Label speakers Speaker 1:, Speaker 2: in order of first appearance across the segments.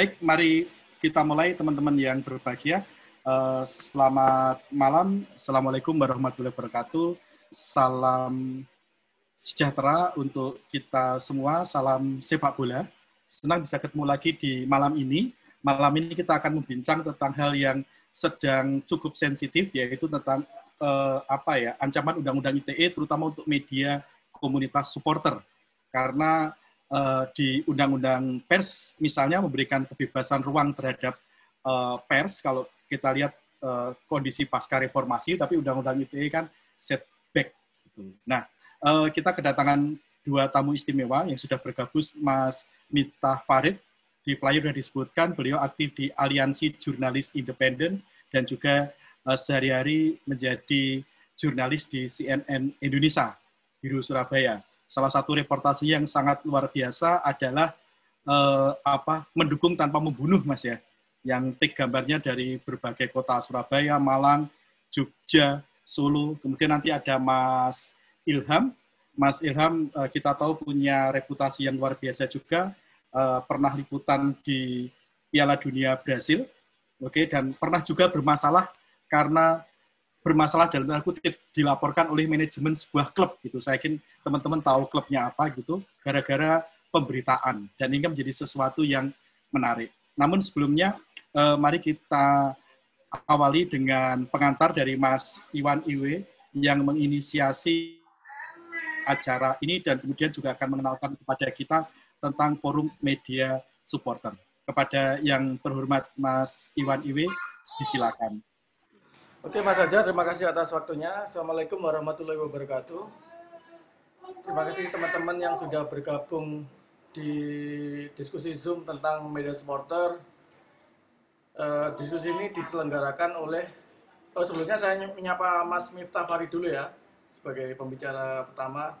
Speaker 1: Baik, mari kita mulai teman-teman yang berbahagia. Uh, selamat malam, Assalamualaikum warahmatullahi wabarakatuh. Salam sejahtera untuk kita semua, salam sepak bola. Senang bisa ketemu lagi di malam ini. Malam ini kita akan membincang tentang hal yang sedang cukup sensitif, yaitu tentang uh, apa ya ancaman undang-undang ITE, terutama untuk media komunitas supporter. Karena uh, di undang-undang pers misalnya memberikan kebebasan ruang terhadap uh, pers kalau kita lihat uh, kondisi pasca reformasi, tapi undang-undang ITE kan setback. Gitu. Nah, uh, kita kedatangan dua tamu istimewa yang sudah bergabung, Mas Miftah Farid. Di flyer sudah disebutkan, beliau aktif di Aliansi Jurnalis Independen dan juga uh, sehari-hari menjadi jurnalis di CNN Indonesia, Biru Surabaya. Salah satu reportasi yang sangat luar biasa adalah uh, apa mendukung tanpa membunuh, Mas ya yang tik gambarnya dari berbagai kota Surabaya, Malang, Jogja, Solo. Kemudian nanti ada Mas Ilham. Mas Ilham eh, kita tahu punya reputasi yang luar biasa juga, eh, pernah liputan di Piala Dunia Brasil, oke, dan pernah juga bermasalah karena bermasalah dalam tanda kutip dilaporkan oleh manajemen sebuah klub gitu. Saya yakin teman-teman tahu klubnya apa gitu, gara-gara pemberitaan dan ini menjadi sesuatu yang menarik. Namun sebelumnya uh, mari kita awali dengan pengantar dari Mas Iwan Iwe yang menginisiasi acara ini dan kemudian juga akan mengenalkan kepada kita tentang forum media supporter. Kepada yang terhormat Mas Iwan Iwe, disilakan.
Speaker 2: Oke Mas Ajar, terima kasih atas waktunya. Assalamualaikum warahmatullahi wabarakatuh. Terima kasih teman-teman yang sudah bergabung di diskusi Zoom tentang media supporter uh, diskusi ini diselenggarakan oleh oh sebelumnya saya menyapa Mas Miftah Farid dulu ya sebagai pembicara pertama.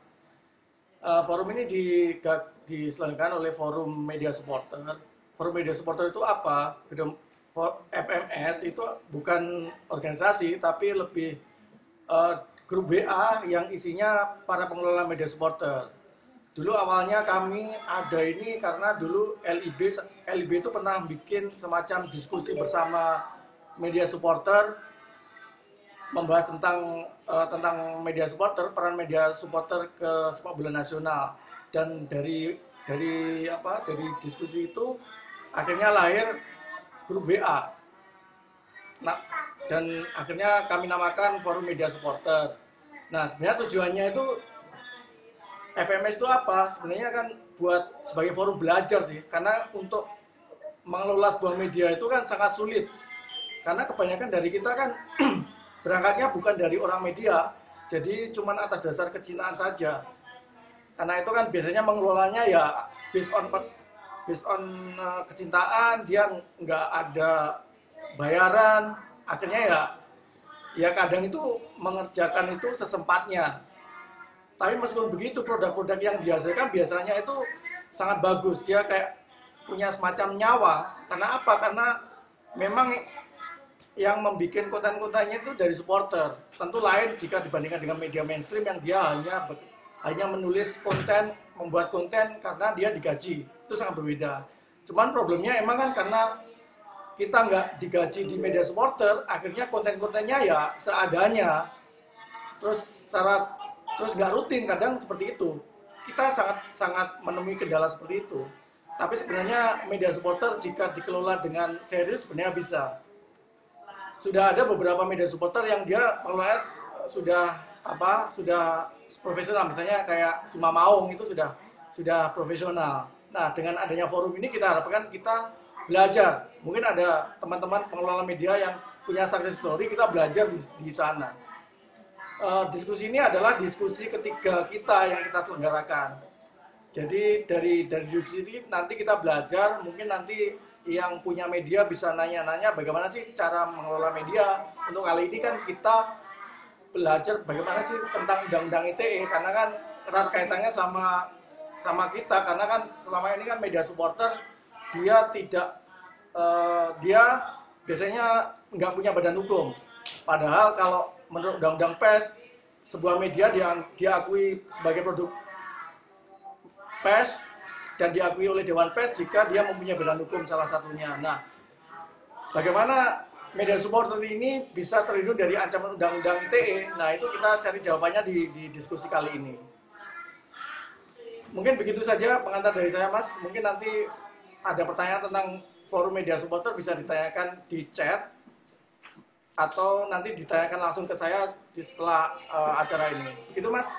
Speaker 2: Uh, forum ini di, diselenggarakan oleh Forum Media Supporter. Forum Media Supporter itu apa? FMS itu bukan organisasi tapi lebih uh, grup WA yang isinya para pengelola media supporter Dulu awalnya kami ada ini karena dulu LIB LIB itu pernah bikin semacam diskusi bersama media supporter membahas tentang uh, tentang media supporter, peran media supporter ke sepak bola nasional. Dan dari dari apa? Dari diskusi itu akhirnya lahir grup WA. Nah, dan akhirnya kami namakan Forum Media Supporter. Nah, sebenarnya tujuannya itu FMS itu apa? Sebenarnya kan buat sebagai forum belajar sih, karena untuk mengelola sebuah media itu kan sangat sulit. Karena kebanyakan dari kita kan berangkatnya bukan dari orang media, jadi cuma atas dasar kecintaan saja. Karena itu kan biasanya mengelolanya ya based on based on uh, kecintaan, dia nggak ada bayaran, akhirnya ya ya kadang itu mengerjakan itu sesempatnya tapi meskipun begitu produk-produk yang dihasilkan biasanya itu sangat bagus. Dia kayak punya semacam nyawa. Karena apa? Karena memang yang membuat konten-kontennya itu dari supporter. Tentu lain jika dibandingkan dengan media mainstream yang dia hanya hanya menulis konten, membuat konten karena dia digaji. Itu sangat berbeda. Cuman problemnya emang kan karena kita nggak digaji di media supporter, akhirnya konten-kontennya ya seadanya. Terus syarat terus nggak rutin kadang seperti itu. Kita sangat sangat menemui kendala seperti itu. Tapi sebenarnya media supporter jika dikelola dengan serius sebenarnya bisa. Sudah ada beberapa media supporter yang dia pengelola sudah apa sudah profesional. Misalnya kayak Sima Maung itu sudah sudah profesional nah dengan adanya forum ini kita harapkan kita belajar mungkin ada teman-teman pengelola media yang punya success story kita belajar di, di sana uh, diskusi ini adalah diskusi ketiga kita yang kita selenggarakan. Jadi dari dari diskusi ini nanti kita belajar, mungkin nanti yang punya media bisa nanya-nanya bagaimana sih cara mengelola media. Untuk kali ini kan kita belajar bagaimana sih tentang undang-undang ITE karena kan erat kaitannya sama sama kita karena kan selama ini kan media supporter dia tidak uh, dia biasanya nggak punya badan hukum. Padahal kalau menurut undang-undang pers sebuah media dia diakui sebagai produk pers dan diakui oleh Dewan Pers jika dia mempunyai badan hukum salah satunya. Nah, bagaimana media supporter ini bisa terlindung dari ancaman undang-undang ITE? Nah, itu kita cari jawabannya di, di diskusi kali ini. Mungkin begitu saja pengantar dari saya, Mas. Mungkin nanti ada pertanyaan tentang forum media supporter bisa ditanyakan di chat atau nanti ditanyakan langsung ke saya di setelah uh, acara ini. Itu Mas.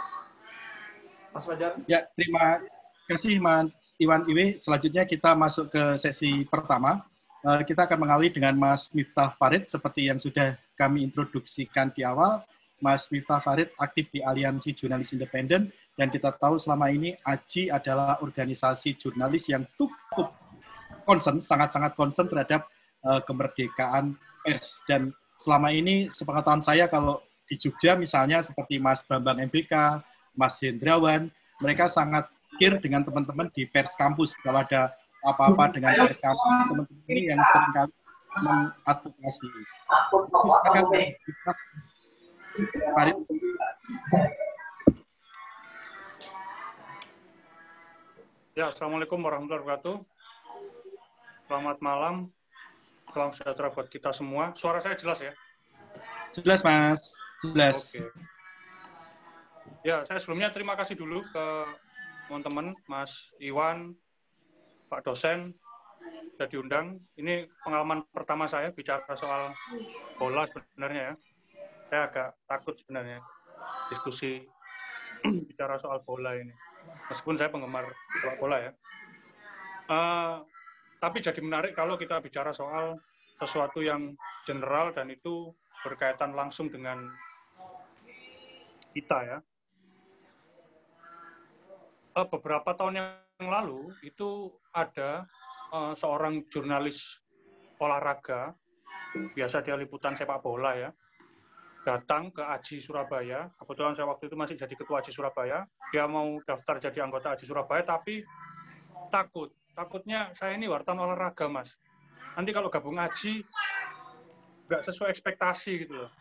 Speaker 2: Mas Fajar.
Speaker 1: Ya, terima kasih Mas Iwan Iwe. Selanjutnya kita masuk ke sesi pertama. Uh, kita akan mengawali dengan Mas Miftah Farid seperti yang sudah kami introduksikan di awal. Mas Miftah Farid aktif di Aliansi Jurnalis Independen dan kita tahu selama ini AJI adalah organisasi jurnalis yang cukup concern, sangat-sangat concern terhadap uh, kemerdekaan pers. Dan selama ini sepengetahuan saya kalau di Jogja misalnya seperti Mas Bambang MBK, Mas Hendrawan, mereka sangat care dengan teman-teman di pers kampus. Kalau ada apa-apa dengan pers kampus, teman-teman ini yang sering kali mengadvokasi. Silakan, Farid.
Speaker 3: Ya, Assalamualaikum warahmatullahi wabarakatuh. Selamat malam. Salam sejahtera buat kita semua. Suara saya jelas ya?
Speaker 1: Jelas, Mas. Jelas. Oke.
Speaker 3: Ya, saya sebelumnya terima kasih dulu ke teman-teman, Mas Iwan, Pak dosen, sudah diundang. Ini pengalaman pertama saya bicara soal bola sebenarnya ya saya agak takut sebenarnya diskusi bicara soal bola ini. Meskipun saya penggemar sepak bola ya. Uh, tapi jadi menarik kalau kita bicara soal sesuatu yang general dan itu berkaitan langsung dengan kita ya. Uh, beberapa tahun yang lalu itu ada uh, seorang jurnalis olahraga, biasa dia liputan sepak bola ya, datang ke Aji Surabaya. Kebetulan saya waktu itu masih jadi ketua Aji Surabaya. Dia mau daftar jadi anggota Aji Surabaya, tapi takut. Takutnya saya ini wartawan olahraga, Mas. Nanti kalau gabung Aji, nggak sesuai ekspektasi gitu loh.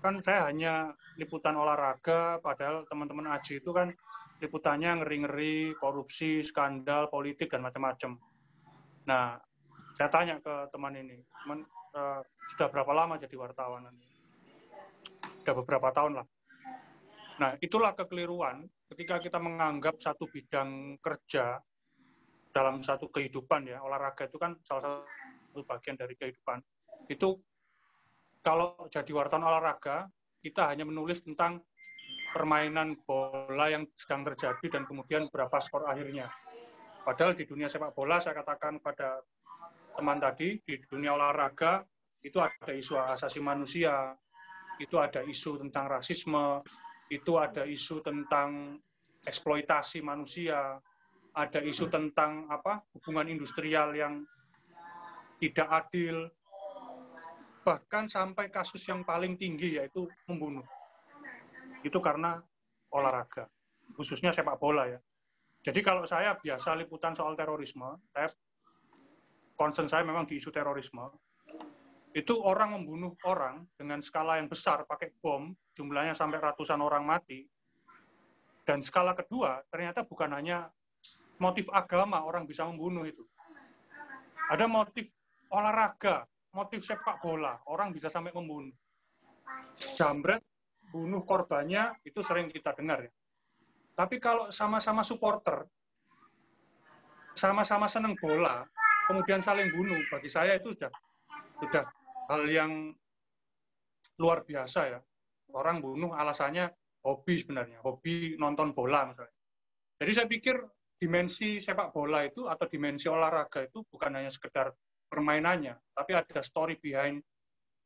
Speaker 3: Kan saya hanya liputan olahraga, padahal teman-teman Aji itu kan liputannya ngeri-ngeri, korupsi, skandal, politik, dan macam-macam. Nah, saya tanya ke teman ini, teman, uh, sudah berapa lama jadi wartawan? Sudah beberapa tahun lah. Nah, itulah kekeliruan ketika kita menganggap satu bidang kerja dalam satu kehidupan ya, olahraga itu kan salah satu bagian dari kehidupan. Itu kalau jadi wartawan olahraga, kita hanya menulis tentang permainan bola yang sedang terjadi dan kemudian berapa skor akhirnya. Padahal di dunia sepak bola, saya katakan pada teman tadi, di dunia olahraga, itu ada isu asasi manusia, itu ada isu tentang rasisme, itu ada isu tentang eksploitasi manusia, ada isu tentang apa hubungan industrial yang tidak adil, bahkan sampai kasus yang paling tinggi yaitu membunuh. Itu karena olahraga, khususnya sepak bola ya. Jadi kalau saya biasa liputan soal terorisme, saya concern saya memang di isu terorisme, itu orang membunuh orang dengan skala yang besar pakai bom, jumlahnya sampai ratusan orang mati. Dan skala kedua, ternyata bukan hanya motif agama orang bisa membunuh itu. Ada motif olahraga, motif sepak bola, orang bisa sampai membunuh. Jambret, bunuh korbannya, itu sering kita dengar ya. Tapi kalau sama-sama supporter, sama-sama seneng bola, kemudian saling bunuh, bagi saya itu sudah sudah hal yang luar biasa ya. Orang bunuh alasannya hobi sebenarnya, hobi nonton bola misalnya. Jadi saya pikir dimensi sepak bola itu atau dimensi olahraga itu bukan hanya sekedar permainannya, tapi ada story behind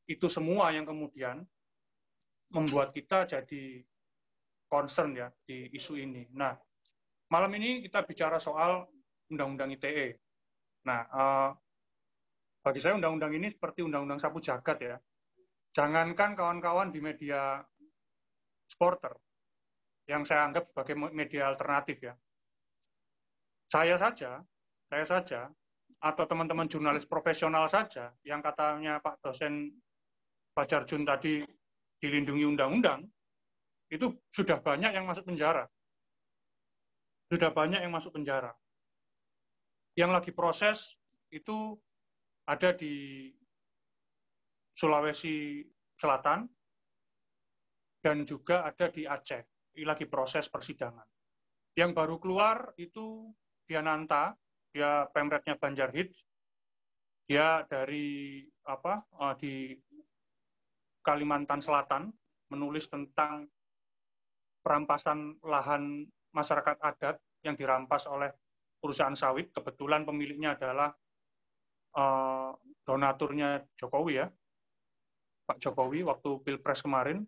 Speaker 3: itu semua yang kemudian membuat kita jadi concern ya di isu ini. Nah, malam ini kita bicara soal Undang-Undang ITE. Nah, uh, bagi saya undang-undang ini seperti undang-undang sapu jagat ya. Jangankan kawan-kawan di media supporter yang saya anggap sebagai media alternatif ya. Saya saja, saya saja, atau teman-teman jurnalis profesional saja yang katanya Pak dosen Pak Jun tadi dilindungi undang-undang, itu sudah banyak yang masuk penjara. Sudah banyak yang masuk penjara. yang lagi proses itu ada di Sulawesi Selatan dan juga ada di Aceh. Ini lagi proses persidangan. Yang baru keluar itu Diananta, dia pemretnya Banjarhid, dia dari apa uh, di Kalimantan Selatan menulis tentang perampasan lahan masyarakat adat yang dirampas oleh perusahaan sawit. Kebetulan pemiliknya adalah uh, donaturnya Jokowi ya, Pak Jokowi waktu pilpres kemarin.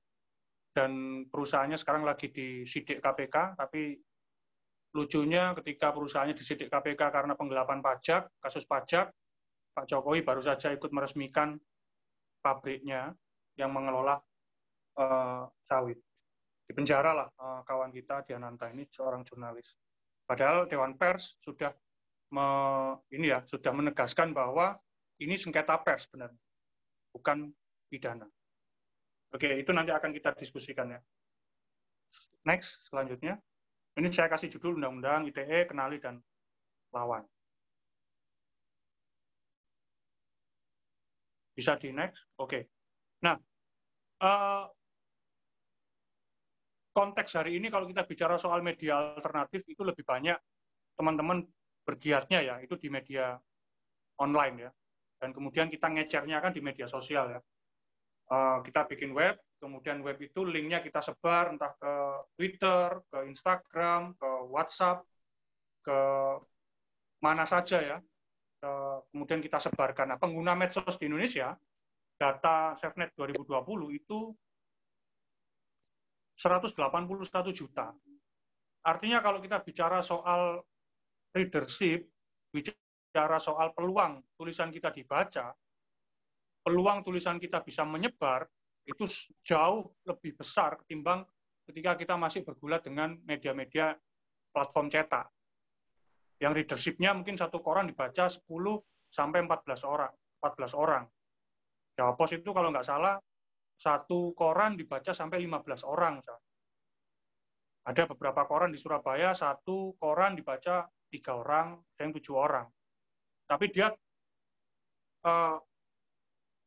Speaker 3: Dan perusahaannya sekarang lagi di sidik KPK, tapi lucunya ketika perusahaannya disidik KPK karena penggelapan pajak, kasus pajak, Pak Jokowi baru saja ikut meresmikan pabriknya yang mengelola uh, sawit. Di penjara lah uh, kawan kita Diananta ini seorang jurnalis. Padahal Dewan Pers sudah me, ini ya sudah menegaskan bahwa ini sengketa pers sebenarnya, bukan pidana. Oke, itu nanti akan kita diskusikan ya. Next, selanjutnya. Ini saya kasih judul Undang-Undang ITE, Kenali dan Lawan. Bisa di next? Oke. Nah, uh, konteks hari ini kalau kita bicara soal media alternatif itu lebih banyak teman-teman bergiatnya ya, itu di media online ya. Dan kemudian kita ngecernya kan di media sosial ya. Uh, kita bikin web, kemudian web itu linknya kita sebar entah ke Twitter, ke Instagram, ke WhatsApp, ke mana saja ya, Eh, kemudian kita sebarkan. Nah, pengguna medsos di Indonesia, data SafeNet 2020 itu 181 juta. Artinya kalau kita bicara soal readership, bicara soal peluang tulisan kita dibaca, peluang tulisan kita bisa menyebar, itu jauh lebih besar ketimbang ketika kita masih bergulat dengan media-media platform cetak yang readership-nya mungkin satu koran dibaca 10 sampai 14 orang. 14 orang. Jawa Pos itu kalau nggak salah satu koran dibaca sampai 15 orang. Ada beberapa koran di Surabaya, satu koran dibaca tiga orang, ada yang tujuh orang. Tapi dia uh,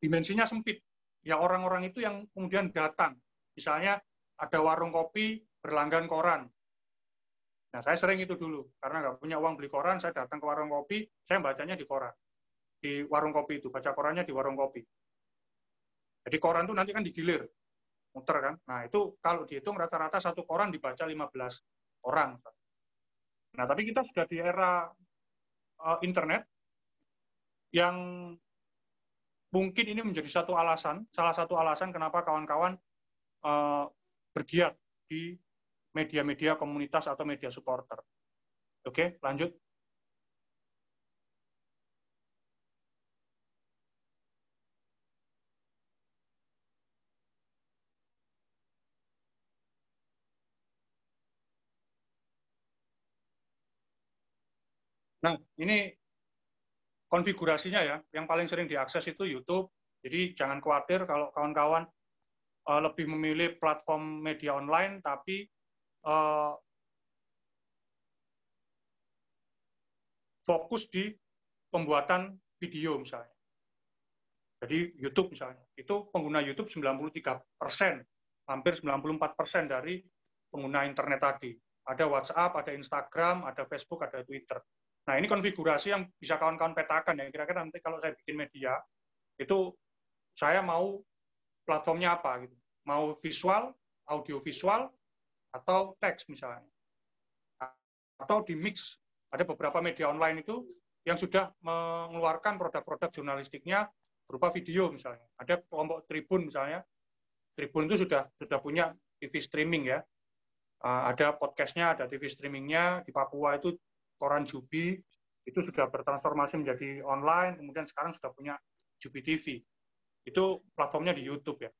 Speaker 3: dimensinya sempit. Ya orang-orang itu yang kemudian datang. Misalnya ada warung kopi berlanggan koran. Nah, saya sering itu dulu, karena nggak punya uang beli koran, saya datang ke warung kopi, saya bacanya di koran. Di warung kopi itu, baca korannya di warung kopi. Jadi koran itu nanti kan digilir, muter kan. Nah, itu kalau dihitung rata-rata satu koran dibaca 15 orang. Nah, tapi kita sudah di era uh, internet yang mungkin ini menjadi satu alasan, salah satu alasan kenapa kawan-kawan uh, bergiat di media-media komunitas atau media supporter. Oke, lanjut. Nah, ini konfigurasinya ya, yang paling sering diakses itu YouTube. Jadi jangan khawatir kalau kawan-kawan uh, lebih memilih platform media online, tapi uh, fokus di pembuatan video misalnya. Jadi YouTube misalnya, itu pengguna YouTube 93 persen, hampir 94 persen dari pengguna internet tadi. Ada WhatsApp, ada Instagram, ada Facebook, ada Twitter. Nah ini konfigurasi yang bisa kawan-kawan petakan ya. Kira-kira nanti kalau saya bikin media, itu saya mau platformnya apa gitu. Mau visual, audio visual, atau teks misalnya. Atau di mix. Ada beberapa media online itu yang sudah mengeluarkan produk-produk jurnalistiknya berupa video misalnya. Ada kelompok Tribun misalnya. Tribun itu sudah sudah punya TV streaming ya. ada podcastnya, ada TV streamingnya. Di Papua itu Koran Jubi itu sudah bertransformasi menjadi online. Kemudian sekarang sudah punya Jubi TV. Itu platformnya di YouTube ya.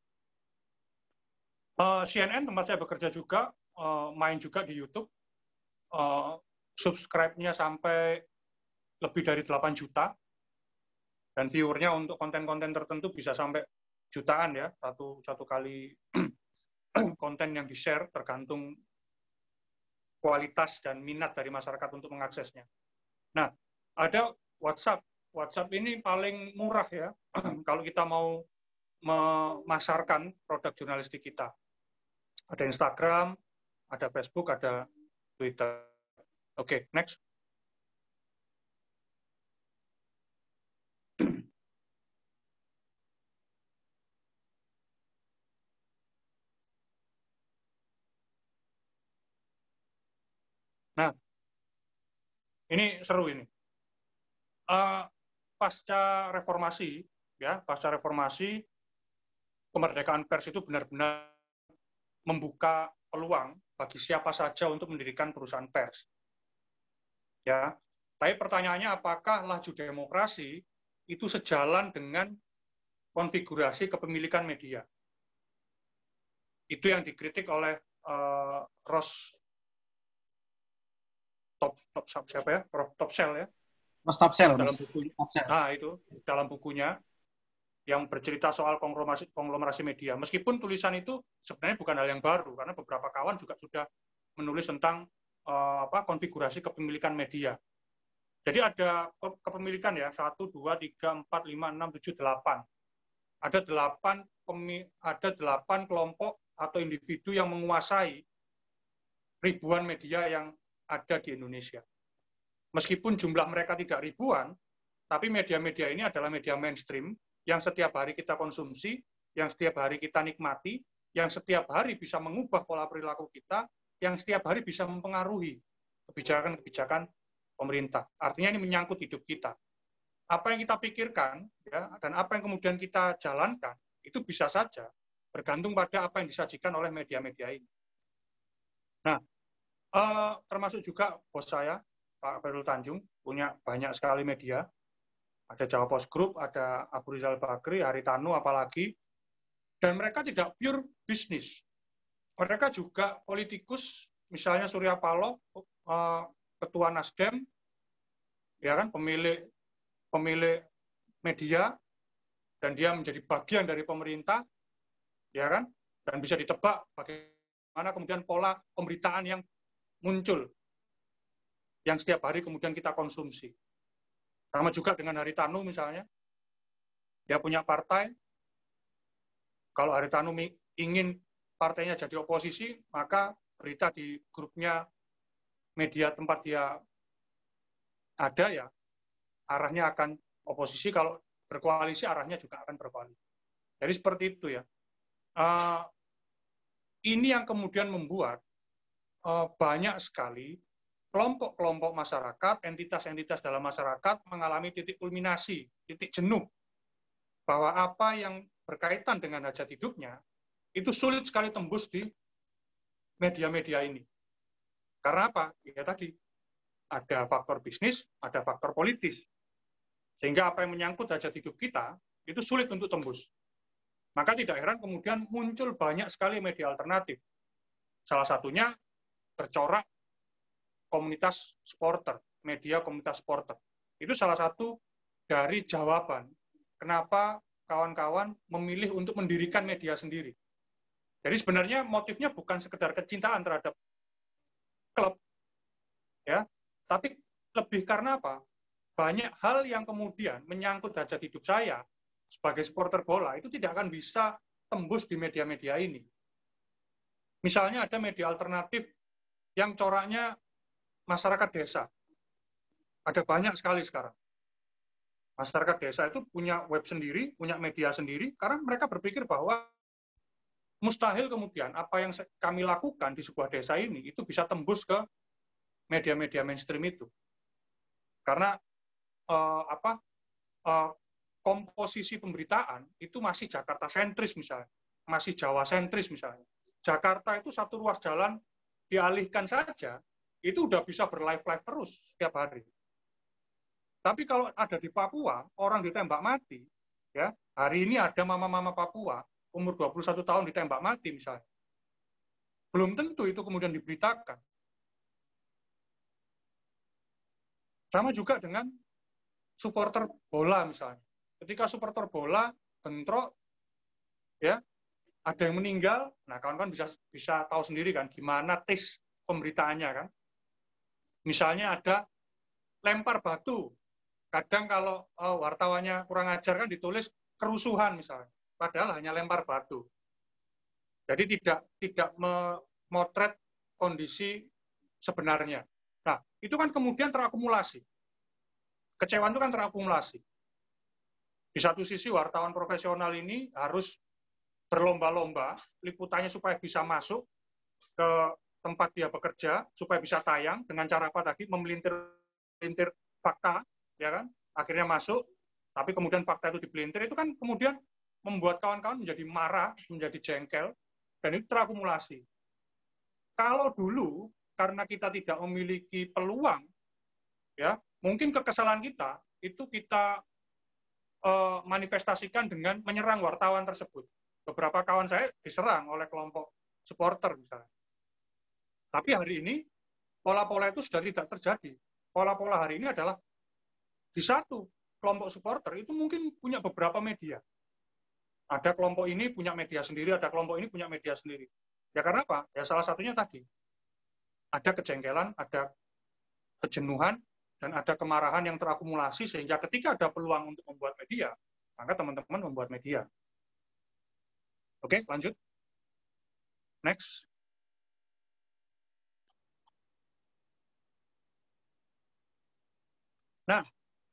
Speaker 3: Uh, CNN tempat saya bekerja juga uh, main juga di YouTube. Uh, subscribe-nya sampai lebih dari 8 juta. Dan viewernya untuk konten-konten tertentu bisa sampai jutaan ya, satu, satu kali konten yang di-share tergantung kualitas dan minat dari masyarakat untuk mengaksesnya. Nah, ada WhatsApp. WhatsApp ini paling murah ya kalau kita mau memasarkan produk jurnalistik kita. Ada Instagram, ada Facebook, ada Twitter. Oke, okay, next. Nah, ini seru ini. Uh, pasca reformasi, ya, pasca reformasi, kemerdekaan pers itu benar-benar membuka peluang bagi siapa saja untuk mendirikan perusahaan pers. Ya, tapi pertanyaannya apakah laju demokrasi itu sejalan dengan konfigurasi kepemilikan media? Itu yang dikritik oleh uh, Ross top top siapa ya? Top sell ya?
Speaker 1: Mas Tapsel
Speaker 3: dalam buku nah itu dalam bukunya yang bercerita soal konglomerasi, konglomerasi media. Meskipun tulisan itu sebenarnya bukan hal yang baru karena beberapa kawan juga sudah menulis tentang uh, apa konfigurasi kepemilikan media. Jadi ada kepemilikan ya satu dua tiga empat lima enam tujuh delapan. Ada delapan ada delapan kelompok atau individu yang menguasai ribuan media yang ada di Indonesia. Meskipun jumlah mereka tidak ribuan, tapi media-media ini adalah media mainstream yang setiap hari kita konsumsi, yang setiap hari kita nikmati, yang setiap hari bisa mengubah pola perilaku kita, yang setiap hari bisa mempengaruhi kebijakan-kebijakan pemerintah. Artinya ini menyangkut hidup kita. Apa yang kita pikirkan ya, dan apa yang kemudian kita jalankan itu bisa saja bergantung pada apa yang disajikan oleh media-media ini. Nah, Uh, termasuk juga bos saya, Pak Ferul Tanjung, punya banyak sekali media. Ada Jawa Post Group, ada Abu Rizal Bakri, Haritanu, apalagi. Dan mereka tidak pure bisnis. Mereka juga politikus, misalnya Surya Paloh, uh, Ketua Nasdem, ya kan, pemilik pemilik media, dan dia menjadi bagian dari pemerintah, ya kan, dan bisa ditebak bagaimana kemudian pola pemberitaan yang muncul yang setiap hari kemudian kita konsumsi. Sama juga dengan Haritanu misalnya, dia punya partai, kalau Haritanu ingin partainya jadi oposisi, maka berita di grupnya media tempat dia ada ya, arahnya akan oposisi, kalau berkoalisi arahnya juga akan berkoalisi. Jadi seperti itu ya. Uh, ini yang kemudian membuat Eh, banyak sekali kelompok-kelompok masyarakat, entitas-entitas dalam masyarakat mengalami titik kulminasi, titik jenuh, bahwa apa yang berkaitan dengan hajat hidupnya itu sulit sekali tembus di media-media ini. Karena apa? Ya tadi, ada faktor bisnis, ada faktor politis. Sehingga apa yang menyangkut hajat hidup kita, itu sulit untuk tembus. Maka tidak heran kemudian muncul banyak sekali media alternatif. Salah satunya bercorak komunitas supporter, media komunitas supporter. Itu salah satu dari jawaban kenapa kawan-kawan memilih untuk mendirikan media sendiri. Jadi sebenarnya motifnya bukan sekedar kecintaan terhadap klub, ya, tapi lebih karena apa? Banyak hal yang kemudian menyangkut hajat hidup saya sebagai supporter bola itu tidak akan bisa tembus di media-media ini. Misalnya ada media alternatif yang coraknya masyarakat desa. Ada banyak sekali sekarang. Masyarakat desa itu punya web sendiri, punya media sendiri, karena mereka berpikir bahwa mustahil kemudian apa yang kami lakukan di sebuah desa ini itu bisa tembus ke media-media mainstream itu. Karena uh, apa uh, komposisi pemberitaan itu masih Jakarta sentris misalnya, masih Jawa sentris misalnya. Jakarta itu satu ruas jalan dialihkan saja, itu udah bisa berlive-live terus setiap hari. Tapi kalau ada di Papua, orang ditembak mati, ya hari ini ada mama-mama Papua, umur 21 tahun ditembak mati misalnya. Belum tentu itu kemudian diberitakan. Sama juga dengan supporter bola misalnya. Ketika supporter bola bentrok, ya ada yang meninggal, nah kawan-kawan bisa bisa tahu sendiri kan gimana tes pemberitaannya kan. Misalnya ada lempar batu kadang kalau uh, wartawannya kurang ajar kan ditulis kerusuhan misalnya, padahal hanya lempar batu. Jadi tidak tidak memotret kondisi sebenarnya. Nah, itu kan kemudian terakumulasi. Kecewaan itu kan terakumulasi. Di satu sisi wartawan profesional ini harus berlomba-lomba liputannya supaya bisa masuk ke tempat dia bekerja, supaya bisa tayang dengan cara apa tadi memelintir fakta, ya kan? Akhirnya masuk, tapi kemudian fakta itu dipelintir, itu kan kemudian membuat kawan-kawan menjadi marah, menjadi jengkel, dan itu terakumulasi. Kalau dulu karena kita tidak memiliki peluang, ya mungkin kekesalan kita itu kita uh, manifestasikan dengan menyerang wartawan tersebut. Beberapa kawan saya diserang oleh kelompok supporter misalnya. Tapi hari ini pola-pola itu sudah tidak terjadi. Pola-pola hari ini adalah di satu kelompok supporter itu mungkin punya beberapa media. Ada kelompok ini punya media sendiri, ada kelompok ini punya media sendiri. Ya karena apa? Ya salah satunya tadi ada kejengkelan, ada kejenuhan, dan ada kemarahan yang terakumulasi sehingga ketika ada peluang untuk membuat media, maka teman-teman membuat media. Oke, lanjut. Next. Nah,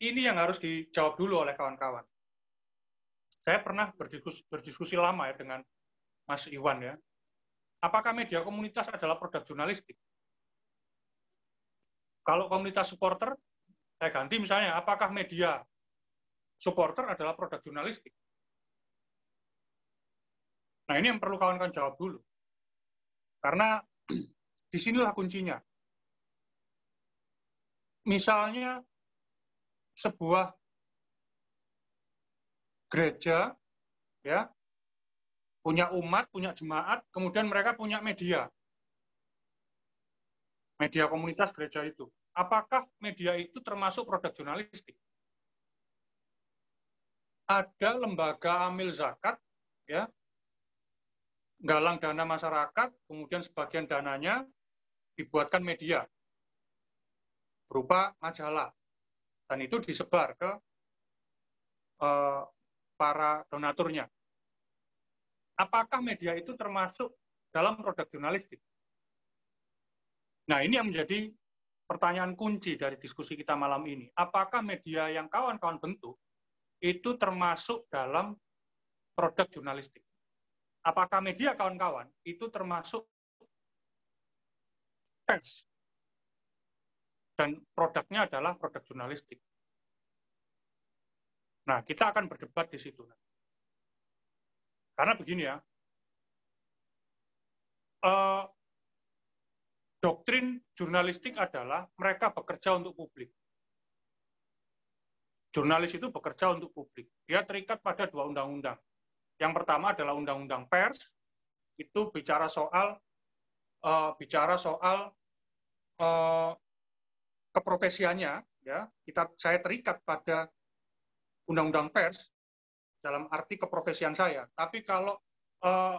Speaker 3: ini yang harus dijawab dulu oleh kawan-kawan. Saya pernah berdiskusi, berdiskusi lama ya dengan Mas Iwan ya. Apakah media komunitas adalah produk jurnalistik? Kalau komunitas supporter, saya ganti misalnya, apakah media supporter adalah produk jurnalistik? Nah, ini yang perlu kawan-kawan jawab dulu. Karena di sinilah kuncinya. Misalnya sebuah gereja ya punya umat, punya jemaat, kemudian mereka punya media. Media komunitas gereja itu apakah media itu termasuk produk jurnalistik? Ada lembaga amil zakat, ya, galang dana masyarakat, kemudian sebagian dananya dibuatkan media berupa majalah, dan itu disebar ke uh, para donaturnya. Apakah media itu termasuk dalam produk jurnalistik? Nah, ini yang menjadi pertanyaan kunci dari diskusi kita malam ini. Apakah media yang kawan-kawan bentuk itu termasuk dalam produk jurnalistik? Apakah media kawan-kawan itu termasuk pers? Dan produknya adalah produk jurnalistik. Nah, kita akan berdebat di situ. Karena begini ya, uh, doktrin jurnalistik adalah mereka bekerja untuk publik. Jurnalis itu bekerja untuk publik. Dia terikat pada dua undang-undang. Yang pertama adalah undang-undang pers, itu bicara soal uh, bicara soal uh, keprofesiannya, ya. Kita saya terikat pada undang-undang pers dalam arti keprofesian saya. Tapi kalau uh,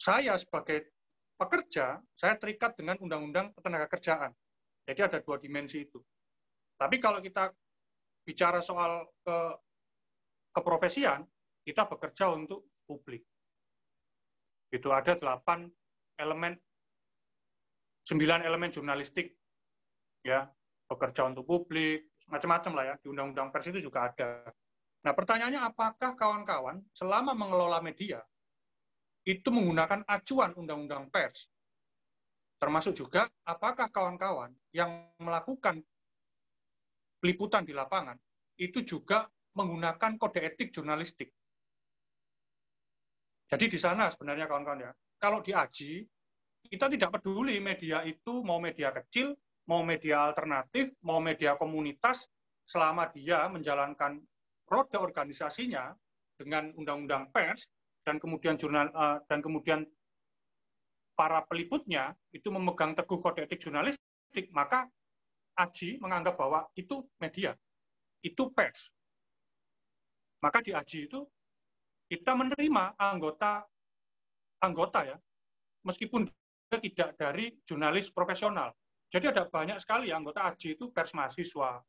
Speaker 3: saya sebagai pekerja, saya terikat dengan undang-undang ketenaga kerjaan. Jadi ada dua dimensi itu. Tapi kalau kita bicara soal ke, keprofesian, kita bekerja untuk publik. Itu ada delapan elemen, sembilan elemen jurnalistik, ya bekerja untuk publik, macam-macam lah ya di undang-undang pers itu juga ada. Nah pertanyaannya apakah kawan-kawan selama mengelola media itu menggunakan acuan undang-undang pers. Termasuk juga apakah kawan-kawan yang melakukan peliputan di lapangan itu juga menggunakan kode etik jurnalistik. Jadi di sana sebenarnya kawan-kawan ya, kalau di AJI, kita tidak peduli media itu mau media kecil, mau media alternatif, mau media komunitas, selama dia menjalankan roda organisasinya dengan undang-undang pers, dan kemudian jurnal uh, dan kemudian para peliputnya itu memegang teguh kode etik jurnalistik, maka Aji menganggap bahwa itu media, itu pers. Maka di Aji itu kita menerima anggota anggota ya, meskipun dia tidak dari jurnalis profesional. Jadi ada banyak sekali anggota Aji itu pers mahasiswa,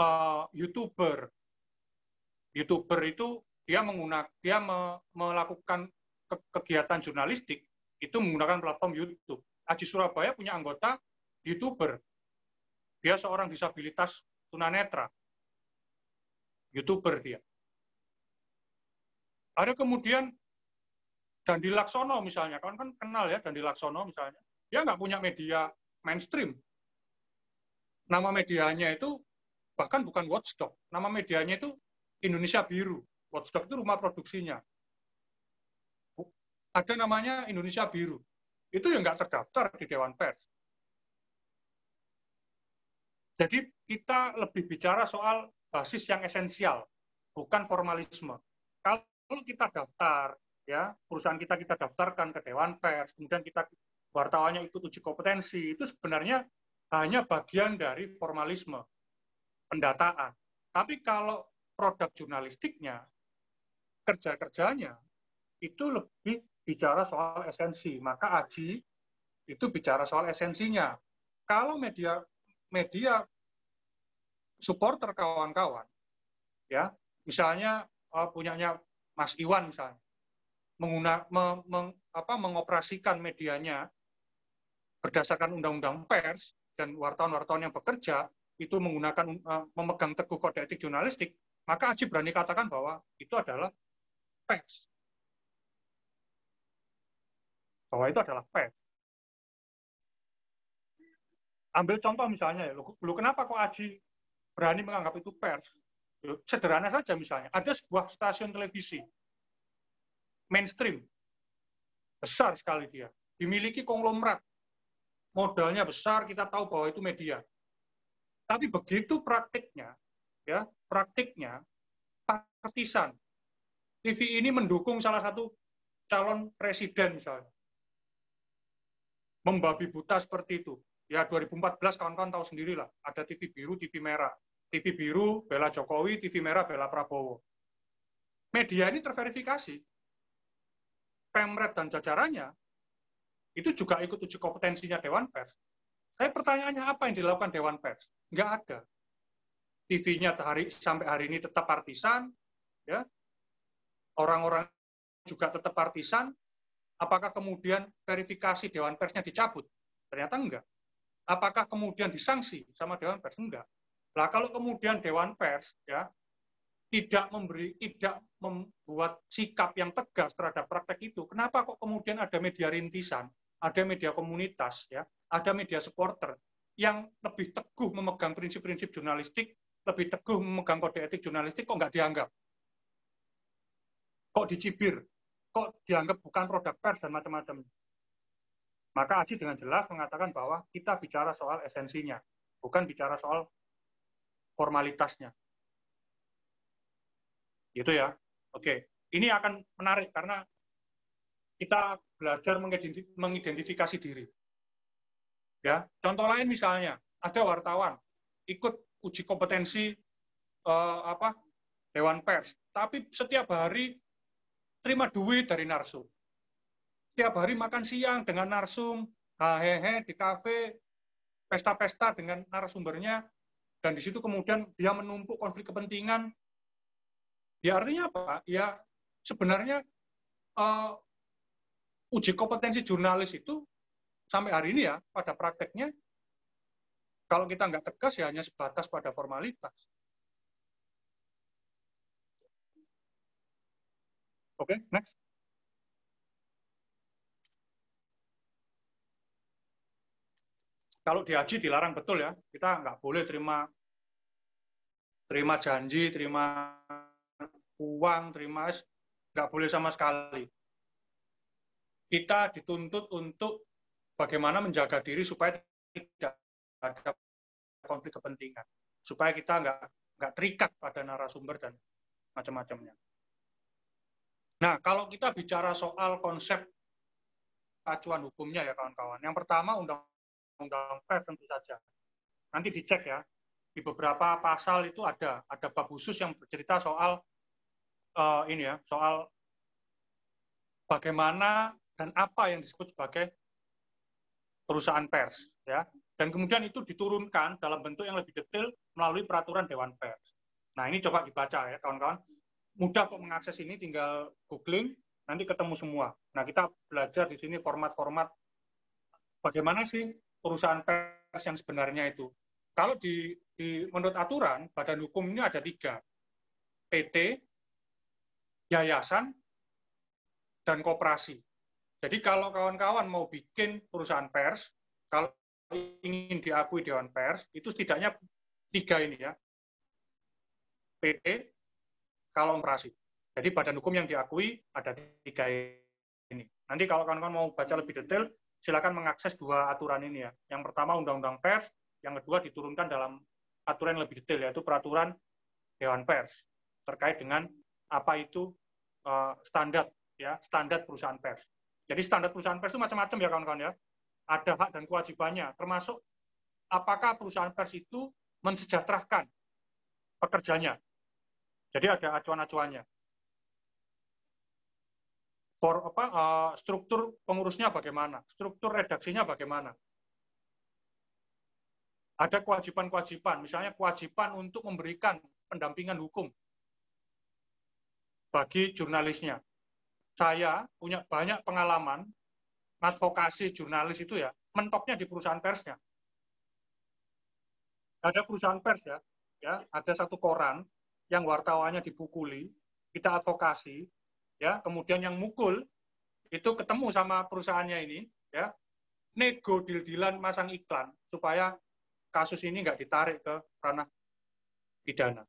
Speaker 3: uh, youtuber. Youtuber itu dia menggunakan dia me, melakukan ke, kegiatan jurnalistik itu menggunakan platform YouTube. Aji Surabaya punya anggota youtuber. Dia seorang disabilitas tunanetra. Youtuber dia. Ada kemudian Dandi Laksono misalnya, kan kan kenal ya Dandi Laksono misalnya. Dia nggak punya media mainstream. Nama medianya itu bahkan bukan Watchdog. Nama medianya itu Indonesia Biru. Watchdog itu rumah produksinya. Ada namanya Indonesia Biru. Itu yang nggak terdaftar di Dewan Pers. Jadi kita lebih bicara soal basis yang esensial, bukan formalisme. Kalau kalau kita daftar, ya perusahaan kita kita daftarkan ke Dewan Pers, kemudian kita wartawannya ikut uji kompetensi, itu sebenarnya hanya bagian dari formalisme pendataan. Tapi kalau produk jurnalistiknya, kerja-kerjanya itu lebih bicara soal esensi. Maka Aji itu bicara soal esensinya. Kalau media media supporter kawan-kawan, ya misalnya uh, punyanya Mas Iwan misalnya, mengguna, me, meng, apa, mengoperasikan medianya berdasarkan undang-undang pers dan wartawan-wartawan yang bekerja itu menggunakan uh, memegang teguh kode etik jurnalistik, maka Aji berani katakan bahwa itu adalah pers. Bahwa itu adalah pers. Ambil contoh misalnya ya, lu kenapa kok Aji berani menganggap itu pers? Sederhana saja misalnya, ada sebuah stasiun televisi mainstream, besar sekali dia, dimiliki konglomerat, modalnya besar, kita tahu bahwa itu media. Tapi begitu praktiknya, ya praktiknya partisan. TV ini mendukung salah satu calon presiden misalnya. Membabi buta seperti itu. Ya 2014 kawan-kawan tahu sendirilah, ada TV biru, TV merah. TV biru bela Jokowi, TV merah bela Prabowo. Media ini terverifikasi. Pemret dan jajarannya itu juga ikut uji kompetensinya Dewan Pers. Saya pertanyaannya apa yang dilakukan Dewan Pers? Nggak ada. TV-nya hari, sampai hari ini tetap partisan, ya. Orang-orang juga tetap partisan. Apakah kemudian verifikasi Dewan Persnya dicabut? Ternyata enggak. Apakah kemudian disanksi sama Dewan Pers? Enggak. Nah, kalau kemudian Dewan Pers ya tidak memberi tidak membuat sikap yang tegas terhadap praktek itu, kenapa kok kemudian ada media rintisan, ada media komunitas ya, ada media supporter yang lebih teguh memegang prinsip-prinsip jurnalistik, lebih teguh memegang kode etik jurnalistik kok nggak dianggap? Kok dicibir? Kok dianggap bukan produk pers dan macam-macam? Maka Aji dengan jelas mengatakan bahwa kita bicara soal esensinya, bukan bicara soal formalitasnya. Gitu ya. Oke, ini akan menarik karena kita belajar mengidentifikasi diri. Ya, contoh lain misalnya ada wartawan ikut uji kompetensi eh, apa Dewan Pers, tapi setiap hari terima duit dari narsum. Setiap hari makan siang dengan narsum, hehehe di kafe, pesta-pesta dengan narasumbernya, dan di situ kemudian dia menumpuk konflik kepentingan. Ya artinya apa? Ya sebenarnya uh, uji kompetensi jurnalis itu sampai hari ini ya pada prakteknya kalau kita nggak tegas ya hanya sebatas pada formalitas. Oke, okay, next. Kalau di haji dilarang betul ya, kita nggak boleh terima terima janji, terima uang, terima nggak boleh sama sekali. Kita dituntut untuk bagaimana menjaga diri supaya tidak ada konflik kepentingan, supaya kita nggak nggak terikat pada narasumber dan macam-macamnya. Nah, kalau kita bicara soal konsep acuan hukumnya ya kawan-kawan. Yang pertama undang undang pers tentu saja. Nanti dicek ya, di beberapa pasal itu ada ada bab khusus yang bercerita soal uh, ini ya, soal bagaimana dan apa yang disebut sebagai perusahaan pers ya. Dan kemudian itu diturunkan dalam bentuk yang lebih detail melalui peraturan Dewan Pers. Nah, ini coba dibaca ya, kawan-kawan. Mudah kok mengakses ini, tinggal googling, nanti ketemu semua. Nah, kita belajar di sini format-format bagaimana sih perusahaan pers yang sebenarnya itu. Kalau di, di menurut aturan, badan hukum ini ada tiga. PT, yayasan, dan koperasi. Jadi kalau kawan-kawan mau bikin perusahaan pers, kalau ingin diakui Dewan Pers, itu setidaknya tiga ini ya. PT, kalau operasi. Jadi badan hukum yang diakui ada tiga ini. Nanti kalau kawan-kawan mau baca lebih detail, silakan mengakses dua aturan ini ya. Yang pertama Undang-Undang Pers, yang kedua diturunkan dalam aturan yang lebih detail, yaitu peraturan Dewan Pers terkait dengan apa itu uh, standar ya standar perusahaan pers. Jadi standar perusahaan pers itu macam-macam ya kawan-kawan ya ada hak dan kewajibannya, termasuk apakah perusahaan pers itu mensejahterakan pekerjanya. Jadi ada acuan-acuannya. For apa uh, struktur pengurusnya bagaimana, struktur redaksinya bagaimana. Ada kewajiban-kewajiban, misalnya kewajiban untuk memberikan pendampingan hukum bagi jurnalisnya. Saya punya banyak pengalaman advokasi jurnalis itu ya mentoknya di perusahaan persnya. Ada perusahaan pers ya, ya ada satu koran yang wartawannya dipukuli, kita advokasi, ya kemudian yang mukul itu ketemu sama perusahaannya ini, ya nego deal-dealan masang iklan supaya kasus ini nggak ditarik ke ranah pidana.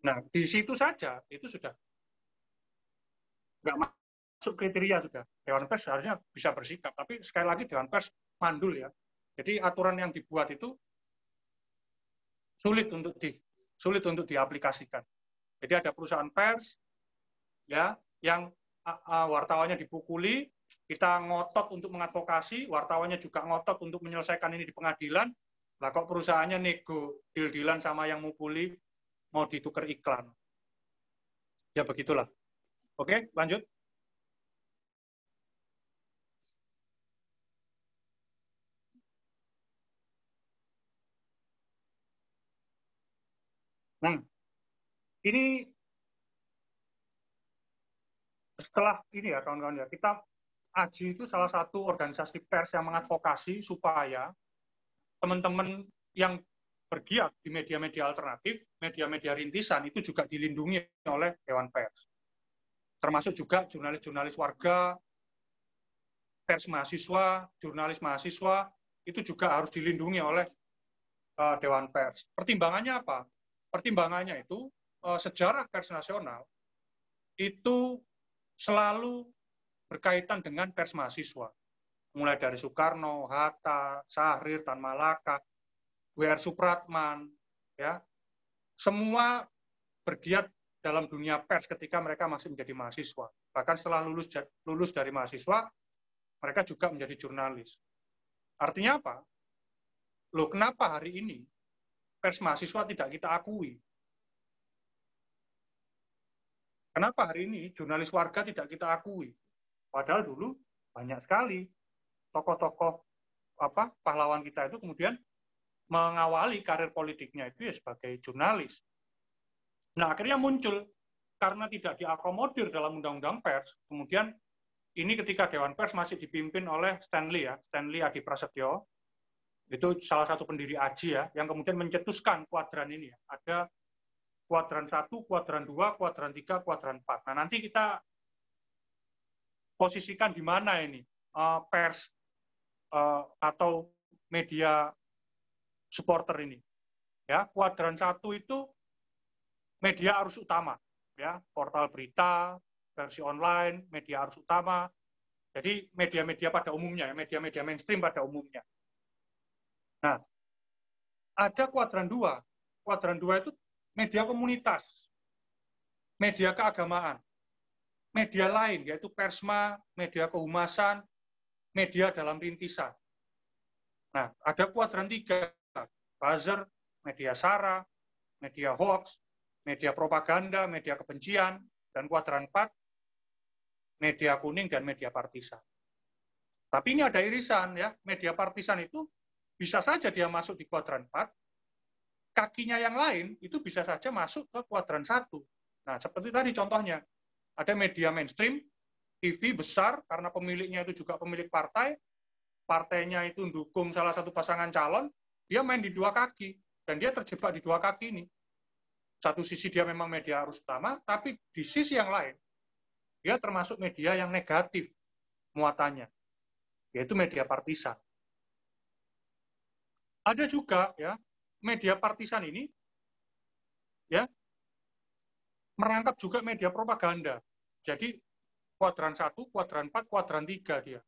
Speaker 3: Nah, di situ saja itu sudah nggak masuk kriteria sudah. Dewan Pers seharusnya bisa bersikap, tapi sekali lagi Dewan Pers mandul ya. Jadi aturan yang dibuat itu sulit untuk di sulit untuk diaplikasikan. Jadi ada perusahaan pers ya yang wartawannya dipukuli, kita ngotot untuk mengadvokasi, wartawannya juga ngotot untuk menyelesaikan ini di pengadilan. Lah kok perusahaannya nego deal-dealan sama yang mukuli mau ditukar iklan. Ya begitulah. Oke, lanjut. Nah, ini setelah ini ya kawan-kawan ya, kita AJI itu salah satu organisasi pers yang mengadvokasi supaya teman-teman yang bergiat di media-media alternatif, media-media rintisan itu juga dilindungi oleh Dewan Pers. Termasuk juga jurnalis-jurnalis warga, pers mahasiswa, jurnalis mahasiswa, itu juga harus dilindungi oleh uh, Dewan Pers. Pertimbangannya apa? pertimbangannya itu uh, sejarah pers nasional itu selalu berkaitan dengan pers mahasiswa. Mulai dari Soekarno, Hatta, Sahrir, Tan Malaka, W.R. Supratman, ya, semua bergiat dalam dunia pers ketika mereka masih menjadi mahasiswa. Bahkan setelah lulus lulus dari mahasiswa, mereka juga menjadi jurnalis. Artinya apa? Loh, kenapa hari ini pers mahasiswa tidak kita akui. Kenapa hari ini jurnalis warga tidak kita akui? Padahal dulu banyak sekali tokoh-tokoh apa pahlawan kita itu kemudian mengawali karir politiknya itu ya sebagai jurnalis. Nah akhirnya muncul karena tidak diakomodir dalam undang-undang pers, kemudian ini ketika Dewan Pers masih dipimpin oleh Stanley ya, Stanley Adi Prasetyo, itu salah satu pendiri AJI ya, yang kemudian mencetuskan kuadran ini. Ya. Ada kuadran satu, kuadran dua, kuadran tiga, kuadran empat. Nah nanti kita posisikan di mana ini uh, pers uh, atau media supporter ini. Ya, kuadran satu itu media arus utama, ya, portal berita, versi online, media arus utama. Jadi media-media pada umumnya, ya, media-media mainstream pada umumnya. Nah, ada kuadran dua. Kuadran dua itu media komunitas, media keagamaan, media lain, yaitu persma, media kehumasan, media dalam rintisan. Nah, ada kuadran tiga, buzzer, media sara, media hoax, media propaganda, media kebencian, dan kuadran empat, media kuning dan media partisan. Tapi ini ada irisan ya, media partisan itu bisa saja dia masuk di kuadran 4, kakinya yang lain itu bisa saja masuk ke kuadran 1. Nah, seperti tadi contohnya, ada media mainstream, TV besar karena pemiliknya itu juga pemilik partai, partainya itu dukung salah satu pasangan calon, dia main di dua kaki dan dia terjebak di dua kaki ini. Satu sisi dia memang media arus utama, tapi di sisi yang lain dia termasuk media yang negatif muatannya, yaitu media partisan. Ada juga ya media partisan ini ya merangkap juga media propaganda. Jadi kuadran 1, kuadran 4, kuadran 3 dia.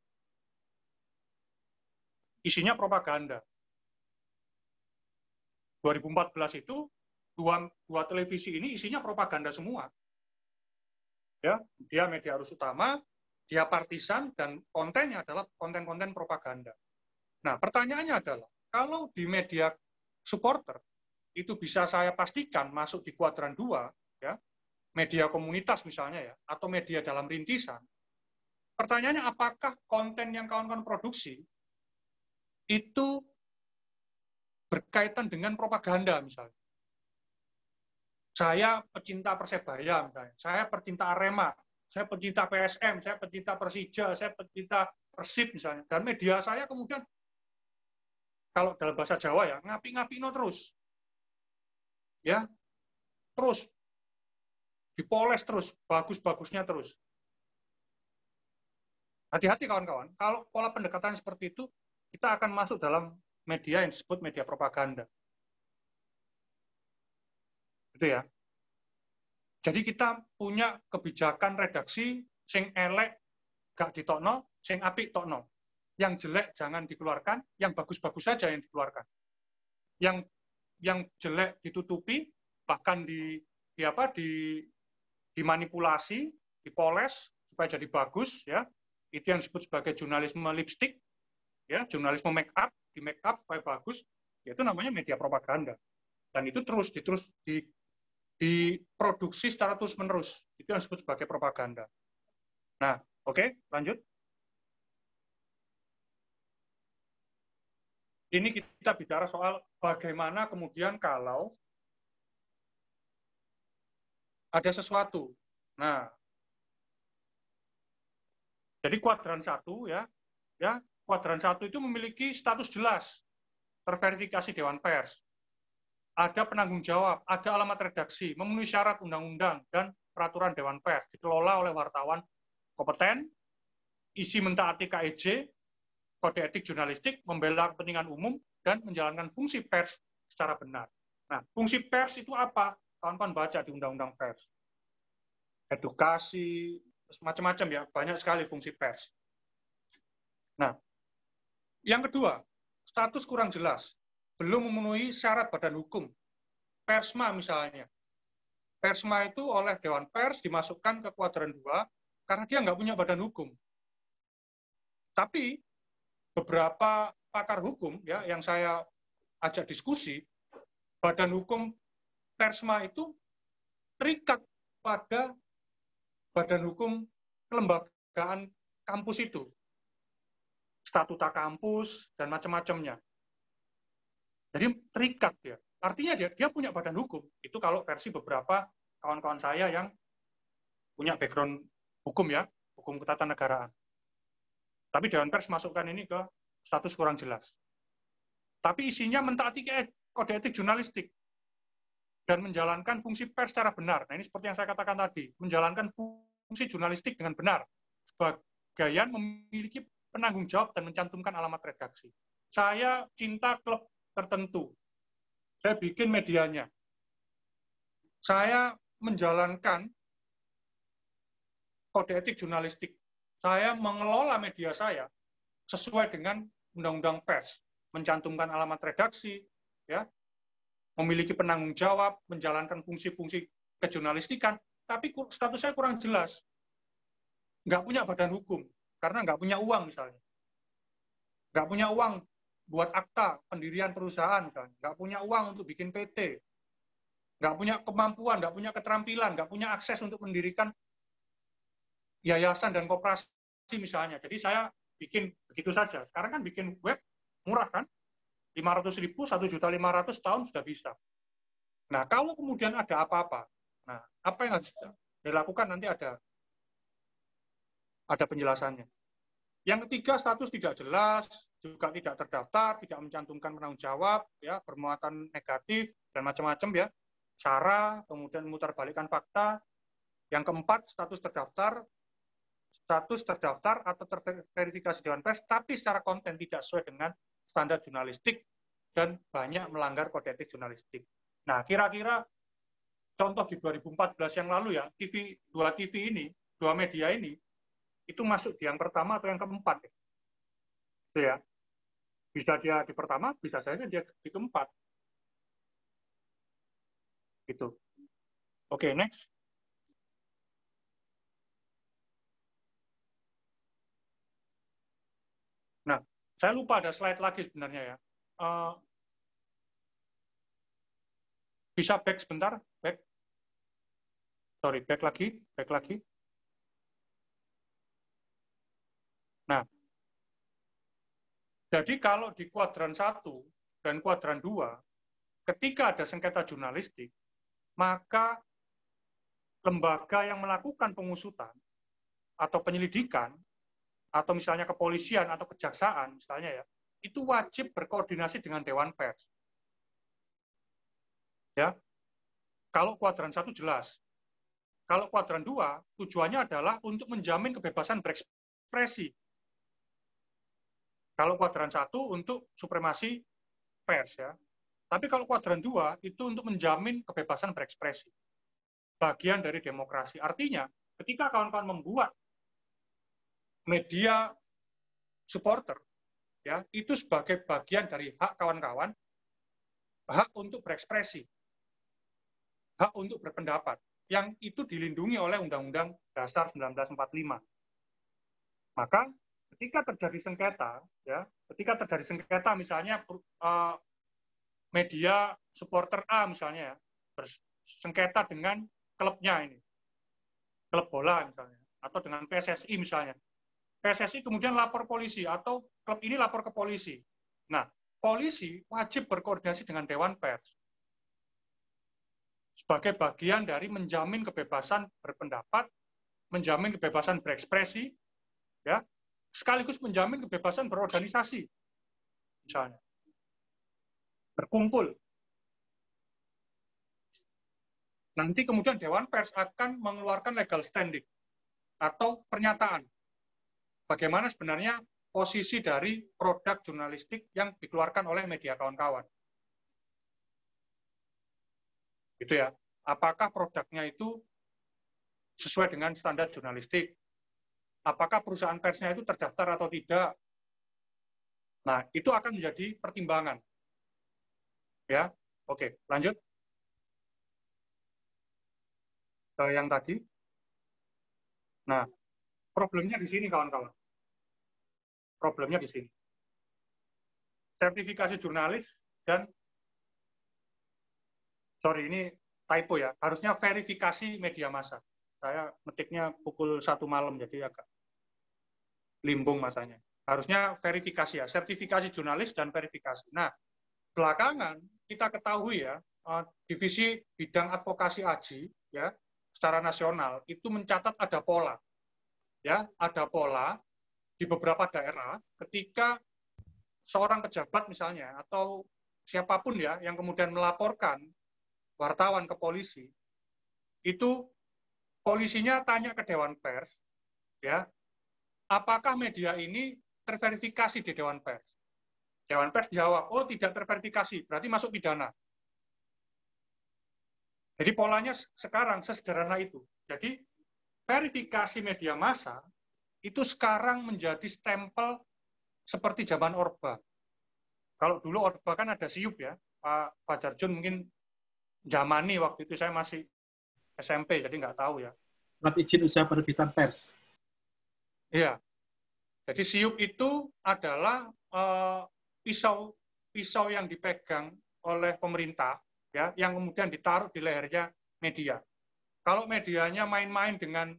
Speaker 3: Isinya propaganda. 2014 itu dua, dua televisi ini isinya propaganda semua. Ya, dia media arus utama, dia partisan dan kontennya adalah konten-konten propaganda. Nah, pertanyaannya adalah kalau di media supporter itu bisa saya pastikan masuk di kuadran 2 ya, media komunitas misalnya ya, atau media dalam rintisan. Pertanyaannya apakah konten yang kawan-kawan produksi itu berkaitan dengan propaganda misalnya. Saya pecinta Persebaya misalnya, saya pecinta Arema, saya pecinta PSM, saya pecinta Persija, saya pecinta Persib misalnya. Dan media saya kemudian kalau dalam bahasa Jawa ya, ngapi-ngapino terus. Ya. Terus dipoles terus, bagus-bagusnya terus. Hati-hati kawan-kawan, kalau pola pendekatan seperti itu, kita akan masuk dalam media yang disebut media propaganda. Itu ya. Jadi kita punya kebijakan redaksi sing elek gak ditokno, sing apik tokno. Yang jelek jangan dikeluarkan, yang bagus-bagus saja yang dikeluarkan. Yang yang jelek ditutupi, bahkan di, di apa di dimanipulasi, dipoles supaya jadi bagus ya. Itu yang disebut sebagai jurnalisme lipstick ya, jurnalisme make up di make up supaya bagus, itu namanya media propaganda. Dan itu terus diterus di diproduksi secara terus menerus. Itu yang disebut sebagai propaganda. Nah, oke, okay, lanjut. Ini kita bicara soal bagaimana kemudian kalau ada sesuatu. Nah, jadi kuadran satu ya, ya kuadran satu itu memiliki status jelas, terverifikasi Dewan Pers, ada penanggung jawab, ada alamat redaksi, memenuhi syarat undang-undang dan peraturan Dewan Pers, dikelola oleh wartawan kompeten, isi mentaati KEJ, kode etik jurnalistik, membela kepentingan umum, dan menjalankan fungsi pers secara benar. Nah, fungsi pers itu apa? Kawan-kawan baca di Undang-Undang Pers. Edukasi, macam-macam ya, banyak sekali fungsi pers. Nah, yang kedua, status kurang jelas, belum memenuhi syarat badan hukum. Persma misalnya. Persma itu oleh Dewan Pers dimasukkan ke kuadran 2 karena dia nggak punya badan hukum. Tapi beberapa pakar hukum ya yang saya ajak diskusi, badan hukum Persma itu terikat pada badan hukum kelembagaan kampus itu statuta kampus, dan macam-macamnya. Jadi terikat dia. Artinya dia, dia punya badan hukum. Itu kalau versi beberapa kawan-kawan saya yang punya background hukum ya, hukum ketatanegaraan. Tapi Dewan Pers masukkan ini ke status kurang jelas. Tapi isinya mentaati kode etik jurnalistik dan menjalankan fungsi pers secara benar. Nah ini seperti yang saya katakan tadi, menjalankan fungsi jurnalistik dengan benar. Sebagian memiliki penanggung jawab dan mencantumkan alamat redaksi. Saya cinta klub tertentu. Saya bikin medianya. Saya menjalankan kode etik jurnalistik. Saya mengelola media saya sesuai dengan undang-undang pers, mencantumkan alamat redaksi, ya, memiliki penanggung jawab, menjalankan fungsi-fungsi kejurnalistikan, tapi status saya kurang jelas. Nggak punya badan hukum karena nggak punya uang misalnya. Nggak punya uang buat akta pendirian perusahaan, kan. nggak punya uang untuk bikin PT, nggak punya kemampuan, nggak punya keterampilan, nggak punya akses untuk mendirikan yayasan dan koperasi misalnya. Jadi saya bikin begitu saja. Sekarang kan bikin web murah kan? 500 ribu, 1 juta 500 tahun sudah bisa. Nah, kalau kemudian ada apa-apa, nah, apa yang harus dilakukan nanti ada ada penjelasannya. Yang ketiga, status tidak jelas, juga tidak terdaftar, tidak mencantumkan penanggung jawab, ya, bermuatan negatif, dan macam-macam ya. Cara, kemudian memutarbalikkan fakta. Yang keempat, status terdaftar, status terdaftar atau terverifikasi Dewan Pers, tapi secara konten tidak sesuai dengan standar jurnalistik dan banyak melanggar kode etik jurnalistik. Nah, kira-kira contoh di 2014 yang lalu ya, TV dua TV ini, dua media ini itu masuk di yang pertama atau yang keempat ya. Itu ya. Bisa dia di pertama, bisa saja dia di keempat. Gitu. Oke, okay, next. Nah, saya lupa ada slide lagi sebenarnya ya. Uh, bisa back sebentar, back. Sorry, back lagi, back lagi. Nah, jadi kalau di kuadran satu dan kuadran dua, ketika ada sengketa jurnalistik, maka lembaga yang melakukan pengusutan atau penyelidikan, atau misalnya kepolisian atau kejaksaan, misalnya ya, itu wajib berkoordinasi dengan Dewan Pers. Ya, kalau kuadran satu jelas. Kalau kuadran dua, tujuannya adalah untuk menjamin kebebasan berekspresi kalau kuadran satu untuk supremasi pers ya. Tapi kalau kuadran dua itu untuk menjamin kebebasan berekspresi. Bagian dari demokrasi. Artinya, ketika kawan-kawan membuat media supporter, ya itu sebagai bagian dari hak kawan-kawan, hak untuk berekspresi, hak untuk berpendapat, yang itu dilindungi oleh Undang-Undang Dasar 1945. Maka ketika terjadi sengketa, ya, ketika terjadi sengketa misalnya uh, media supporter A misalnya ya, bersengketa dengan klubnya ini, klub bola misalnya, atau dengan PSSI misalnya. PSSI kemudian lapor polisi atau klub ini lapor ke polisi. Nah, polisi wajib berkoordinasi dengan Dewan Pers sebagai bagian dari menjamin kebebasan berpendapat, menjamin kebebasan berekspresi, ya, sekaligus menjamin kebebasan berorganisasi, misalnya. Berkumpul. Nanti kemudian Dewan Pers akan mengeluarkan legal standing atau pernyataan. Bagaimana sebenarnya posisi dari produk jurnalistik yang dikeluarkan oleh media kawan-kawan. Gitu ya. Apakah produknya itu sesuai dengan standar jurnalistik? apakah perusahaan persnya itu terdaftar atau tidak. Nah, itu akan menjadi pertimbangan. Ya, oke, lanjut. Ke yang tadi. Nah, problemnya di sini, kawan-kawan. Problemnya di sini. Sertifikasi jurnalis dan sorry, ini typo ya. Harusnya verifikasi media massa. Saya metiknya pukul satu malam, jadi agak limbung masanya. Harusnya verifikasi ya, sertifikasi jurnalis dan verifikasi. Nah, belakangan kita ketahui ya, eh, divisi bidang advokasi AJI ya secara nasional itu mencatat ada pola. Ya, ada pola di beberapa daerah ketika seorang pejabat misalnya atau siapa pun ya yang kemudian melaporkan wartawan ke polisi itu polisinya tanya ke dewan pers ya apakah media ini terverifikasi di Dewan Pers? Dewan Pers jawab, oh tidak terverifikasi, berarti masuk pidana. Jadi polanya sekarang sesederhana itu. Jadi verifikasi media massa itu sekarang menjadi stempel seperti zaman Orba. Kalau dulu Orba kan ada siup ya, Pak Fajarjun mungkin zamani waktu itu saya masih SMP, jadi nggak tahu ya.
Speaker 1: Surat izin usaha penerbitan pers.
Speaker 3: Iya. Jadi siup itu adalah uh, pisau pisau yang dipegang oleh pemerintah ya yang kemudian ditaruh di lehernya media. Kalau medianya main-main dengan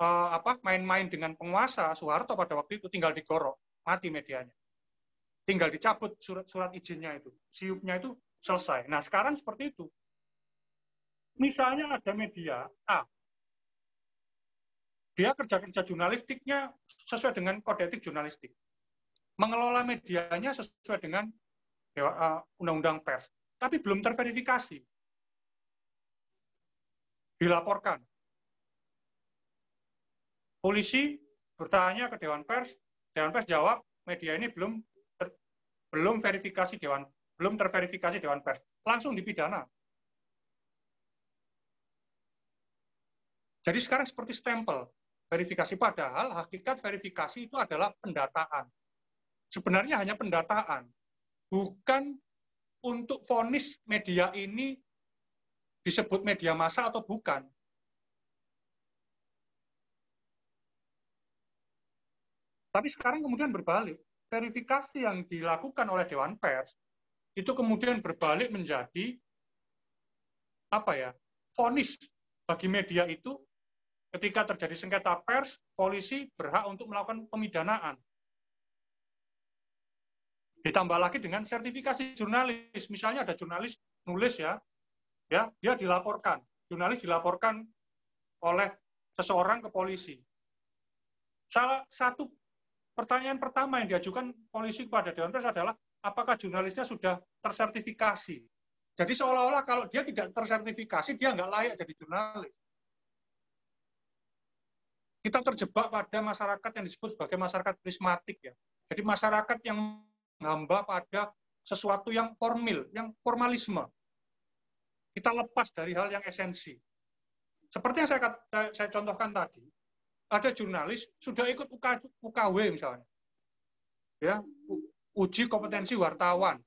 Speaker 3: uh, apa main-main dengan penguasa Soeharto pada waktu itu tinggal digorok, mati medianya. Tinggal dicabut surat-surat izinnya itu. Siupnya itu selesai. Nah, sekarang seperti itu. Misalnya ada media A. Dia kerja-kerja jurnalistiknya sesuai dengan kode etik jurnalistik. Mengelola medianya sesuai dengan uh, undang-undang pers. Tapi belum terverifikasi. Dilaporkan. Polisi bertanya ke Dewan Pers, Dewan Pers jawab, media ini belum ter, belum verifikasi Dewan belum terverifikasi Dewan Pers, langsung dipidana. Jadi sekarang seperti stempel verifikasi, padahal hakikat verifikasi itu adalah pendataan. Sebenarnya hanya pendataan, bukan untuk vonis media ini disebut media massa atau bukan. Tapi sekarang kemudian berbalik. Verifikasi yang dilakukan oleh Dewan Pers itu kemudian berbalik menjadi apa ya vonis bagi media itu ketika terjadi sengketa pers polisi berhak untuk melakukan pemidanaan. Ditambah lagi dengan sertifikasi jurnalis. Misalnya ada jurnalis nulis ya ya dia dilaporkan. Jurnalis dilaporkan oleh seseorang ke polisi. Salah satu pertanyaan pertama yang diajukan polisi kepada Dewan Pers adalah apakah jurnalisnya sudah tersertifikasi. Jadi seolah-olah kalau dia tidak tersertifikasi, dia nggak layak jadi jurnalis. Kita terjebak pada masyarakat yang disebut sebagai masyarakat prismatik ya. Jadi masyarakat yang ngamba pada sesuatu yang formil, yang formalisme. Kita lepas dari hal yang esensi. Seperti yang saya, saya contohkan tadi, ada jurnalis sudah ikut UKW misalnya, ya uji kompetensi wartawan.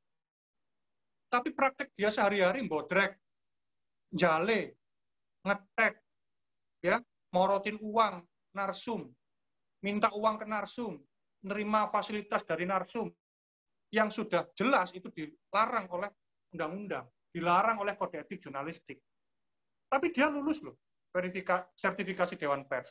Speaker 3: Tapi praktek dia sehari-hari bodrek, jale, ngetek, ya, morotin uang, narsum, minta uang ke narsum, nerima fasilitas dari narsum, yang sudah jelas itu dilarang oleh undang-undang, dilarang oleh kode etik jurnalistik. Tapi dia lulus loh, verifikasi sertifikasi Dewan Pers.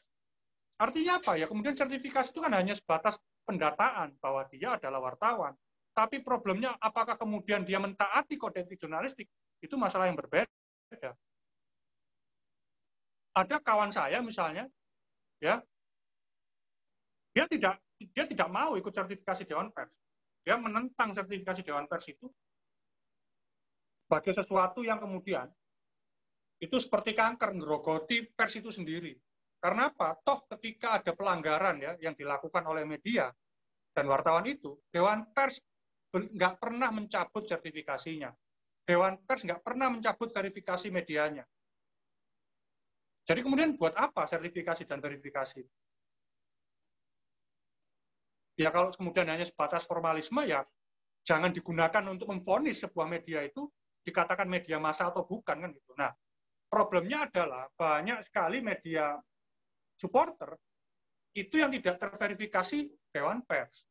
Speaker 3: Artinya apa ya? Kemudian sertifikasi itu kan hanya sebatas pendataan bahwa dia adalah wartawan. Tapi problemnya apakah kemudian dia mentaati kode etik jurnalistik? Itu masalah yang berbeda. Ada kawan saya misalnya, ya, dia tidak dia tidak mau ikut sertifikasi Dewan Pers. Dia menentang sertifikasi Dewan Pers itu sebagai sesuatu yang kemudian itu seperti kanker ngerogoti pers itu sendiri. Karena apa? Toh ketika ada pelanggaran ya yang dilakukan oleh media dan wartawan itu, Dewan Pers nggak pernah mencabut sertifikasinya. Dewan Pers nggak pernah mencabut verifikasi medianya. Jadi kemudian buat apa sertifikasi dan verifikasi? Ya kalau kemudian hanya sebatas formalisme ya jangan digunakan untuk memfonis sebuah media itu dikatakan media massa atau bukan kan gitu. Nah, problemnya adalah banyak sekali media supporter itu yang tidak terverifikasi Dewan Pers.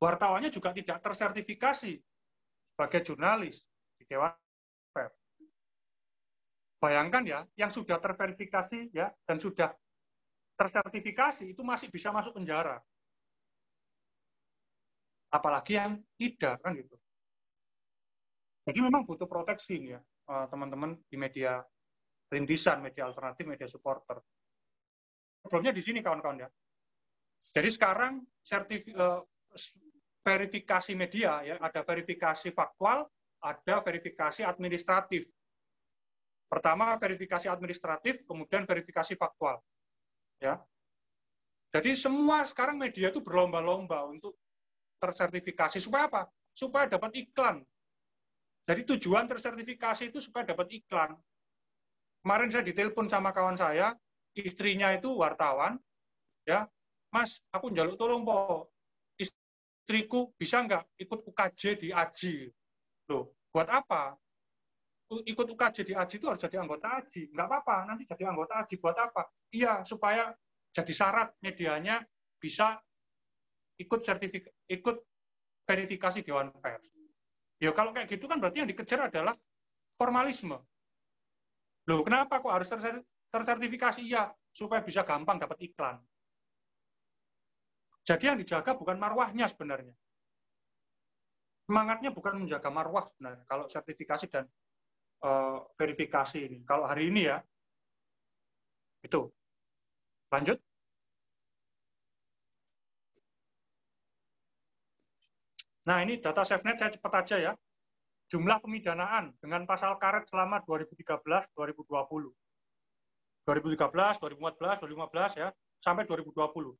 Speaker 3: Wartawannya juga tidak tersertifikasi sebagai jurnalis di Dewan Pers. Bayangkan ya, yang sudah terverifikasi ya dan sudah tersertifikasi itu masih bisa masuk penjara. Apalagi yang tidak kan gitu. Jadi memang butuh proteksi ya teman-teman di media rintisan, media alternatif, media supporter problemnya di sini kawan-kawan ya. Jadi sekarang sertif, uh, verifikasi media ya, ada verifikasi faktual, ada verifikasi administratif. Pertama verifikasi administratif, kemudian verifikasi faktual. Ya. Jadi semua sekarang media itu berlomba-lomba untuk tersertifikasi supaya apa? Supaya dapat iklan. Jadi tujuan tersertifikasi itu supaya dapat iklan. Kemarin saya ditelepon sama kawan saya, istrinya itu wartawan, ya, Mas, aku njaluk tolong po, istriku bisa nggak ikut UKJ di AJI? Loh, buat apa? Ikut UKJ di AJI itu harus jadi anggota AJI. Nggak apa-apa, nanti jadi anggota AJI buat apa? Iya, supaya jadi syarat medianya bisa ikut sertifikat, ikut verifikasi Dewan Pers. Ya kalau kayak gitu kan berarti yang dikejar adalah formalisme. Loh, kenapa kok harus tersertifikasi? Ya, supaya bisa gampang dapat iklan. Jadi yang dijaga bukan marwahnya sebenarnya. Semangatnya bukan menjaga marwah sebenarnya. Kalau sertifikasi dan uh, verifikasi ini. Kalau hari ini ya, itu. Lanjut. Nah, ini data SafeNet saya cepat aja ya. Jumlah pemidanaan dengan pasal karet selama 2013-2020. 2013, 2014, 2015 ya, sampai 2020.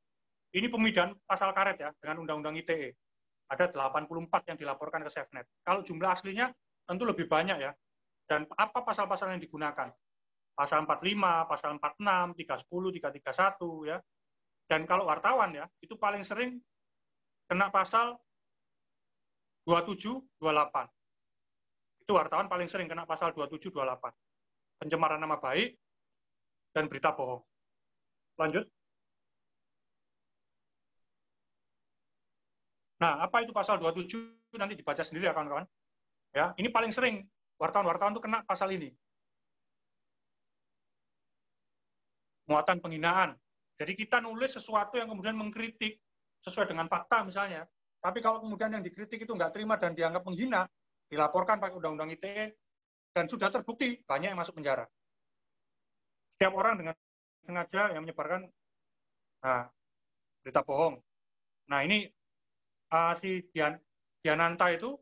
Speaker 3: Ini pemidan pasal karet ya, dengan Undang-Undang ITE. Ada 84 yang dilaporkan ke SafeNet. Kalau jumlah aslinya tentu lebih banyak ya. Dan apa pasal-pasal yang digunakan? Pasal 45, pasal 46, 310, 331 ya. Dan kalau wartawan ya, itu paling sering kena pasal 27, 28. Itu wartawan paling sering kena pasal 27, 28. Pencemaran nama baik dan berita bohong. Lanjut. Nah, apa itu pasal 27 nanti dibaca sendiri ya kawan-kawan. Ya, ini paling sering wartawan-wartawan itu kena pasal ini. Muatan penghinaan. Jadi kita nulis sesuatu yang kemudian mengkritik sesuai dengan fakta misalnya, tapi kalau kemudian yang dikritik itu nggak terima dan dianggap menghina, dilaporkan pakai undang-undang ITE, dan sudah terbukti banyak yang masuk penjara. Setiap orang dengan sengaja yang menyebarkan nah, berita bohong. Nah ini uh, si Dian, Diananta itu,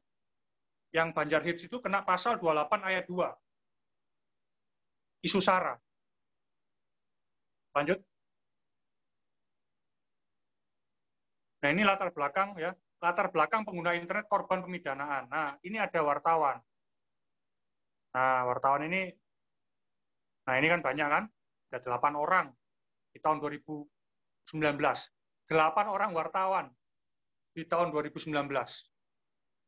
Speaker 3: yang Banjar Hits itu kena pasal 28 ayat 2. Isu SARA. Lanjut. Nah ini latar belakang ya latar belakang pengguna internet korban pemidanaan. Nah, ini ada wartawan. Nah, wartawan ini, nah ini kan banyak kan, ada delapan orang di tahun 2019. Delapan orang wartawan di tahun 2019.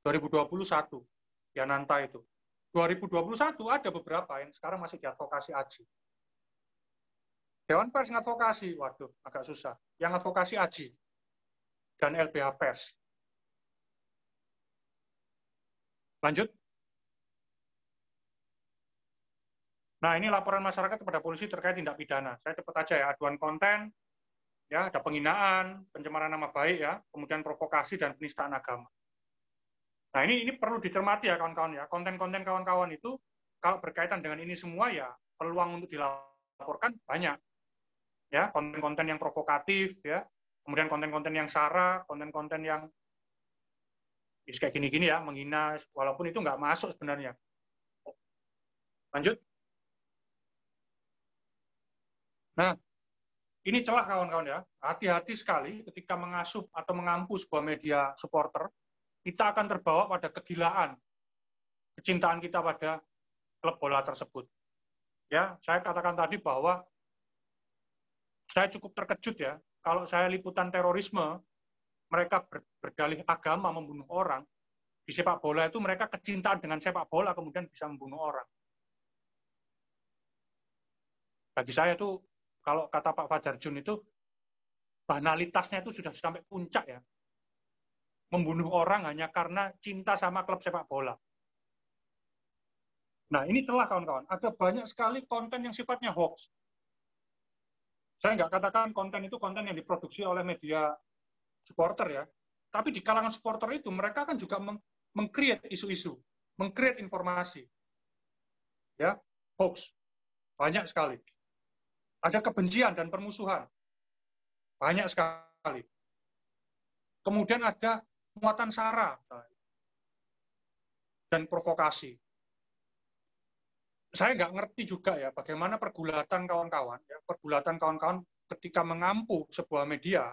Speaker 3: 2021, Yananta itu. 2021 ada beberapa yang sekarang masih diadvokasi Aji. Dewan Pers ngadvokasi, waduh, agak susah. Yang advokasi Aji dan LBH Pers. Lanjut. Nah, ini laporan masyarakat kepada polisi terkait tindak pidana. Saya cepat aja ya, aduan konten, ya ada penghinaan, pencemaran nama baik ya, kemudian provokasi dan penistaan agama. Nah, ini ini perlu dicermati ya kawan-kawan ya. Konten-konten kawan-kawan itu kalau berkaitan dengan ini semua ya peluang untuk dilaporkan banyak. Ya, konten-konten yang provokatif ya, kemudian konten-konten yang sara, konten-konten yang kayak gini-gini ya, menghina, walaupun itu nggak masuk sebenarnya. Lanjut. Nah, ini celah kawan-kawan ya. Hati-hati sekali ketika mengasuh atau mengampu sebuah media supporter, kita akan terbawa pada kegilaan, kecintaan kita pada klub bola tersebut. Ya, saya katakan tadi bahwa saya cukup terkejut ya, kalau saya liputan terorisme mereka berdalih agama membunuh orang, di sepak bola itu mereka kecintaan dengan sepak bola kemudian bisa membunuh orang. Bagi saya itu kalau kata Pak Fajar Jun itu banalitasnya itu sudah sampai puncak ya. Membunuh orang hanya karena cinta sama klub sepak bola. Nah, ini telah kawan-kawan. Ada banyak sekali konten yang sifatnya hoax. Saya nggak katakan konten itu konten yang diproduksi oleh media supporter ya. Tapi di kalangan supporter itu mereka kan juga meng, isu-isu, meng-create informasi. Ya, hoax. Banyak sekali. Ada kebencian dan permusuhan. Banyak sekali. Kemudian ada muatan sara dan provokasi. Saya nggak ngerti juga ya bagaimana pergulatan kawan-kawan, ya, pergulatan kawan-kawan ketika mengampu sebuah media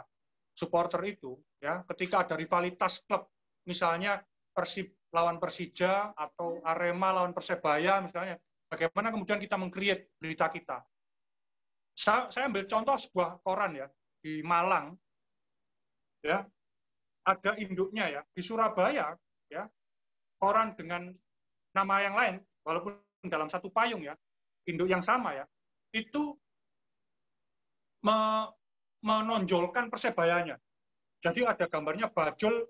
Speaker 3: supporter itu ya ketika ada rivalitas klub misalnya Persib lawan Persija atau Arema lawan Persebaya misalnya bagaimana kemudian kita mengcreate berita kita saya, ambil contoh sebuah koran ya di Malang ya ada induknya ya di Surabaya ya koran dengan nama yang lain walaupun dalam satu payung ya induk yang sama ya itu me, menonjolkan persebayanya. Jadi ada gambarnya bajul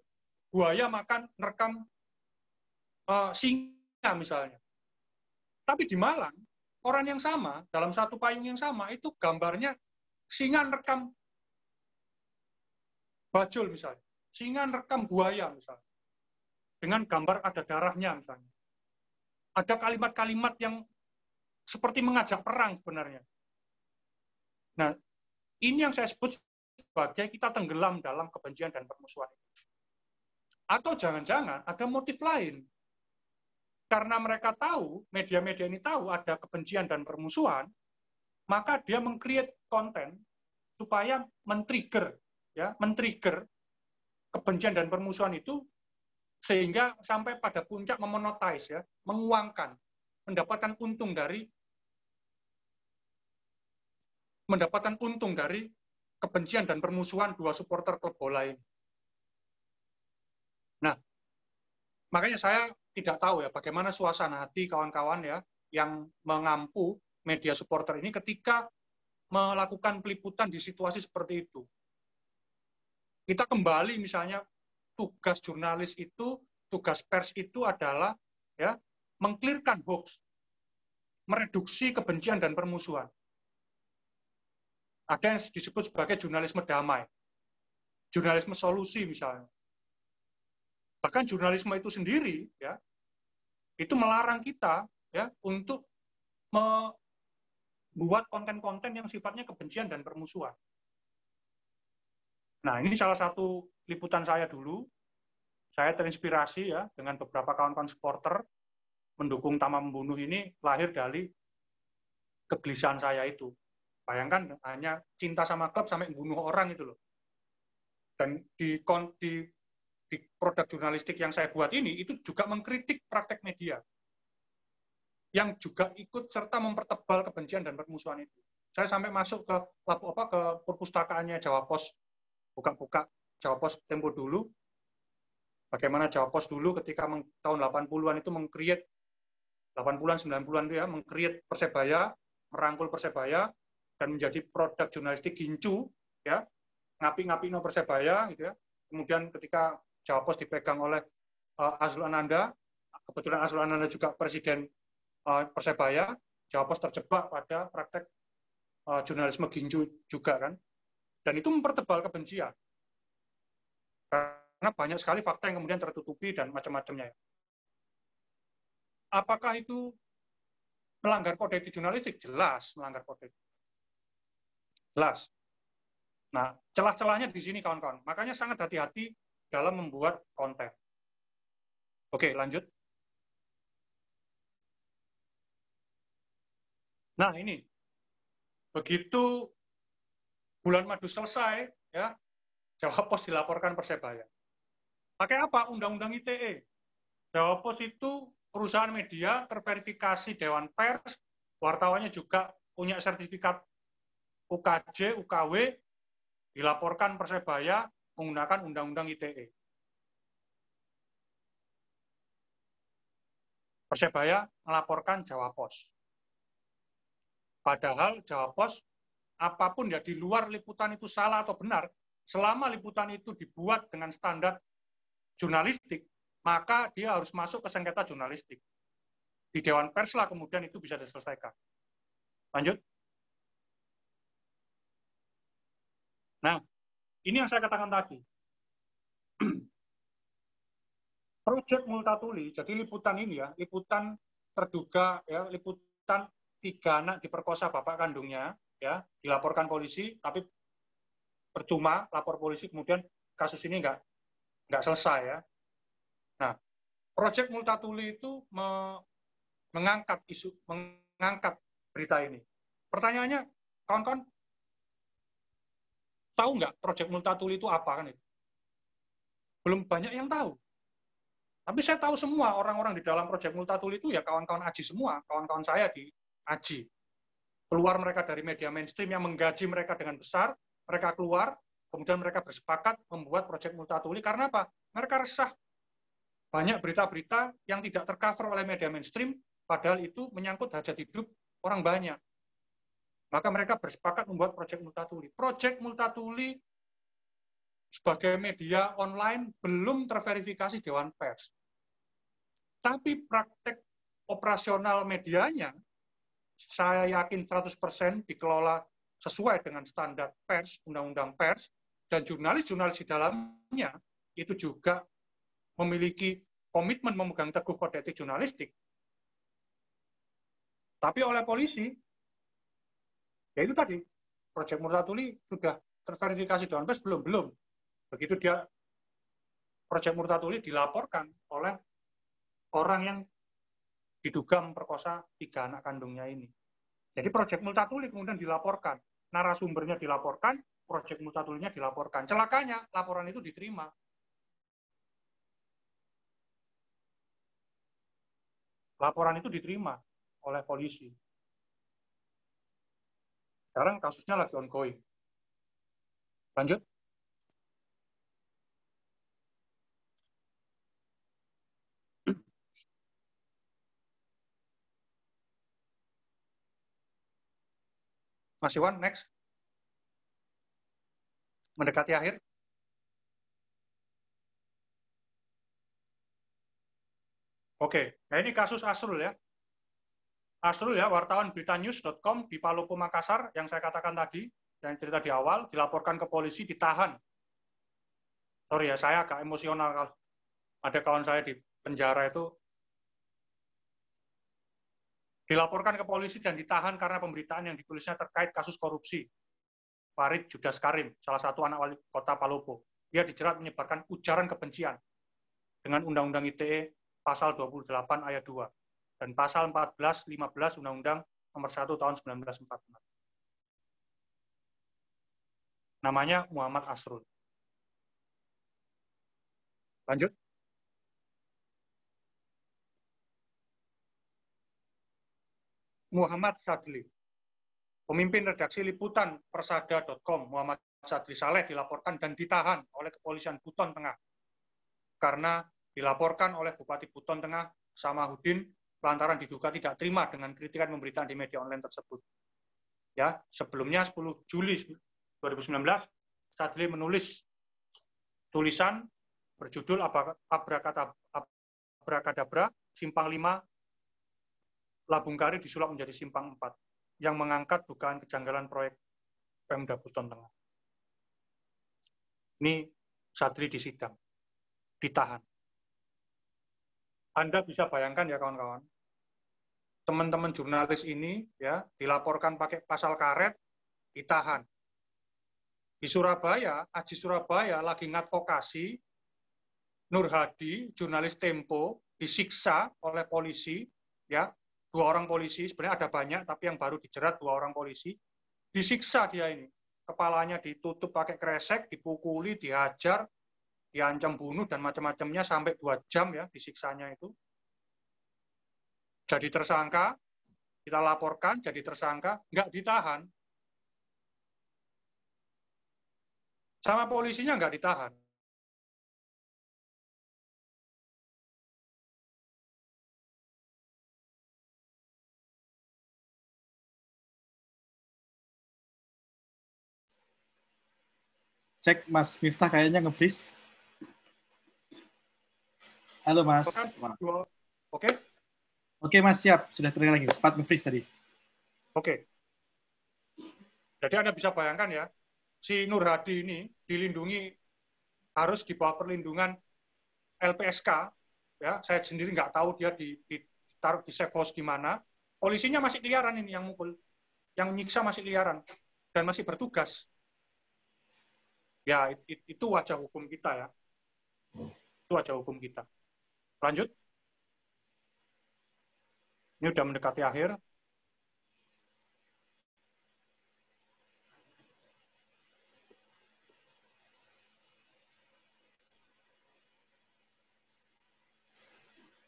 Speaker 3: buaya makan rekam uh, singa misalnya. Tapi di Malang, orang yang sama, dalam satu payung yang sama, itu gambarnya singa rekam bajul misalnya, singa rekam buaya misalnya, dengan gambar ada darahnya misalnya. Ada kalimat-kalimat yang seperti mengajak perang sebenarnya. Nah, ini yang saya sebut sebagai kita tenggelam dalam kebencian dan permusuhan. Atau jangan-jangan ada motif lain. Karena mereka tahu, media-media ini tahu ada kebencian dan permusuhan, maka dia mengcreate konten supaya men-trigger ya, men-trigger kebencian dan permusuhan itu sehingga sampai pada puncak memonetize ya, menguangkan, mendapatkan untung dari mendapatkan untung dari kebencian dan permusuhan dua supporter klub bola ini. Nah, makanya saya tidak tahu ya bagaimana suasana hati kawan-kawan ya yang mengampu media supporter ini ketika melakukan peliputan di situasi seperti itu. Kita kembali misalnya tugas jurnalis itu, tugas pers itu adalah ya mengklirkan hoax, mereduksi kebencian dan permusuhan. Ada yang disebut sebagai jurnalisme damai, jurnalisme solusi misalnya. Bahkan jurnalisme itu sendiri ya itu melarang kita ya untuk membuat konten-konten yang sifatnya kebencian dan permusuhan. Nah, ini salah satu liputan saya dulu. Saya terinspirasi ya dengan beberapa kawan-kawan supporter mendukung Tama Membunuh ini lahir dari kegelisahan saya itu. Bayangkan hanya cinta sama klub sampai membunuh orang itu loh. Dan di, di di produk jurnalistik yang saya buat ini itu juga mengkritik praktek media yang juga ikut serta mempertebal kebencian dan permusuhan itu. Saya sampai masuk ke apa ke perpustakaannya Jawa Pos, buka-buka Jawa Pos Tempo dulu. Bagaimana Jawa Pos dulu ketika tahun 80-an itu mengkreat 80-an 90-an itu ya mengkreat Persebaya, merangkul Persebaya dan menjadi produk jurnalistik gincu ya ngapi-ngapi no Persebaya gitu ya. Kemudian ketika Jawa Pos dipegang oleh uh, Azrul Ananda. Kebetulan Azrul Ananda juga presiden uh, Persebaya. Jawa Pos terjebak pada praktek uh, jurnalisme ginju juga kan. Dan itu mempertebal kebencian. Karena banyak sekali fakta yang kemudian tertutupi dan macam-macamnya. Apakah itu melanggar kode etik jurnalistik? Jelas melanggar kode etik. Jelas. Nah, celah-celahnya di sini kawan-kawan. Makanya sangat hati-hati dalam membuat konten. Oke, lanjut. Nah, ini. Begitu bulan madu selesai, ya, Jawa Pos dilaporkan Persebaya. Pakai apa? Undang-undang ITE. Jawa Pos itu perusahaan media terverifikasi Dewan Pers, wartawannya juga punya sertifikat UKJ, UKW, dilaporkan Persebaya, menggunakan Undang-Undang ITE. Persebaya melaporkan Jawa Pos. Padahal Jawa Pos, apa pun ya di luar liputan itu salah atau benar, selama liputan itu dibuat dengan standar jurnalistik, maka dia harus masuk ke sengketa jurnalistik. Di Dewan Pers lah kemudian itu bisa diselesaikan. Lanjut. Nah, ini yang saya katakan tadi. Project Multatuli, jadi liputan ini ya, liputan terduga ya, liputan tiga anak diperkosa bapak kandungnya, ya, dilaporkan polisi, tapi percuma lapor polisi, kemudian kasus ini nggak nggak selesai ya. Nah, Project Multatuli itu me, mengangkat isu, mengangkat berita ini. Pertanyaannya, kawan-kawan Tahu nggak proyek Multatuli itu apa kan itu? Belum banyak yang tahu. Tapi saya tahu semua orang-orang di dalam proyek Multatuli itu ya kawan-kawan Aji semua, kawan-kawan saya di Aji. Keluar mereka dari media mainstream yang menggaji mereka dengan besar, mereka keluar, kemudian mereka bersepakat membuat proyek Multatuli karena apa? Mereka resah. Banyak berita-berita yang tidak tercover oleh media mainstream, padahal itu menyangkut hajat hidup orang banyak. Maka mereka bersepakat membuat Project Multatuli. Project Multatuli sebagai media online belum terverifikasi Dewan Pers. Tapi praktek operasional medianya, saya yakin 100% dikelola sesuai dengan standar pers, undang-undang pers, dan jurnalis-jurnalis di dalamnya itu juga memiliki komitmen memegang teguh kode etik jurnalistik, tapi oleh polisi, ya itu tadi, Proyek Murtatuli sudah terverifikasi Dewan Pers belum? Belum. Begitu dia Proyek Murtatuli dilaporkan oleh orang yang diduga memperkosa tiga anak kandungnya ini. Jadi Proyek Multatuli kemudian dilaporkan, narasumbernya dilaporkan, Proyek Multatulinya dilaporkan. Celakanya laporan itu diterima. Laporan itu diterima oleh polisi. Sekarang kasusnya lagi ongoing. Lanjut. Mas Iwan, next. Mendekati akhir. Oke, nah ini kasus Asrul ya. Asrul ya, wartawan beritanews.com di Palopo Makassar yang saya katakan tadi, yang cerita di awal, dilaporkan ke polisi, ditahan. Sorry ya, saya agak emosional kalau ada kawan saya di penjara itu dilaporkan ke polisi dan ditahan karena pemberitaan yang ditulisnya terkait kasus korupsi. Farid Judas Karim, salah satu anak wali kota Palopo. Dia dijerat menyebarkan ujaran kebencian dengan Undang-Undang ITE pasal 28 ayat 2 dan pasal 14, 15 Undang-Undang nomor 1 tahun 1944. Namanya Muhammad Asrul. Lanjut. Muhammad Sadli. Pemimpin redaksi liputan persada.com, Muhammad Sadli Saleh dilaporkan dan ditahan oleh kepolisian Buton Tengah karena dilaporkan oleh Bupati Buton Tengah Samahudin lantaran diduga tidak terima dengan kritikan pemberitaan di media online tersebut. Ya, sebelumnya 10 Juli 2019 Sadli menulis tulisan berjudul Abrakadabra Simpang 5 Labung Kari disulap menjadi Simpang 4 yang mengangkat dugaan kejanggalan proyek Pemda Buton Tengah. Ini Sadli disidang, ditahan. Anda bisa bayangkan ya kawan-kawan, teman-teman jurnalis ini ya dilaporkan pakai pasal karet, ditahan. Di Surabaya, Aji Surabaya lagi ngadvokasi, Nur Hadi, jurnalis Tempo, disiksa oleh polisi, ya dua orang polisi, sebenarnya ada banyak, tapi yang baru dijerat dua orang polisi, disiksa dia ini. Kepalanya ditutup pakai kresek, dipukuli, dihajar, diancam bunuh, dan macam-macamnya sampai dua jam ya disiksanya itu jadi tersangka, kita laporkan jadi tersangka, nggak ditahan. Sama polisinya nggak ditahan.
Speaker 1: Cek Mas Miftah kayaknya nge-freeze. Halo Mas.
Speaker 3: Oke. Okay.
Speaker 1: Oke Mas, siap. Sudah terdengar lagi. Sempat nge-freeze tadi.
Speaker 3: Oke. Jadi Anda bisa bayangkan ya, si Nur Hadi ini dilindungi harus di bawah perlindungan LPSK. Ya, saya sendiri nggak tahu dia ditaruh di safe house di mana. Polisinya masih keliaran ini yang mukul, yang nyiksa masih keliaran dan masih bertugas. Ya, itu wajah hukum kita ya. Itu wajah hukum kita. Lanjut. Ini sudah mendekati akhir.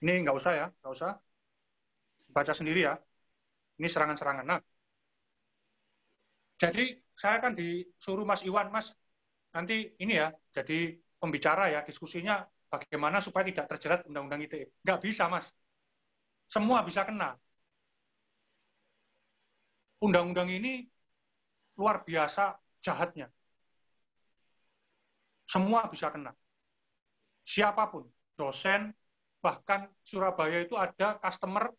Speaker 3: Ini nggak usah ya, nggak usah. Baca sendiri ya. Ini serangan-serangan. Nah, jadi saya akan disuruh Mas Iwan, Mas, nanti ini ya, jadi pembicara ya, diskusinya bagaimana supaya tidak terjerat Undang-Undang ITE. Nggak bisa, Mas. Semua bisa kena. Undang-undang ini luar biasa jahatnya. Semua bisa kena. Siapa pun, dosen, bahkan Surabaya itu ada customer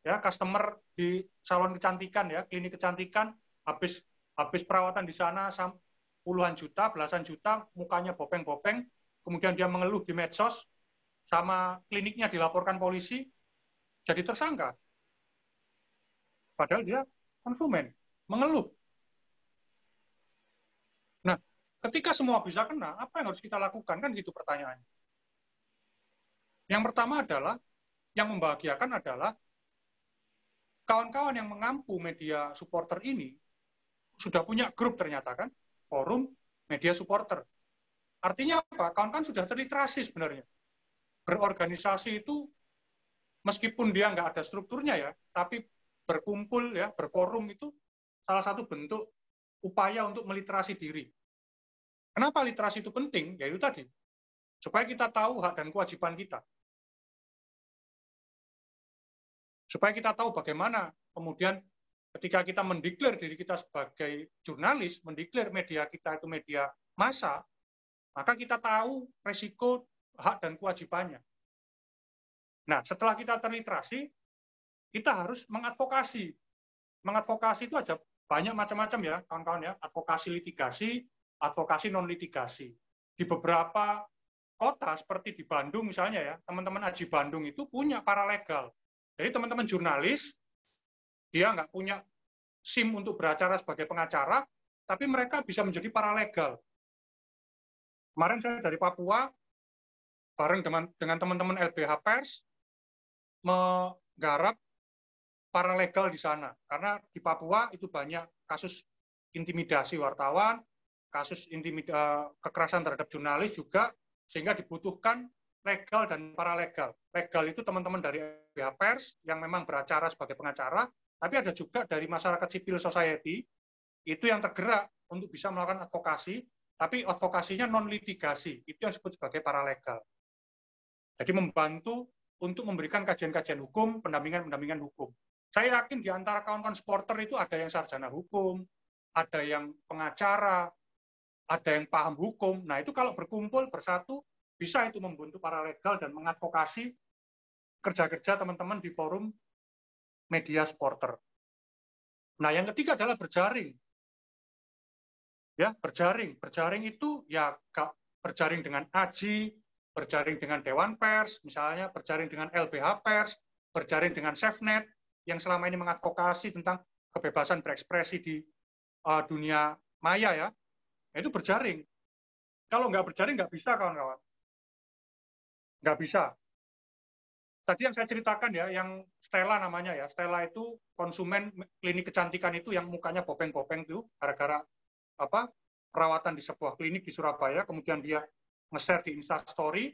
Speaker 3: ya customer di salon kecantikan ya klinik kecantikan habis habis perawatan di sana puluhan juta, belasan juta, mukanya bopeng-bopeng, kemudian dia mengeluh di medsos, sama kliniknya dilaporkan polisi, jadi tersangka. Padahal dia konsumen, mengeluh. Nah, ketika semua bisa kena, apa yang harus kita lakukan? Kan gitu pertanyaannya. Yang pertama adalah, yang membahagiakan adalah, kawan-kawan yang mengampu media supporter ini, sudah punya grup ternyata kan, forum media supporter. Artinya apa? Kawan-kawan sudah terliterasi sebenarnya. Berorganisasi itu meskipun dia nggak ada strukturnya ya, tapi berkumpul ya, berforum itu salah satu bentuk upaya untuk meliterasi diri. Kenapa literasi itu penting? Ya itu tadi. Supaya kita tahu hak dan kewajiban kita. Supaya kita tahu bagaimana kemudian ketika kita mendeklar diri kita sebagai jurnalis, mendeklar media kita itu media massa, maka kita tahu resiko, hak, dan kewajibannya. Nah, setelah kita terliterasi, kita harus mengadvokasi. Mengadvokasi itu ada banyak macam-macam ya, kawan-kawan ya. Advokasi litigasi, advokasi non-litigasi. Di beberapa kota seperti di Bandung misalnya ya, teman-teman Aji Bandung itu punya paralegal. Jadi teman-teman jurnalis dia nggak punya SIM untuk beracara sebagai pengacara, tapi mereka bisa menjadi paralegal. Kemarin saya dari Papua, bareng dengan dengan teman-teman LBH Pers, menggarap paralegal di sana. Karena di Papua itu banyak kasus intimidasi wartawan, kasus intimida kekerasan terhadap jurnalis juga, sehingga dibutuhkan legal dan paralegal. Legal itu teman-teman dari LBH Pers yang memang beracara sebagai pengacara, tapi ada juga dari masyarakat civil society itu yang tergerak untuk bisa melakukan advokasi, tapi advokasinya non litigasi, itu yang disebut sebagai paralegal. Jadi membantu untuk memberikan kajian-kajian hukum, pendampingan-pendampingan hukum. Saya yakin di antara kawan-kawan supporter itu ada yang sarjana hukum, ada yang pengacara, ada yang paham hukum. Nah, itu kalau berkumpul bersatu bisa itu membantu paralegal dan mengadvokasi kerja-kerja teman-teman di forum media supporter. Nah, yang ketiga adalah berjaring. Ya, berjaring. Berjaring itu ya berjaring dengan AJI, berjaring dengan Dewan Pers, misalnya berjaring dengan LBH Pers, berjaring dengan SafeNet, yang selama ini mengadvokasi tentang kebebasan berekspresi di uh, dunia maya ya, itu berjaring. Kalau nggak berjaring nggak bisa kawan-kawan. Nggak bisa tadi yang saya ceritakan ya, yang Stella namanya ya, Stella itu konsumen klinik kecantikan itu yang mukanya bopeng-bopeng itu gara-gara apa perawatan di sebuah klinik di Surabaya, kemudian dia nge-share di Instastory,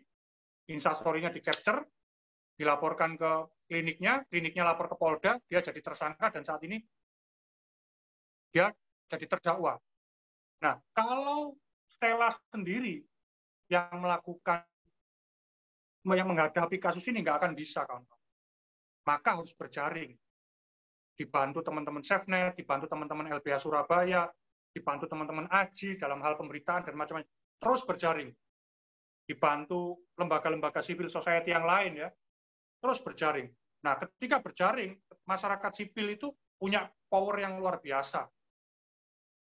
Speaker 3: Instastory-nya di capture, dilaporkan ke kliniknya, kliniknya lapor ke Polda, dia jadi tersangka dan saat ini dia jadi terdakwa. Nah, kalau Stella sendiri yang melakukan yang menghadapi kasus ini nggak akan bisa, kawan-kawan. Maka harus berjaring. Dibantu teman-teman SafeNet, dibantu teman-teman LBH Surabaya, dibantu teman-teman AJI dalam hal pemberitaan dan macam-macam. Terus berjaring. Dibantu lembaga-lembaga civil society yang lain ya. Terus berjaring. Nah, ketika berjaring, masyarakat sipil itu punya power yang luar biasa.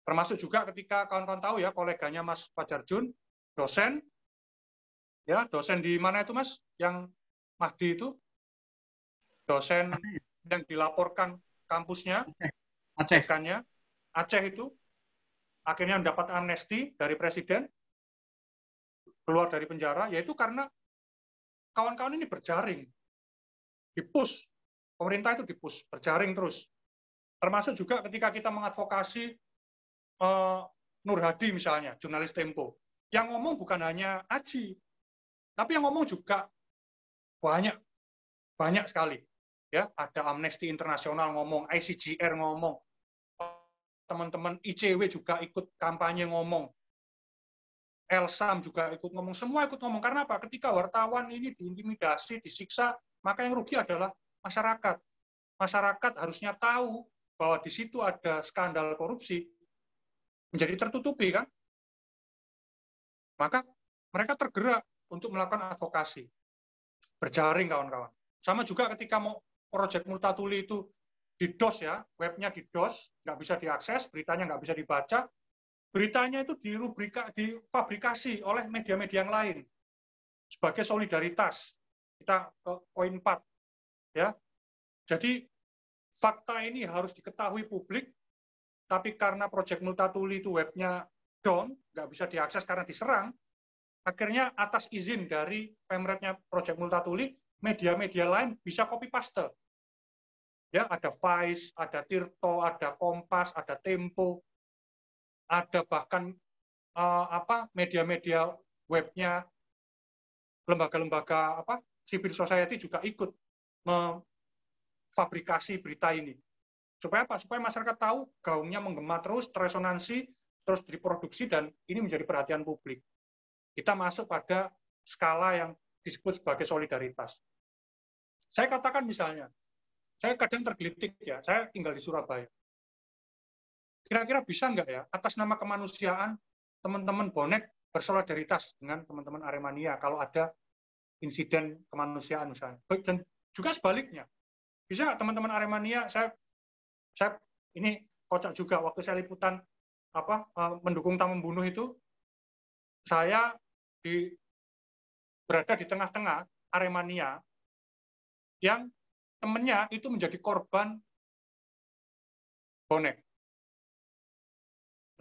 Speaker 3: Termasuk juga ketika kawan-kawan tahu ya, koleganya Mas Fajar Jun, dosen, ya dosen di mana itu mas? Yang Mahdi itu. Dosen yang dilaporkan kampusnya
Speaker 1: Aceh.
Speaker 3: Aceh, Aceh itu akhirnya mendapat amnesti dari presiden keluar dari penjara yaitu karena kawan-kawan ini berjaring. Dipus. Pemerintah itu dipus berjaring terus. Termasuk juga ketika kita mengadvokasi uh, Nur Hadi misalnya jurnalis Tempo. Yang ngomong bukan hanya Aji tapi yang ngomong juga banyak, banyak sekali. Ya, ada Amnesty Internasional ngomong, ICGR ngomong, teman-teman ICW juga ikut kampanye ngomong, Elsam juga ikut ngomong, semua ikut ngomong. Karena apa? Ketika wartawan ini diintimidasi, disiksa, maka yang rugi adalah masyarakat. Masyarakat harusnya tahu bahwa di situ ada skandal korupsi, menjadi tertutupi kan? Maka mereka tergerak untuk melakukan advokasi. Berjaring kawan-kawan. Sama juga ketika mau proyek Multatuli itu di DOS ya, webnya di DOS, nggak bisa diakses, beritanya nggak bisa dibaca, beritanya itu dirubrika, difabrikasi oleh media-media yang lain sebagai solidaritas. Kita ke poin 4. Ya. Jadi fakta ini harus diketahui publik, tapi karena Project Multatuli itu webnya down, nggak bisa diakses karena diserang, akhirnya atas izin dari pemretnya Project Multatuli, media-media lain bisa copy paste ya ada Vice, ada Tirto, ada Kompas, ada Tempo, ada bahkan uh, apa media-media webnya lembaga-lembaga apa civil society juga ikut memfabrikasi berita ini. Supaya apa? Supaya masyarakat tahu gaungnya menggema terus, teresonansi, terus diproduksi dan ini menjadi perhatian publik. Kita masuk pada skala yang disebut sebagai solidaritas. Saya katakan misalnya, saya kadang tergelitik ya, saya tinggal di Surabaya. Kira-kira bisa nggak ya, atas nama kemanusiaan, teman-teman bonek bersolidaritas dengan teman-teman Aremania kalau ada insiden kemanusiaan misalnya. Dan juga sebaliknya. Bisa nggak teman-teman Aremania, saya, saya ini kocak juga waktu saya liputan apa eh, mendukung tamu membunuh itu, saya di, berada di tengah-tengah Aremania yang temennya itu menjadi korban bonek.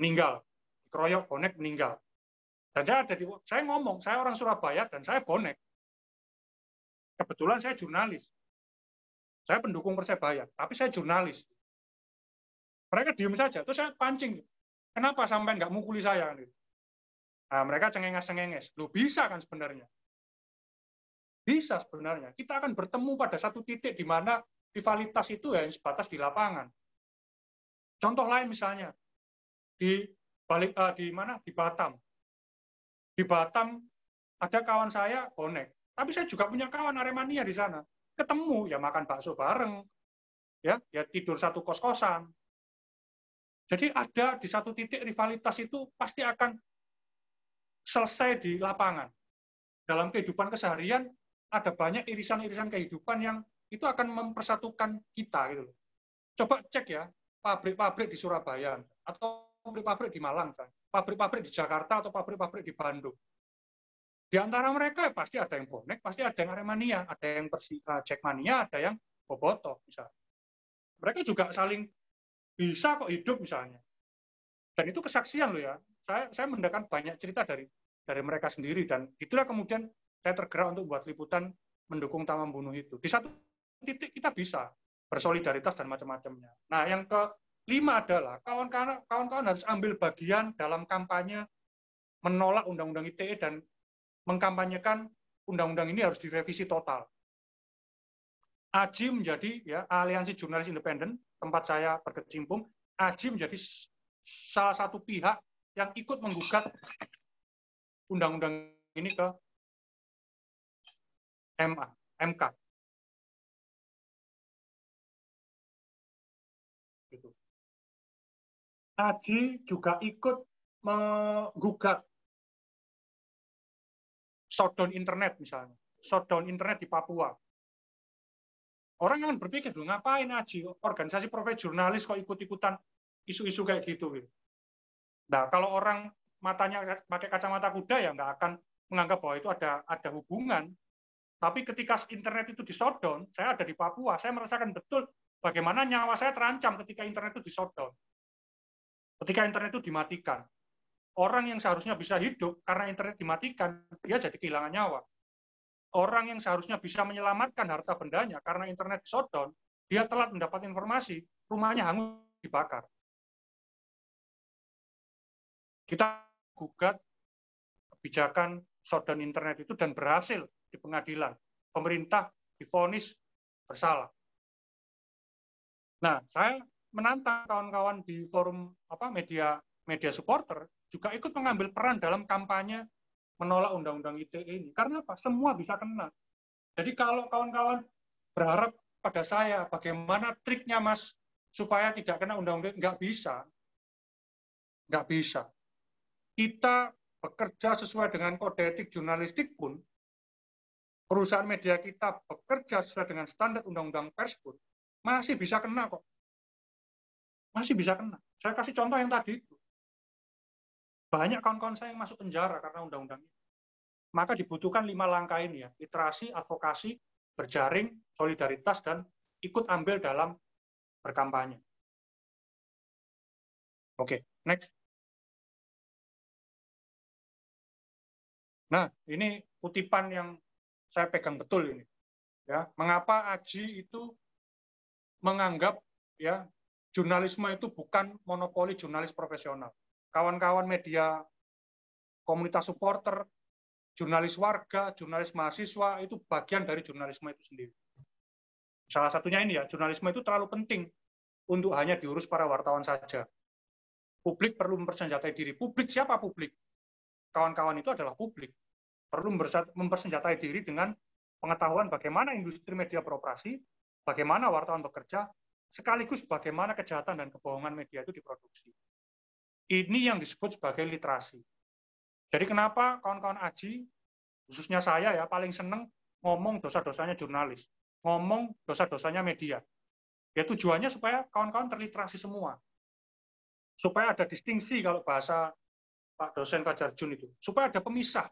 Speaker 3: Meninggal. Keroyok bonek meninggal. Dan saya ada di, saya ngomong, saya orang Surabaya dan saya bonek. Kebetulan saya jurnalis. Saya pendukung Persebaya, tapi saya jurnalis. Mereka diem saja, terus saya pancing. Kenapa sampai nggak mukuli saya? Nah, mereka cengenges-cengenges. Lu bisa kan sebenarnya. Bisa sebenarnya. Kita akan bertemu pada satu titik di mana rivalitas itu ya sebatas di lapangan. Contoh lain misalnya di balik uh, di mana di Batam. Di Batam ada kawan saya bonek, tapi saya juga punya kawan Aremania di sana. Ketemu ya makan bakso bareng, ya ya tidur satu kos-kosan. Jadi ada di satu titik rivalitas itu pasti akan selesai di lapangan. Dalam kehidupan keseharian ada banyak irisan-irisan kehidupan yang itu akan mempersatukan kita gitu loh. Coba cek ya pabrik-pabrik di Surabaya atau pabrik-pabrik di Malang, pabrik-pabrik di Jakarta atau pabrik-pabrik di Bandung. Di antara mereka pasti ada yang bonek, pasti ada yang aremania, ada yang persi, uh, Jackmania, ada yang boboto misalnya. Mereka juga saling bisa kok hidup misalnya. Dan itu kesaksian loh ya. Saya saya mendengarkan banyak cerita dari dari mereka sendiri dan itulah kemudian saya tergerak untuk buat liputan mendukung taman membunuh itu. Di satu titik kita bisa bersolidaritas dan macam-macamnya. Nah, yang kelima adalah kawan-kawan harus ambil bagian dalam kampanye menolak undang-undang ITE dan mengkampanyekan undang-undang ini harus direvisi total. AJI menjadi ya Aliansi Jurnalis Independen tempat saya berkecimpung, AJI menjadi salah satu pihak yang ikut menggugat undang-undang ini ke MA, MK. Tadi juga ikut menggugat shutdown internet misalnya, shutdown internet di Papua. Orang kan berpikir, dulu ngapain Aji, organisasi profesi jurnalis kok ikut-ikutan isu-isu kayak gitu. gitu. Nah, kalau orang matanya pakai kacamata kuda ya nggak akan menganggap bahwa itu ada ada hubungan tapi ketika internet itu di shutdown, saya ada di Papua, saya merasakan betul bagaimana nyawa saya terancam ketika internet itu di shutdown. Ketika internet itu dimatikan. Orang yang seharusnya bisa hidup karena internet dimatikan, dia jadi kehilangan nyawa. Orang yang seharusnya bisa menyelamatkan harta bendanya karena internet shutdown, dia telat mendapat informasi, rumahnya hangus dibakar. Kita gugat kebijakan shutdown internet itu dan berhasil di pengadilan. Pemerintah difonis bersalah. Nah, saya menantang kawan-kawan di forum apa media media supporter juga ikut mengambil peran dalam kampanye menolak undang-undang ITE ini. Karena apa? Semua bisa kena. Jadi kalau kawan-kawan berharap pada saya bagaimana triknya Mas supaya tidak kena undang-undang, nggak bisa. Nggak bisa. Kita bekerja sesuai dengan kode etik jurnalistik pun perusahaan media kita bekerja sesuai dengan standar undang-undang pers pun masih bisa kena kok. Masih bisa kena. Saya kasih contoh yang tadi itu. Banyak kawan-kawan saya yang masuk penjara karena undang-undang ini. Maka dibutuhkan lima langkah ini ya. Literasi, advokasi, berjaring, solidaritas, dan ikut ambil dalam berkampanye. Oke, next. Nah, ini kutipan yang saya pegang betul ini. Ya, mengapa Aji itu menganggap ya jurnalisme itu bukan monopoli jurnalis profesional. Kawan-kawan media, komunitas supporter, jurnalis warga, jurnalis mahasiswa itu bagian dari jurnalisme itu sendiri. Salah satunya ini ya, jurnalisme itu terlalu penting untuk hanya diurus para wartawan saja publik perlu mempersenjatai diri. Publik siapa publik? Kawan-kawan itu adalah publik. Perlu mempersenjatai diri dengan pengetahuan bagaimana industri media beroperasi, bagaimana wartawan bekerja, sekaligus bagaimana kejahatan dan kebohongan media itu diproduksi. Ini yang disebut sebagai literasi. Jadi kenapa kawan-kawan Aji, khususnya saya ya, paling seneng ngomong dosa-dosanya jurnalis, ngomong dosa-dosanya media. Ya tujuannya supaya kawan-kawan terliterasi semua supaya ada distingsi kalau bahasa Pak dosen Fajar Jun itu, supaya ada pemisah.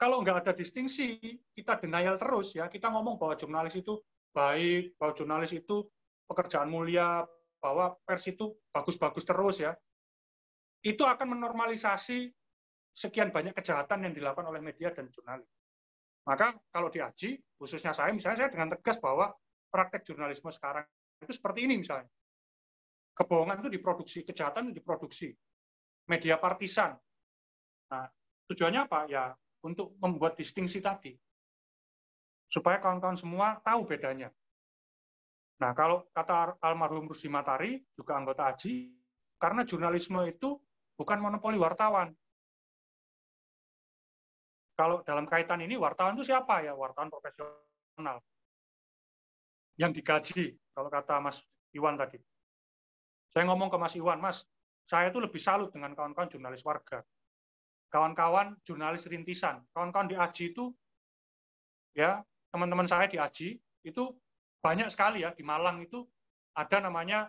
Speaker 3: Kalau nggak ada distingsi, kita denial terus ya, kita ngomong bahwa jurnalis itu baik, bahwa jurnalis itu pekerjaan mulia, bahwa pers itu bagus-bagus terus ya, itu akan menormalisasi sekian banyak kejahatan yang dilakukan oleh media dan jurnalis. Maka kalau di AJI, khususnya saya, misalnya saya dengan tegas bahwa praktek jurnalisme sekarang itu seperti ini misalnya kebohongan itu diproduksi, kejahatan itu diproduksi. Media partisan. Nah, tujuannya apa? Ya, untuk membuat distingsi tadi. Supaya kawan-kawan semua tahu bedanya. Nah, kalau kata almarhum Rusdi Matari, juga anggota AJI, karena jurnalisme itu bukan monopoli wartawan. Kalau dalam kaitan ini, wartawan itu siapa ya? Wartawan profesional. Yang digaji, kalau kata Mas Iwan tadi. Saya ngomong ke Mas Iwan, Mas, saya itu lebih salut dengan kawan-kawan jurnalis warga. Kawan-kawan jurnalis rintisan, kawan-kawan di AJI itu, ya teman-teman saya di AJI, itu banyak sekali ya, di Malang itu ada namanya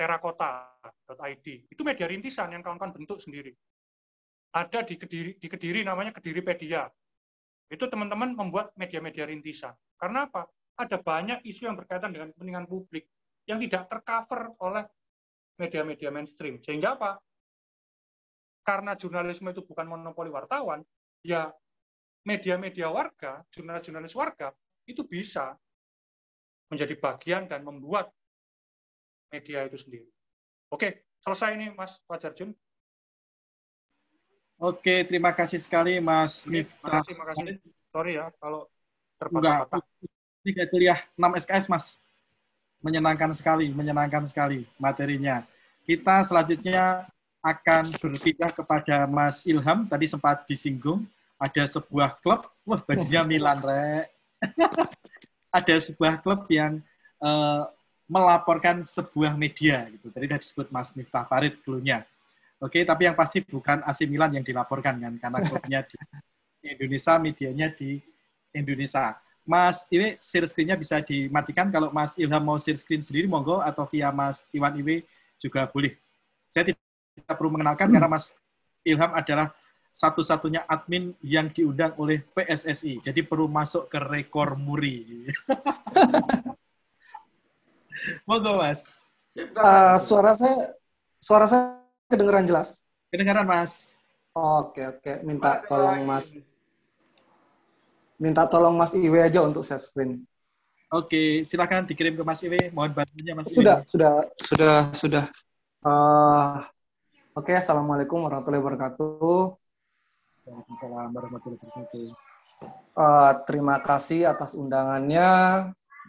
Speaker 3: terakota.id. Itu media rintisan yang kawan-kawan bentuk sendiri. Ada di Kediri, di Kediri namanya Kediripedia. Itu teman-teman membuat media-media rintisan. Karena apa? Ada banyak isu yang berkaitan dengan kepentingan publik yang tidak tercover oleh media-media mainstream. Sehingga apa? Karena jurnalisme itu bukan monopoli wartawan, ya media-media warga, jurnalis-jurnalis warga, itu bisa menjadi bagian dan membuat media itu sendiri. Oke, selesai ini Mas Fajar Jun.
Speaker 1: Oke, terima kasih sekali Mas
Speaker 3: Miftah. Terima kasih, Sorry ya kalau.
Speaker 1: Ini kayak kuliah 6 SKS, Mas menyenangkan sekali, menyenangkan sekali materinya. Kita selanjutnya akan berpindah kepada Mas Ilham. Tadi sempat disinggung ada sebuah klub, wah bajunya Milan re. ada sebuah klub yang uh, melaporkan sebuah media gitu. Tadi sudah disebut Mas Miftah Farid dulunya. Oke, tapi yang pasti bukan AC Milan yang dilaporkan kan, karena klubnya di Indonesia, medianya di Indonesia. Mas Iwe share screen-nya bisa dimatikan. Kalau Mas Ilham mau share screen sendiri, monggo. Atau via Mas Iwan Iwe juga boleh. Saya tidak perlu mengenalkan karena Mas Ilham adalah satu-satunya admin yang diundang oleh PSSI. Jadi perlu masuk ke rekor muri. monggo, Mas.
Speaker 4: Uh, suara saya suara saya kedengeran jelas?
Speaker 1: Kedengaran, Mas.
Speaker 4: Oke, oke. Minta tolong Mas minta tolong Mas Iwe aja untuk share screen.
Speaker 1: Oke, silakan dikirim ke Mas Iwe. Mohon bantunya Mas
Speaker 4: sudah, Iwe. Sudah, sudah, sudah, Uh, Oke, okay, assalamualaikum warahmatullahi wabarakatuh.
Speaker 1: Waalaikumsalam warahmatullahi wabarakatuh.
Speaker 4: Uh, terima kasih atas undangannya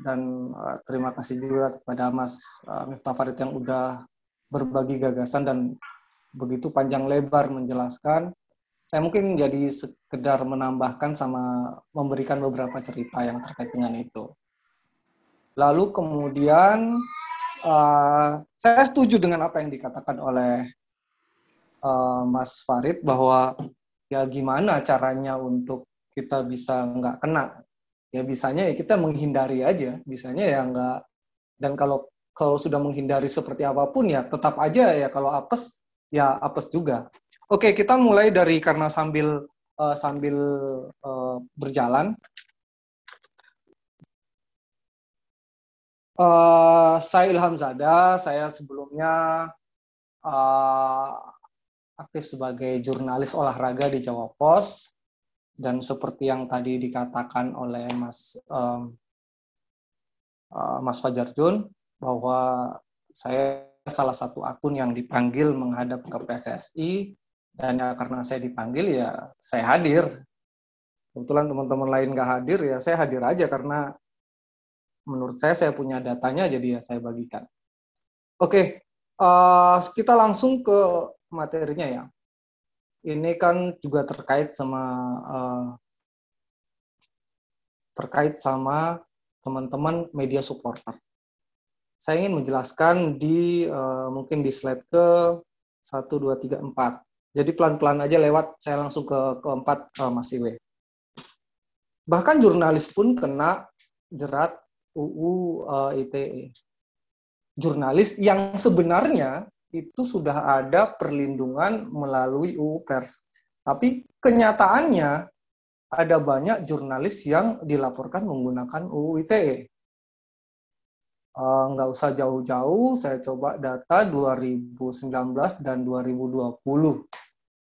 Speaker 4: dan uh, terima kasih juga kepada Mas uh, Miftah Farid yang udah berbagi gagasan dan begitu panjang lebar menjelaskan saya mungkin jadi sekedar menambahkan sama memberikan beberapa cerita yang terkait dengan itu. Lalu kemudian uh, saya setuju dengan apa yang dikatakan oleh uh, Mas Farid bahwa ya gimana caranya untuk kita bisa nggak kena. Ya bisanya ya kita menghindari aja, bisanya ya nggak. Dan kalau kalau sudah menghindari seperti apa pun ya tetap aja ya kalau apes ya apes juga. Oke, kita mulai dari karena sambil uh, sambil uh, berjalan. Uh, saya Ilham Zada, saya sebelumnya uh, aktif sebagai jurnalis olahraga di Jawa Pos dan seperti yang tadi dikatakan oleh Mas um, uh, Mas Fajar Jun bahwa saya salah satu akun yang dipanggil menghadap ke PSSI dan ya karena saya dipanggil ya saya hadir. Kebetulan teman-teman lain nggak hadir ya saya hadir aja karena menurut saya saya punya datanya jadi ya saya bagikan. Oke, uh, kita langsung ke materinya ya. Ini kan juga terkait sama uh, terkait sama teman-teman media supporter. Saya ingin menjelaskan di uh, mungkin di slide ke 1 2 3 4. Jadi pelan-pelan aja lewat, saya langsung ke keempat uh, Mas Iwe. Bahkan jurnalis pun kena jerat UU uh, ITE. Jurnalis yang sebenarnya itu sudah ada perlindungan melalui UU Pers. Tapi kenyataannya ada banyak jurnalis yang dilaporkan menggunakan UU ITE. Uh, nggak usah jauh-jauh, saya coba data 2019 dan 2020.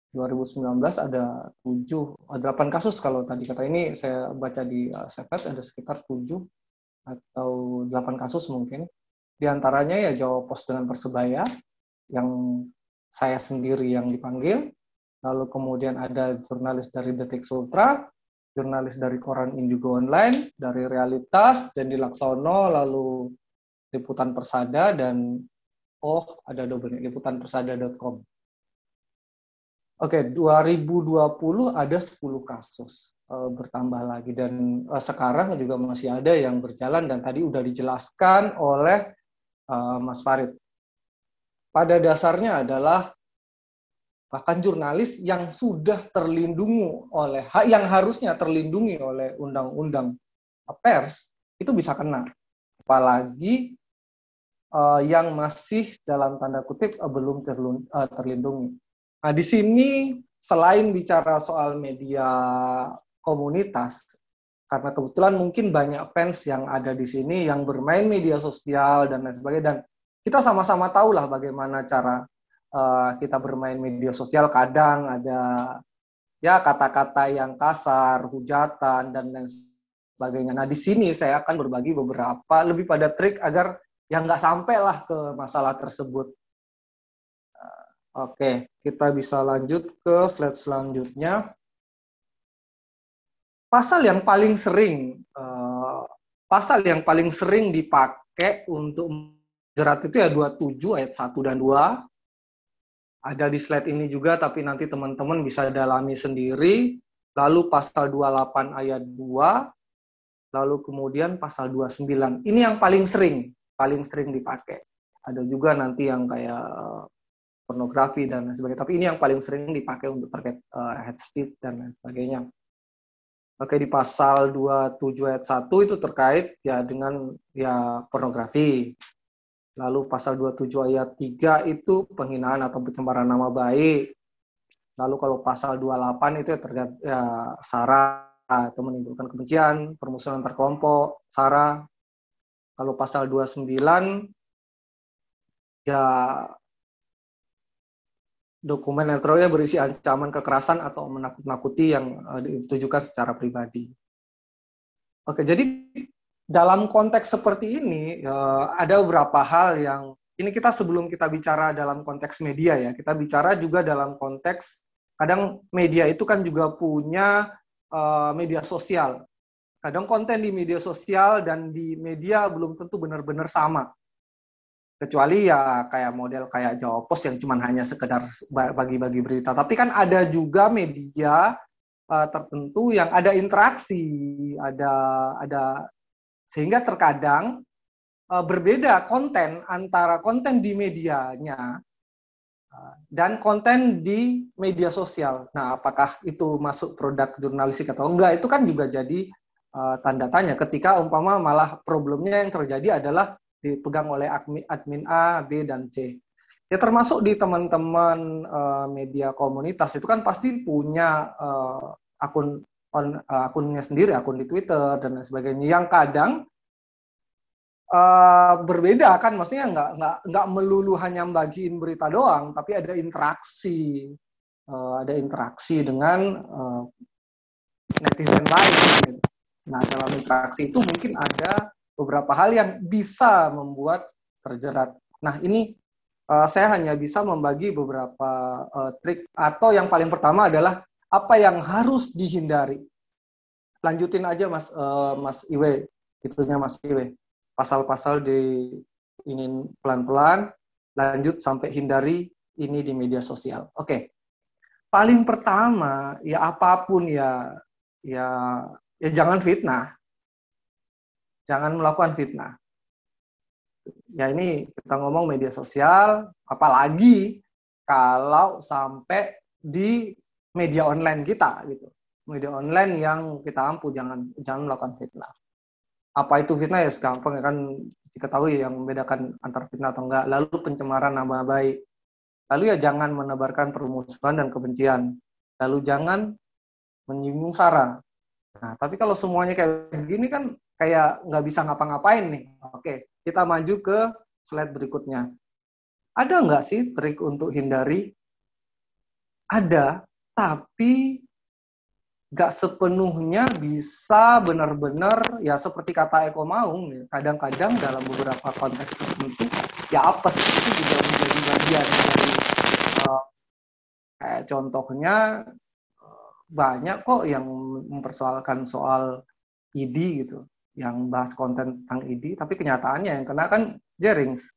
Speaker 4: 2019 ada 7, 8 kasus kalau tadi kata ini saya baca di uh, ada sekitar 7 atau 8 kasus mungkin. Di antaranya ya Jawa Pos dengan Persebaya yang saya sendiri yang dipanggil. Lalu kemudian ada jurnalis dari Detik Sultra, jurnalis dari koran Indigo Online, dari Realitas, Jendi Laksono, lalu Liputan Persada, dan oh ada double liputanpersada.com. Oke, okay, 2020 ada 10 kasus uh, bertambah lagi dan uh, sekarang juga masih ada yang berjalan dan tadi udah dijelaskan oleh uh, Mas Farid. Pada dasarnya adalah bahkan jurnalis yang sudah terlindungi oleh yang harusnya terlindungi oleh undang-undang pers itu bisa kena. Apalagi uh, yang masih dalam tanda kutip uh, belum terlindungi Nah, di sini selain bicara soal media komunitas, karena kebetulan mungkin banyak fans yang ada di sini yang bermain media sosial dan lain sebagainya, dan kita sama-sama tahu lah bagaimana cara uh, kita bermain media sosial. Kadang ada ya kata-kata yang kasar, hujatan dan lain sebagainya. Nah, di sini saya akan berbagi beberapa lebih pada trik agar yang nggak sampai lah ke masalah tersebut. Oke, kita bisa lanjut ke slide selanjutnya. Pasal yang paling sering, uh, pasal yang paling sering dipakai untuk jerat itu ya 27 ayat 1 dan 2. Ada di slide ini juga, tapi nanti teman-teman bisa dalami sendiri. Lalu pasal 28 ayat 2, lalu kemudian pasal 29. Ini yang paling sering, paling sering dipakai. Ada juga nanti yang kayak pornografi dan lain sebagainya. Tapi ini yang paling sering dipakai untuk terkait uh, head speed dan lain sebagainya. Oke di pasal 27 ayat 1 itu terkait ya dengan ya pornografi. Lalu pasal 27 ayat 3 itu penghinaan atau pencemaran nama baik. Lalu kalau pasal 28 itu ya ya sara atau menimbulkan kebencian, permusuhan antar kelompok, sara. Kalau pasal 29 ya dokumen elektronik berisi ancaman kekerasan atau menakut-nakuti yang uh, ditujukan secara pribadi. Oke, jadi dalam konteks seperti ini uh, ada beberapa hal yang ini kita sebelum kita bicara dalam konteks media ya, kita bicara juga dalam konteks kadang media itu kan juga punya uh, media sosial. Kadang konten di media sosial dan di media belum tentu benar-benar sama kecuali ya kayak model kayak Jawa Pos yang cuma hanya sekedar bagi-bagi berita. Tapi kan ada juga media uh, tertentu yang ada interaksi, ada ada sehingga terkadang uh, berbeda konten antara konten di medianya uh, dan konten di media sosial. Nah, apakah itu masuk produk jurnalistik atau enggak? Itu kan juga jadi uh, tanda tanya ketika umpama malah problemnya yang terjadi adalah dipegang oleh admin, A, B, dan C. Ya termasuk di teman-teman uh, media komunitas itu kan pasti punya uh, akun on, uh, akunnya sendiri, akun di Twitter dan lain sebagainya. Yang kadang uh, berbeda kan, maksudnya nggak nggak nggak melulu hanya bagiin berita doang, tapi ada interaksi, uh, ada interaksi dengan uh, netizen lain. Gitu. Nah dalam interaksi itu mungkin ada beberapa hal yang bisa membuat terjerat. Nah ini uh, saya hanya bisa membagi beberapa uh, trik atau yang paling pertama adalah apa yang harus dihindari. Lanjutin aja Mas uh, Mas Iwe, itunya Mas Iwe. Pasal-pasal di ini pelan-pelan lanjut sampai hindari ini di media sosial. Oke. Okay. Paling pertama ya apa pun ya ya ya jangan fitnah. Jangan melakukan fitnah ya ini kita ngomong media sosial, apalagi kalau sampai di media online kita gitu. Media online yang kita ampuh jangan jangan melakukan fitnah. Apa itu fitnah ya segampang ya kan diketahui yang membedakan antar fitnah atau enggak. Lalu pencemaran nama baik. Lalu ya jangan menebarkan permusuhan dan kebencian. Lalu jangan menyinggung sara. Nah, tapi kalau semuanya kayak begini kan kayak nggak bisa ngapa-ngapain nih. Oke, kita maju ke slide berikutnya. Ada nggak sih trik untuk hindari? Ada, tapi nggak sepenuhnya bisa benar-benar ya seperti kata Eko Maung ya. kadang-kadang dalam beberapa konteks tertentu ya apa sih itu juga menjadi bagian dari uh, kayak contohnya banyak kok yang mempersoalkan soal ID gitu yang bahas konten tentang ID, tapi kenyataannya yang kena kan Jerings.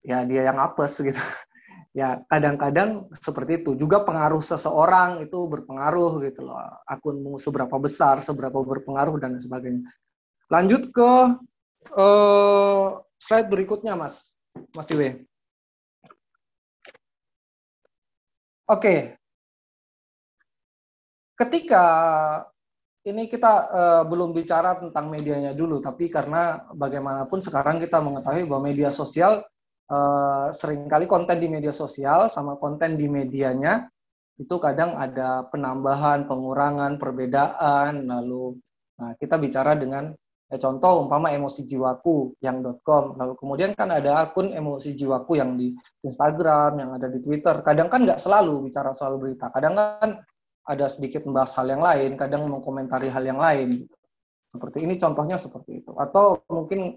Speaker 4: Ya dia yang apes gitu. Ya kadang-kadang seperti itu. Juga pengaruh seseorang itu berpengaruh gitu loh. Akunmu seberapa besar, seberapa berpengaruh dan sebagainya. Lanjut ke uh, slide berikutnya, Mas. Mas Iwe. Oke. Ketika ini kita uh, belum bicara tentang medianya dulu, tapi karena bagaimanapun sekarang kita mengetahui bahwa media sosial uh, sering kali konten di media sosial sama konten di medianya itu kadang ada penambahan, pengurangan, perbedaan, lalu nah, kita bicara dengan ya, contoh umpama emosi jiwaku yang .com, lalu kemudian kan ada akun emosi jiwaku yang di Instagram, yang ada di Twitter. Kadang kan nggak selalu bicara soal berita, kadang kan ada sedikit membahas hal yang lain, kadang mengkomentari hal yang lain. Seperti ini contohnya seperti itu. Atau mungkin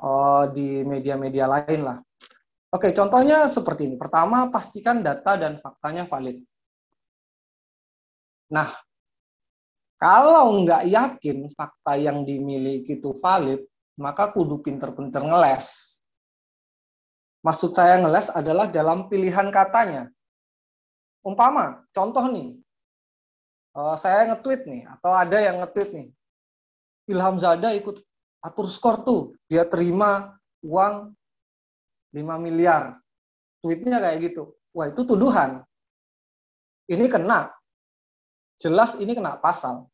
Speaker 4: uh, di media-media lain lah. Oke, contohnya seperti ini. Pertama, pastikan data dan faktanya valid. Nah, kalau nggak yakin fakta yang dimiliki itu valid, maka kudu pinter-pinter ngeles. Maksud saya ngeles adalah dalam pilihan katanya. Umpama, contoh nih, uh, saya nge-tweet nih atau ada yang nge-tweet nih Ilham Zada ikut atur skor tuh dia terima uang 5 miliar. Tweetnya kayak gitu. Wah itu tuduhan. Ini kena. Jelas ini kena pasal.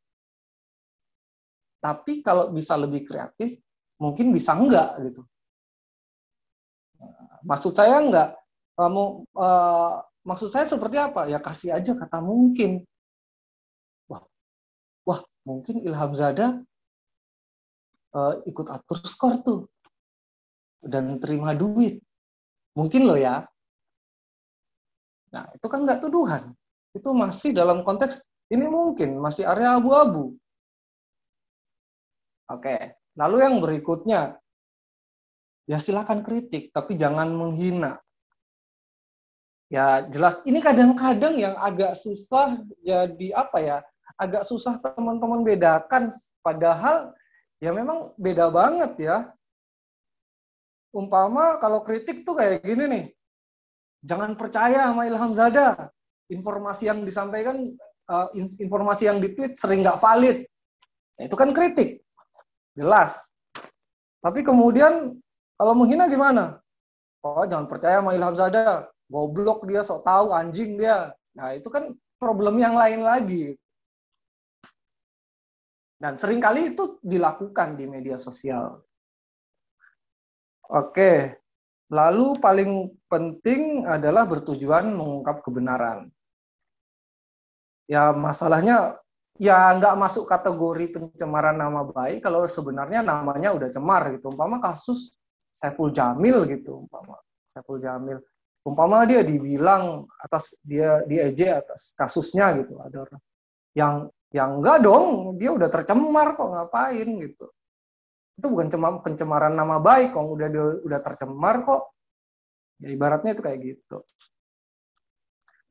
Speaker 4: Tapi kalau bisa lebih kreatif mungkin bisa enggak gitu. Maksud saya enggak. Kamu uh, maksud saya seperti apa? Ya kasih aja kata mungkin. Wah mungkin Ilham Zada uh, ikut atur skor tuh dan terima duit. Mungkin loh ya. Nah, itu kan nggak tuduhan. Itu masih dalam konteks ini mungkin masih area abu-abu. Oke, lalu yang berikutnya ya silakan kritik tapi jangan menghina. Ya jelas ini kadang-kadang yang agak susah jadi apa ya? agak susah teman-teman bedakan padahal ya memang beda banget ya. Umpama kalau kritik tuh kayak gini nih. Jangan percaya sama Ilham Zada. Informasi yang disampaikan uh, informasi yang di-tweet sering nggak valid. Ya, itu kan kritik. Jelas. Tapi kemudian kalau menghina gimana? Oh, jangan percaya sama Ilham Zada. Goblok dia, sok tahu, anjing dia. Nah, itu kan problem yang lain lagi. Dan sering kali itu dilakukan di media sosial. Oke, lalu paling penting adalah bertujuan mengungkap kebenaran. Ya masalahnya ya nggak masuk kategori pencemaran nama baik kalau sebenarnya namanya udah cemar gitu. Umpama kasus Saiful Jamil gitu, umpama Saiful Jamil. Umpama dia dibilang atas dia diejek atas kasusnya gitu ada orang yang yang enggak dong. Dia udah tercemar kok ngapain gitu. Itu bukan cuma pencemaran nama baik kok. Udah udah tercemar kok. Ya ibaratnya itu kayak gitu.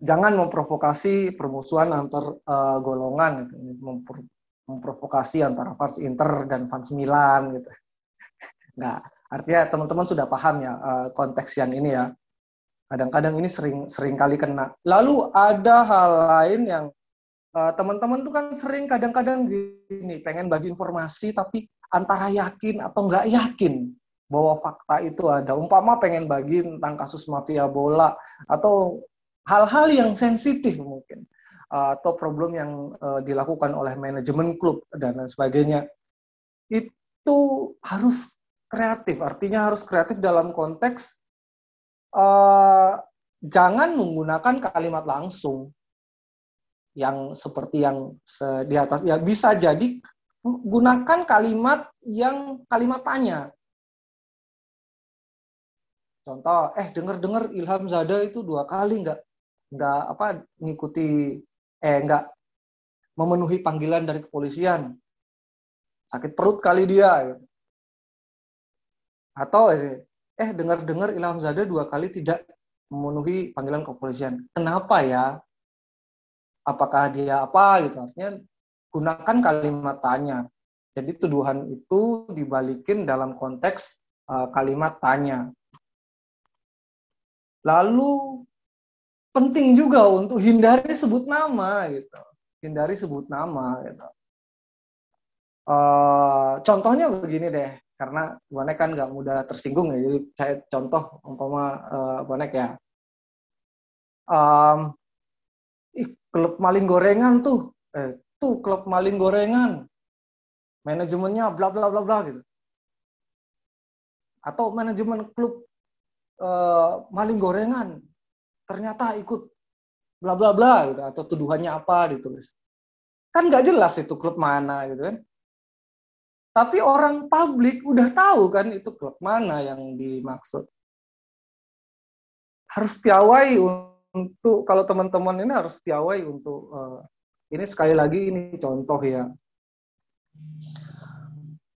Speaker 4: Jangan memprovokasi permusuhan antar uh, golongan gitu. Mempro memprovokasi antara fans Inter dan fans Milan gitu. Nggak artinya teman-teman sudah paham ya uh, konteks yang ini ya. Kadang-kadang ini sering sering kali kena. Lalu ada hal lain yang teman-teman tuh kan sering kadang-kadang gini pengen bagi informasi tapi antara yakin atau nggak yakin bahwa fakta itu ada. Umpama pengen bagi tentang kasus mafia bola atau hal-hal yang sensitif mungkin atau problem yang uh, dilakukan oleh manajemen klub dan lain sebagainya itu harus kreatif artinya harus kreatif dalam konteks uh, jangan menggunakan kalimat langsung yang seperti yang di atas ya bisa jadi gunakan kalimat yang kalimat tanya. Contoh, eh dengar-dengar Ilham Zada itu dua kali nggak nggak apa ngikuti eh nggak memenuhi panggilan dari kepolisian. Sakit perut kali dia. Atau eh, eh dengar-dengar Ilham Zada dua kali tidak memenuhi panggilan kepolisian. Kenapa ya? Apakah dia apa gitu? Artinya gunakan kalimat tanya. Jadi tuduhan itu dibalikin dalam konteks uh, kalimat tanya. Lalu penting juga untuk hindari sebut nama gitu. Hindari sebut nama gitu. Uh, contohnya begini deh, karena bonek kan nggak mudah tersinggung ya. Jadi saya contoh umpama uh, bonek ya. Um, ih, klub maling gorengan tuh, eh, tuh klub maling gorengan. Manajemennya bla bla bla bla gitu. Atau manajemen klub uh, maling gorengan. Ternyata ikut bla bla bla gitu atau tuduhannya apa ditulis kan nggak jelas itu klub mana gitu kan. Tapi orang publik udah tahu kan itu klub mana yang dimaksud. Harus piawai untuk kalau teman-teman ini harus piawai untuk uh, ini sekali lagi ini contoh ya.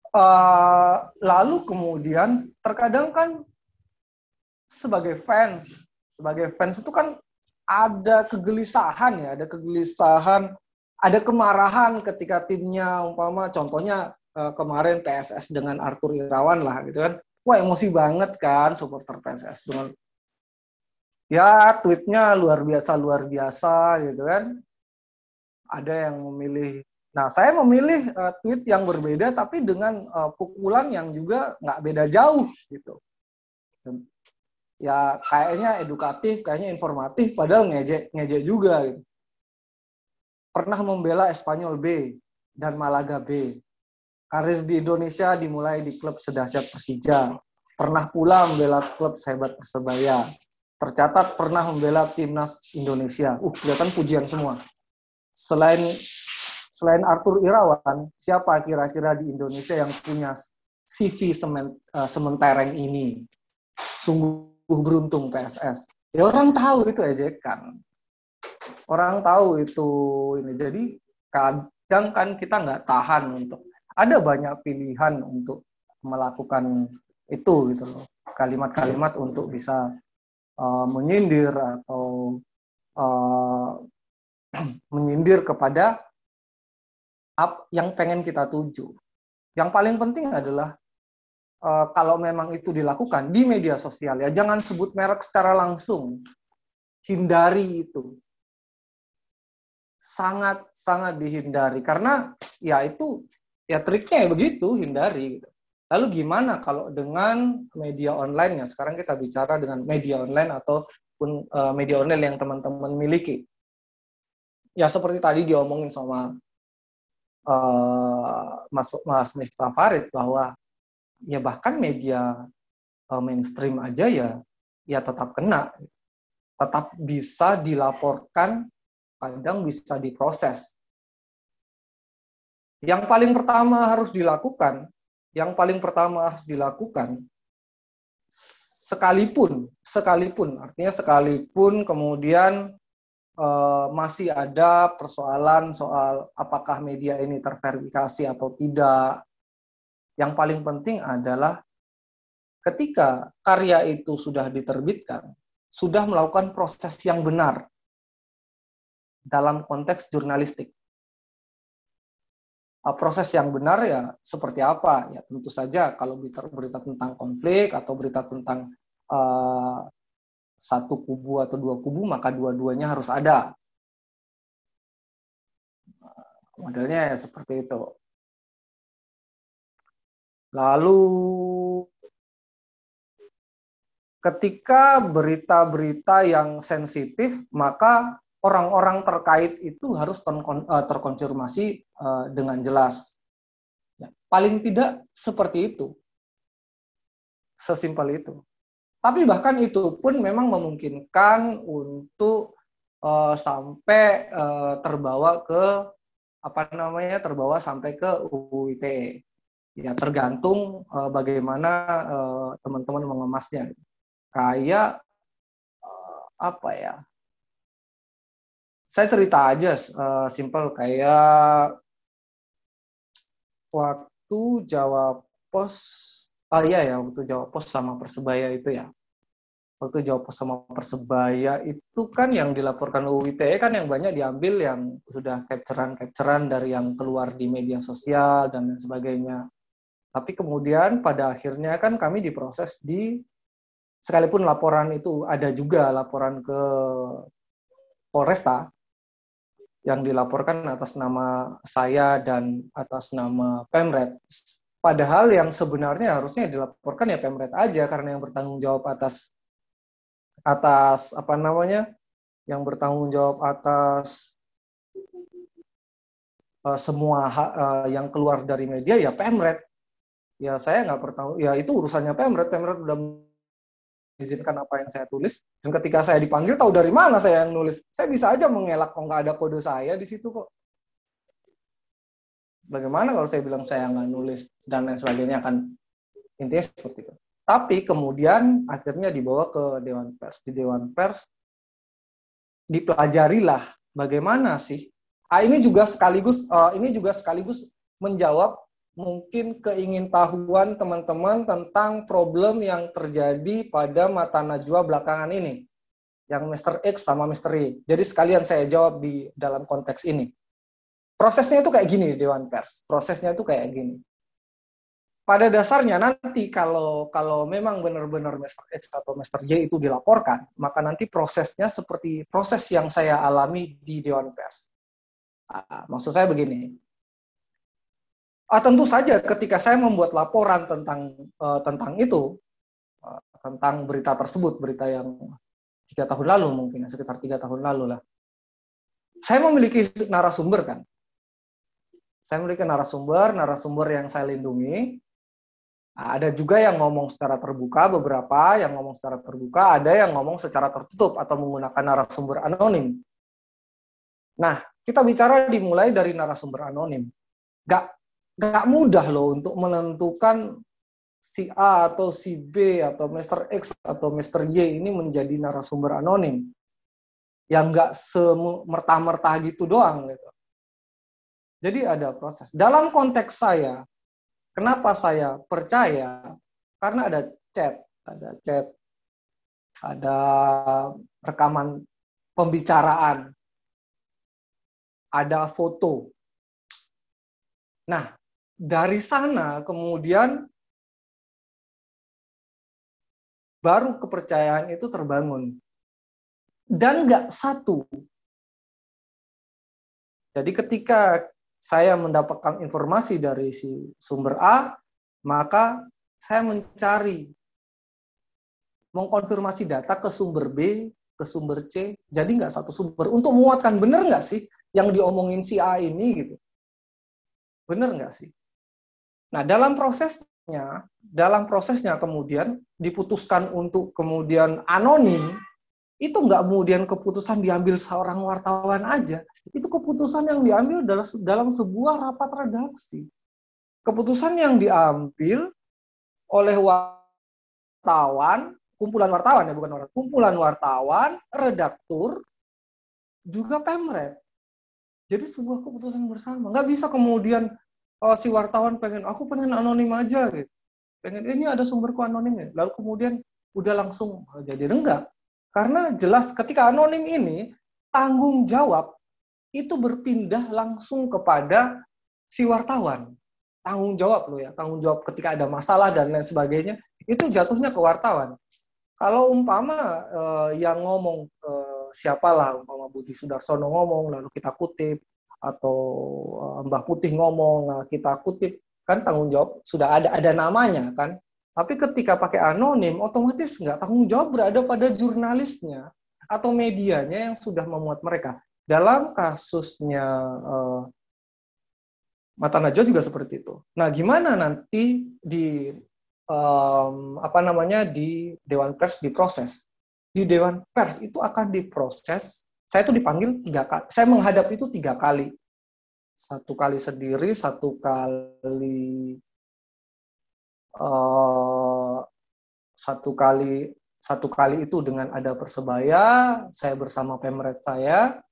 Speaker 4: Uh, lalu kemudian terkadang kan sebagai fans, sebagai fans itu kan ada kegelisahan ya, ada kegelisahan, ada kemarahan ketika timnya umpama contohnya uh, kemarin PSS dengan Arthur Irawan lah gitu kan. Wah emosi banget kan supporter PSS dengan ya tweetnya luar biasa luar biasa gitu kan. Ada yang memilih. Nah saya memilih uh, tweet yang berbeda tapi dengan uh, pukulan yang juga nggak beda jauh gitu. Ya kayaknya edukatif kayaknya informatif padahal ngejek ngejek juga gitu. pernah membela Espanyol B dan Malaga B. Karir di Indonesia dimulai di klub sedahsyat Persija. Pernah pula membela klub sehebat Persebaya tercatat pernah membela timnas Indonesia uh kelihatan pujian semua selain selain Arthur Irawan, siapa kira-kira di Indonesia yang punya CV semen, uh, ini? Sungguh beruntung PSS. Ya orang tahu itu ejekan. Orang tahu itu ini. Jadi kadang kan kita nggak tahan untuk ada banyak pilihan untuk melakukan itu gitu loh. Kalimat-kalimat untuk bisa uh, menyindir atau uh, menyindir kepada up yang pengen kita tuju. Yang paling penting adalah uh, kalau memang itu dilakukan di media sosial ya jangan sebut merek secara langsung. Hindari itu. Sangat sangat dihindari karena ya itu ya triknya ya begitu hindari gitu. Lalu gimana kalau dengan media online ya? Sekarang kita bicara dengan media online ataupun uh, media online yang teman-teman miliki. Ya seperti tadi diomongin sama uh, Mas Mas Miftah Farid bahwa ya bahkan media uh, mainstream aja ya ya tetap kena. Tetap bisa dilaporkan kadang bisa diproses. Yang paling pertama harus dilakukan yang paling pertama harus dilakukan sekalipun sekalipun artinya sekalipun kemudian uh, masih ada persoalan soal apakah media ini terverifikasi atau tidak yang paling penting adalah ketika karya itu sudah diterbitkan sudah melakukan proses yang benar dalam konteks jurnalistik proses yang benar ya seperti apa? Ya tentu saja kalau berita, berita tentang konflik atau berita tentang uh, satu kubu atau dua kubu maka dua-duanya harus ada. Modelnya ya seperti itu. Lalu ketika berita-berita yang sensitif maka orang-orang terkait itu harus eh, terkonfirmasi eh, dengan jelas. Ya, paling tidak seperti itu. Sesimpel itu. Tapi bahkan itu pun memang memungkinkan untuk uh, sampai uh, terbawa ke apa namanya terbawa sampai ke UU ITE. Ya tergantung uh, bagaimana teman-teman mengemasnya. Kayak apa ya? Saya cerita aja uh, simple kayak waktu Jawa Pos oh iya ya waktu Jawa Pos sama Persebaya itu ya waktu Jawa Pos sama Persebaya itu kan yang dilaporkan UU ITE kan yang banyak diambil yang sudah capturean-capturean dari yang keluar di media sosial dan lain sebagainya. Tapi kemudian pada akhirnya kan kami diproses di sekalipun laporan itu ada juga laporan ke Polresta, yang dilaporkan atas nama saya dan atas nama Pemret. Padahal yang sebenarnya harusnya dilaporkan ya Pemret aja karena yang bertanggung jawab atas atas apa namanya? yang bertanggung jawab atas uh, semua uh, yang keluar dari media ya Pemret. Ya saya nggak bertanggung ya itu urusannya Pemret. Pemret udah izinkan apa yang saya tulis. Dan ketika saya dipanggil tahu dari mana saya yang nulis? Saya bisa aja mengelak kok nggak ada kode saya di situ kok. Bagaimana kalau saya bilang saya nggak nulis dan lain sebagainya akan intinya seperti itu. Tapi kemudian akhirnya dibawa ke dewan pers. Di dewan pers dipelajarilah bagaimana sih ah, ini juga sekaligus uh, ini juga sekaligus menjawab mungkin keingintahuan teman-teman tentang problem yang terjadi pada mata najwa belakangan ini. Yang Mr. X sama Mr. Y. Jadi sekalian saya jawab di dalam konteks ini. Prosesnya itu kayak gini Dewan Pers. Prosesnya itu kayak gini. Pada dasarnya nanti kalau kalau memang benar-benar Mr. X atau Mr. Y itu dilaporkan, maka nanti prosesnya seperti proses yang saya alami di Dewan Pers. Nah, maksud saya begini, Uh, tentu saja ketika saya membuat laporan tentang uh, tentang itu uh, tentang berita tersebut berita yang tiga tahun lalu mungkin sekitar tiga tahun lalu lah. Saya memiliki narasumber kan? Saya memiliki narasumber narasumber yang saya lindungi. Nah, ada juga yang ngomong secara terbuka beberapa yang ngomong secara terbuka ada yang ngomong secara tertutup atau menggunakan narasumber anonim. Nah kita bicara dimulai dari narasumber anonim. Gak nggak mudah loh untuk menentukan si A atau si B atau Mr. X atau Mr. Y ini menjadi narasumber anonim yang nggak semerta-merta gitu doang gitu. Jadi ada proses. Dalam konteks saya, kenapa saya percaya? Karena ada chat, ada chat, ada rekaman pembicaraan, ada foto. Nah, dari sana kemudian baru kepercayaan itu terbangun. Dan nggak satu. Jadi ketika saya mendapatkan informasi dari si sumber A, maka saya mencari mengkonfirmasi data ke sumber B, ke sumber C, jadi nggak satu sumber. Untuk menguatkan benar nggak sih yang diomongin si A ini gitu? Benar nggak sih? Nah, dalam proses prosesnya, dalam prosesnya kemudian diputuskan untuk kemudian anonim, itu nggak kemudian keputusan diambil seorang wartawan aja. Itu keputusan yang diambil dalam sebuah rapat redaksi. Keputusan yang diambil oleh wartawan, kumpulan wartawan ya bukan orang, kumpulan wartawan, redaktur, juga pemret. Jadi sebuah keputusan bersama. Nggak bisa kemudian oh, si wartawan pengen, aku pengen anonim aja gitu. Pengen ini ada sumberku anonim ya. Lalu kemudian udah langsung oh, jadi enggak. Karena jelas ketika anonim ini tanggung jawab itu berpindah langsung kepada si wartawan. Tanggung jawab loh ya, tanggung jawab ketika ada masalah dan lain sebagainya, itu jatuhnya ke wartawan. Kalau umpama uh, yang ngomong uh, siapalah, umpama Budi Sudarsono ngomong, lalu kita kutip, atau uh, Mbah Putih ngomong, kita kutip, kan tanggung jawab sudah ada ada namanya kan. Tapi ketika pakai anonim, otomatis nggak tanggung jawab berada pada jurnalisnya atau medianya yang sudah memuat mereka. Dalam kasusnya uh, Mata Najwa juga seperti itu. Nah, gimana nanti di um, apa namanya di Dewan Pers diproses? Di Dewan Pers itu akan diproses. Saya itu dipanggil tiga kali. Saya menghadap itu tiga kali. Satu kali sendiri, satu kali uh, satu kali satu kali itu dengan ada persebaya, saya bersama pemret saya,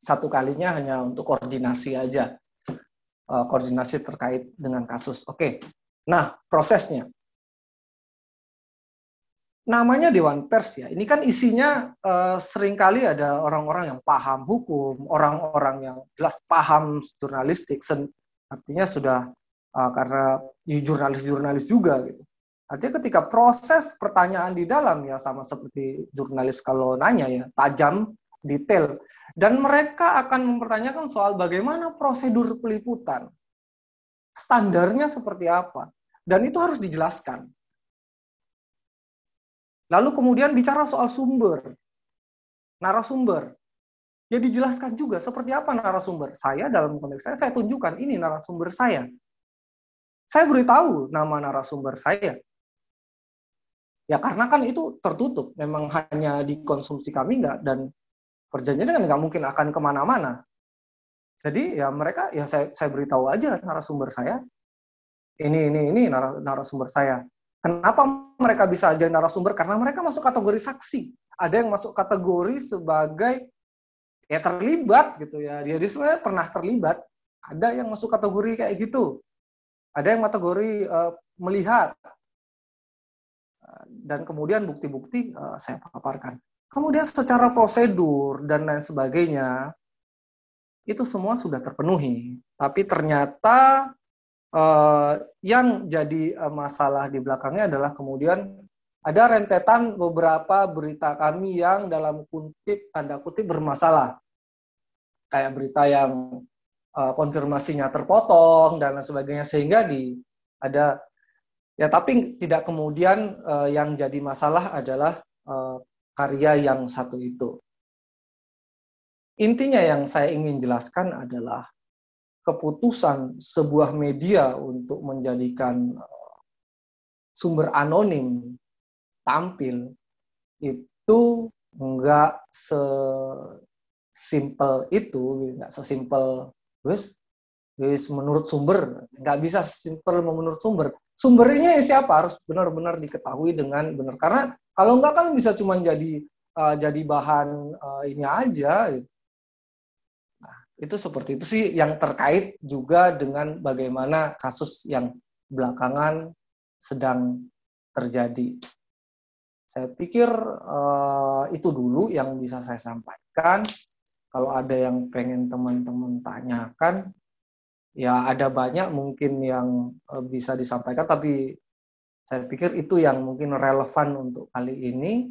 Speaker 4: satu kalinya hanya untuk koordinasi aja, uh, koordinasi terkait dengan kasus. Oke, nah prosesnya. Namanya Dewan Pers ya, ini kan isinya uh, sering kali ada orang-orang yang paham hukum, orang-orang yang jelas paham jurnalistik, artinya sudah uh, karena jurnalis-jurnalis juga gitu. Artinya ketika proses pertanyaan di dalam ya sama seperti jurnalis kalau nanya ya, tajam, detail. Dan mereka akan mempertanyakan soal bagaimana prosedur peliputan. Standarnya seperti apa. Dan itu harus dijelaskan. Lalu kemudian bicara soal sumber. Narasumber. Ya dijelaskan juga seperti apa narasumber. Saya dalam konteks saya, saya tunjukkan ini narasumber saya. Saya beritahu nama narasumber saya. Ya karena kan itu tertutup, memang hanya dikonsumsi kami enggak dan perjanjiannya kan nggak mungkin akan ke mana-mana. Jadi ya mereka ya saya, saya beritahu aja narasumber saya. Ini ini ini narasumber saya. Kenapa mereka bisa jadi narasumber? Karena mereka masuk kategori saksi. Ada yang masuk kategori sebagai ya terlibat gitu ya. Dia sebenarnya pernah terlibat. Ada yang masuk kategori kayak gitu. Ada yang kategori uh, melihat. Dan kemudian bukti-bukti uh, saya paparkan. Kemudian secara prosedur dan lain sebagainya, itu semua sudah terpenuhi. Tapi ternyata uh, yang jadi uh, masalah di belakangnya adalah kemudian ada rentetan beberapa berita kami yang dalam kutip tanda kutip bermasalah. Kayak berita yang uh, konfirmasinya terpotong dan lain sebagainya sehingga di ada ya tapi tidak kemudian yang jadi masalah adalah karya yang satu itu. Intinya yang saya ingin jelaskan adalah keputusan sebuah media untuk menjadikan eh, sumber anonim tampil itu enggak sesimpel itu, enggak sesimpel wis wis menurut sumber, enggak bisa simpel menurut sumber. Sumbernya siapa harus benar-benar diketahui dengan benar karena kalau enggak kan bisa cuma jadi uh, jadi bahan uh, ini aja. Nah, itu seperti itu sih yang terkait juga dengan bagaimana kasus yang belakangan sedang terjadi. Saya pikir uh, itu dulu yang bisa saya sampaikan. Kalau ada yang pengen teman-teman tanyakan, ya ada banyak mungkin yang bisa disampaikan, tapi saya pikir itu yang mungkin relevan untuk kali ini.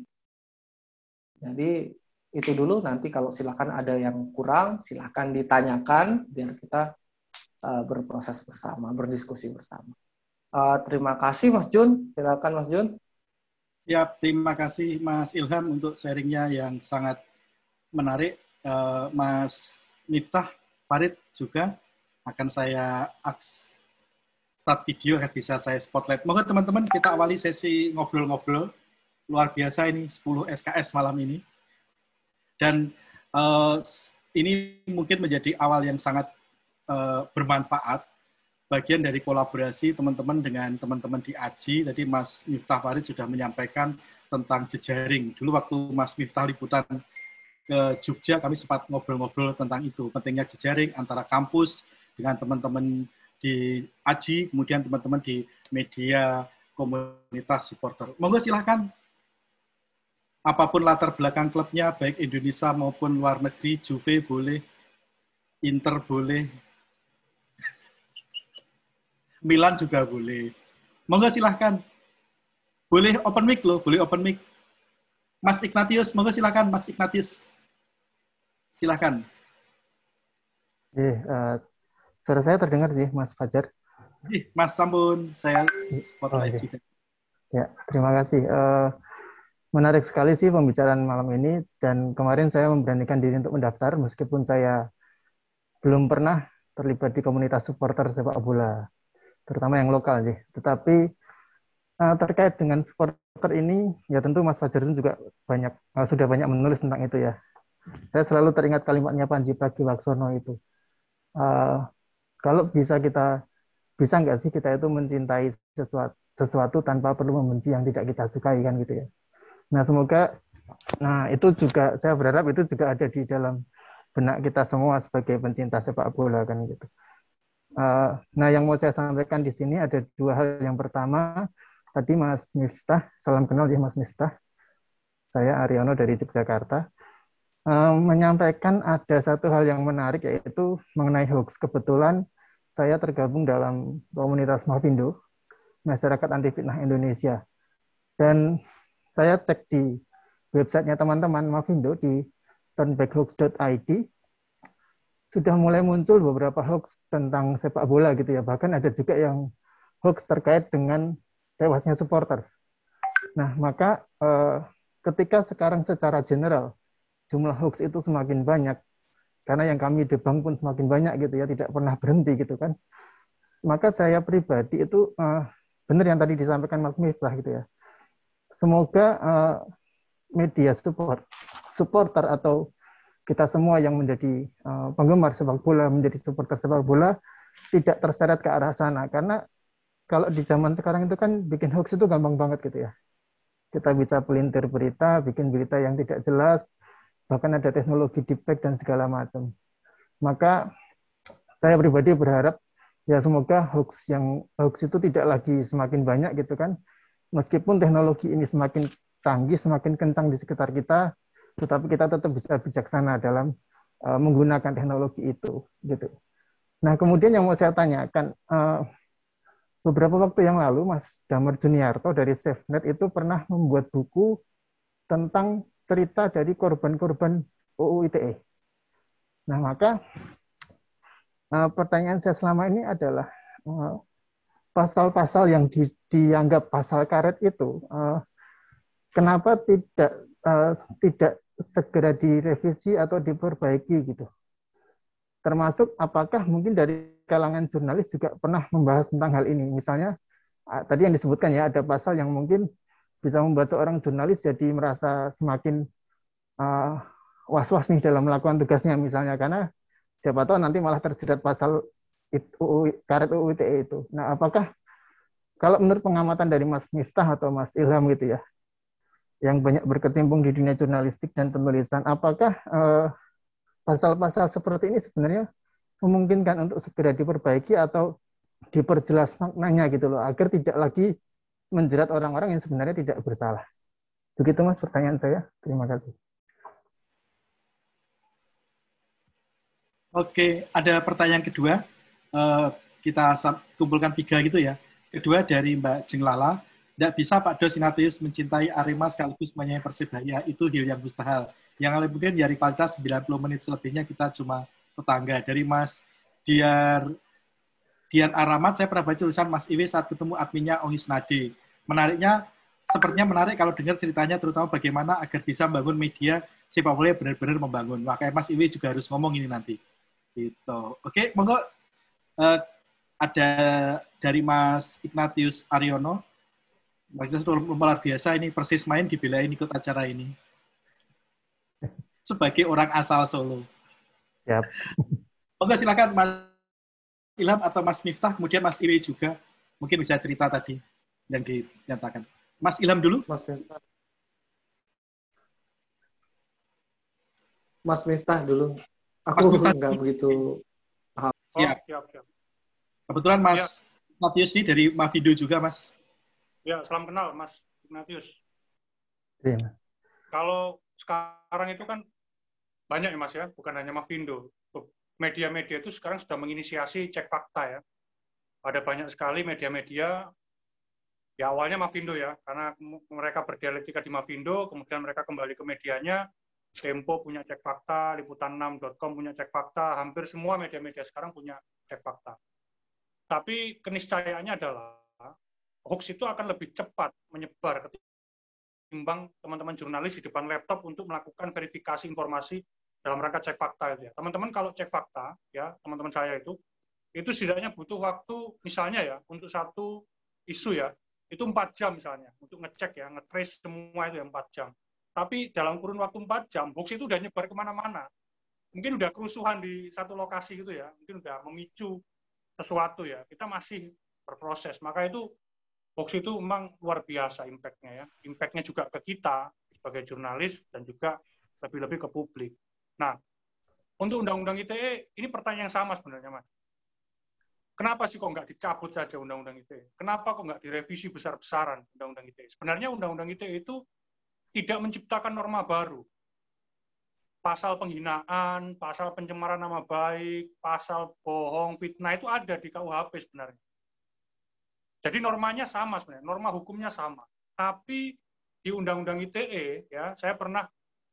Speaker 4: Jadi itu dulu nanti kalau silakan ada yang kurang silakan ditanyakan biar kita uh, berproses bersama, berdiskusi bersama. Uh, terima kasih Mas Jun, silakan Mas Jun.
Speaker 1: Siap, terima kasih Mas Ilham untuk sharingnya yang sangat menarik. Uh, Mas Miftah Farid juga akan saya aks start video agar bisa saya spotlight. Monggo teman-teman kita awali sesi ngobrol-ngobrol luar biasa ini 10 SKS malam ini. Dan uh, ini mungkin menjadi awal yang sangat uh, bermanfaat bagian dari kolaborasi teman-teman dengan teman-teman di AJI. Tadi Mas Miftah Farid sudah menyampaikan tentang jejaring. Dulu waktu Mas Miftah liputan ke Jogja, kami sempat ngobrol-ngobrol tentang itu. Pentingnya jejaring antara kampus dengan teman-teman di AJI, kemudian teman-teman di media komunitas supporter. Monggo silahkan. Apa pun latar belakang klubnya, baik Indonesia maupun luar negeri, Juve boleh, Inter boleh, Milan juga boleh. Monggo silahkan. Boleh open mic loh, boleh open mic. Mas Ignatius, monggo silahkan Mas Ignatius. Silahkan.
Speaker 5: Eh, uh, suara saya terdengar sih, Mas Fajar.
Speaker 1: Ih, Mas Sambun, saya spotlight oh, okay.
Speaker 5: Ya, terima kasih. Uh, menarik sekali sih pembicaraan malam ini, dan kemarin saya memberanikan diri untuk mendaftar, meskipun saya belum pernah terlibat di komunitas supporter sepak bola, terutama yang lokal sih. Tetapi uh, terkait dengan supporter ini, ya tentu Mas Fajar juga banyak uh, sudah banyak menulis tentang itu ya. Saya selalu teringat kalimatnya Panji Pragiwaksono itu. Uh, kalau bisa kita bisa nggak sih kita itu mencintai sesuatu, sesuatu tanpa perlu membenci yang tidak kita sukai kan gitu ya. Nah semoga, nah itu juga saya berharap itu juga ada di dalam benak kita semua sebagai pencinta sepak bola kan gitu. Uh, nah yang mau saya sampaikan di sini ada dua hal. Yang pertama tadi Mas Miftah, salam kenal ya Mas Miftah. Saya Aryono dari Yogyakarta menyampaikan ada satu hal yang menarik yaitu mengenai hoax. Kebetulan saya tergabung dalam komunitas Mavindo, Masyarakat Anti Fitnah Indonesia. Dan saya cek di websitenya teman-teman Mavindo di turnbackhoax.id sudah mulai muncul beberapa hoax tentang sepak bola gitu ya. Bahkan ada juga yang hoax terkait dengan tewasnya supporter. Nah, maka eh, ketika sekarang secara general jumlah hoax itu semakin banyak karena yang kami debang pun semakin banyak gitu ya tidak pernah berhenti gitu kan maka saya pribadi itu uh, benar yang tadi disampaikan Mas Miftah gitu ya semoga uh, media support supporter atau kita semua yang menjadi uh, penggemar sepak bola menjadi supporter sepak bola tidak terseret ke arah sana karena kalau di zaman sekarang itu kan bikin hoax itu gampang banget gitu ya kita bisa pelintir berita bikin berita yang tidak jelas bahkan ada teknologi deep fake dan segala macam. Maka saya pribadi berharap ya semoga hoax yang hoax itu tidak lagi semakin banyak gitu kan. Meskipun teknologi ini semakin canggih, semakin kencang di sekitar kita, tetapi kita tetap bisa bijaksana dalam uh, menggunakan teknologi itu gitu. Nah, kemudian yang mau saya tanyakan uh, beberapa waktu yang lalu Mas Damar Juniarto dari SafeNet itu pernah membuat buku tentang cerita dari korban-korban UU ITE. Nah, maka uh, pertanyaan saya selama ini adalah pasal pasal-pasal yang di, dianggap pasal karet itu uh, kenapa tidak uh, tidak segera direvisi atau diperbaiki gitu. Termasuk apakah mungkin dari kalangan jurnalis juga pernah membahas tentang hal ini. Misalnya tadi yang disebutkan ya ada pasal yang mungkin bisa membuat seorang jurnalis jadi merasa semakin uh, was-was nih dalam melakukan tugasnya misalnya karena siapa tahu nanti malah terjerat pasal UU, karet UU ITE itu. Nah, apakah kalau menurut pengamatan dari Mas Miftah atau Mas Ilham gitu ya, yang banyak berkecimpung di dunia jurnalistik dan penulisan, apakah pasal pasal-pasal seperti ini sebenarnya memungkinkan untuk segera diperbaiki atau diperjelas maknanya gitu loh, agar tidak lagi menjerat orang-orang yang sebenarnya tidak bersalah. Begitu Mas pertanyaan saya. Terima kasih.
Speaker 1: Oke, ada pertanyaan kedua. Uh, kita kumpulkan tiga gitu ya. Kedua dari Mbak Jenglala. Tidak bisa Pak Dos Ignatius mencintai Arema sekaligus menyayangi Persebaya. Itu hal yang mustahil. Yang lebih mungkin dari kualitas 90 menit selebihnya kita cuma tetangga. Dari Mas Diar Dian Aramat, saya pernah baca tulisan Mas Iwi saat ketemu adminnya Ongis Nade. Menariknya, sepertinya menarik kalau dengar ceritanya, terutama bagaimana agar bisa membangun media sepak bola benar-benar membangun. Makanya Mas Iwi juga harus ngomong ini nanti. Gitu. Oke, monggo uh, ada dari Mas Ignatius Aryono. Mas Ignatius luar biasa ini persis main dibelain ikut acara ini. Sebagai orang asal Solo.
Speaker 5: Siap.
Speaker 1: Oke, silakan Mas Ilham atau Mas Miftah, kemudian Mas Iwi juga mungkin bisa cerita tadi yang dinyatakan. Mas Ilham dulu.
Speaker 4: Mas Miftah. Mas Miftah dulu. Aku nggak begitu
Speaker 1: paham. Siap. Oh, siap, siap. Kebetulan Mas ya. Ignatius ini dari Mavindo juga, Mas.
Speaker 3: Ya, salam kenal, Mas Ignatius. Iya. Kalau sekarang itu kan banyak ya, Mas ya, bukan hanya Mavindo. Media-media itu sekarang sudah menginisiasi cek fakta ya. Ada banyak sekali media-media ya awalnya Mavindo ya, karena mereka berdialektika di Mavindo, kemudian mereka kembali ke medianya, Tempo punya cek fakta, liputan6.com punya cek fakta, hampir semua media-media sekarang punya cek fakta. Tapi keniscayaannya adalah hoax itu akan lebih cepat menyebar ketimbang teman-teman jurnalis di depan laptop untuk melakukan verifikasi informasi dalam rangka cek fakta itu ya. Teman-teman kalau cek fakta ya, teman-teman saya itu itu setidaknya butuh waktu misalnya ya untuk satu isu ya itu empat jam misalnya untuk ngecek ya ngetrace semua itu ya empat jam tapi dalam kurun waktu 4 jam, hoax itu udah nyebar ke mana-mana. Mungkin udah kerusuhan di satu lokasi gitu ya, mungkin udah memicu sesuatu ya. Kita masih berproses. Maka itu hoax itu memang luar biasa impact-nya ya. Impact-nya juga ke kita sebagai jurnalis dan juga lebih-lebih ke publik. Nah, untuk Undang-Undang ITE, ini pertanyaan yang sama sebenarnya, Mas. Kenapa sih kok nggak dicabut saja Undang-Undang ITE? Kenapa kok nggak direvisi besar-besaran Undang-Undang ITE? Sebenarnya Undang-Undang ITE itu tidak menciptakan norma baru. Pasal penghinaan, pasal pencemaran nama baik, pasal bohong, fitnah itu ada di KUHP sebenarnya. Jadi normanya sama sebenarnya, norma hukumnya sama. Tapi di Undang-Undang ITE, ya, saya pernah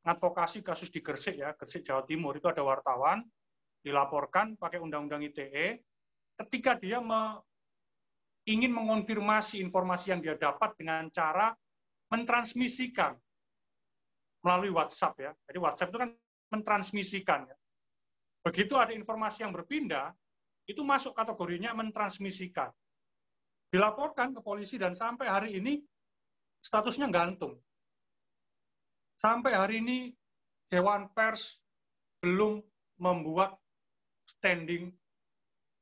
Speaker 3: ngadvokasi kasus di Gresik ya, Gresik Jawa Timur itu ada wartawan dilaporkan pakai Undang-Undang ITE, ketika dia me, ingin mengonfirmasi informasi yang dia dapat dengan cara mentransmisikan melalui WhatsApp ya. Jadi WhatsApp itu kan mentransmisikan ya. Begitu ada informasi yang berpindah, itu masuk kategorinya mentransmisikan. Dilaporkan ke polisi dan sampai hari ini statusnya gantung. Sampai hari ini Dewan Pers belum membuat standing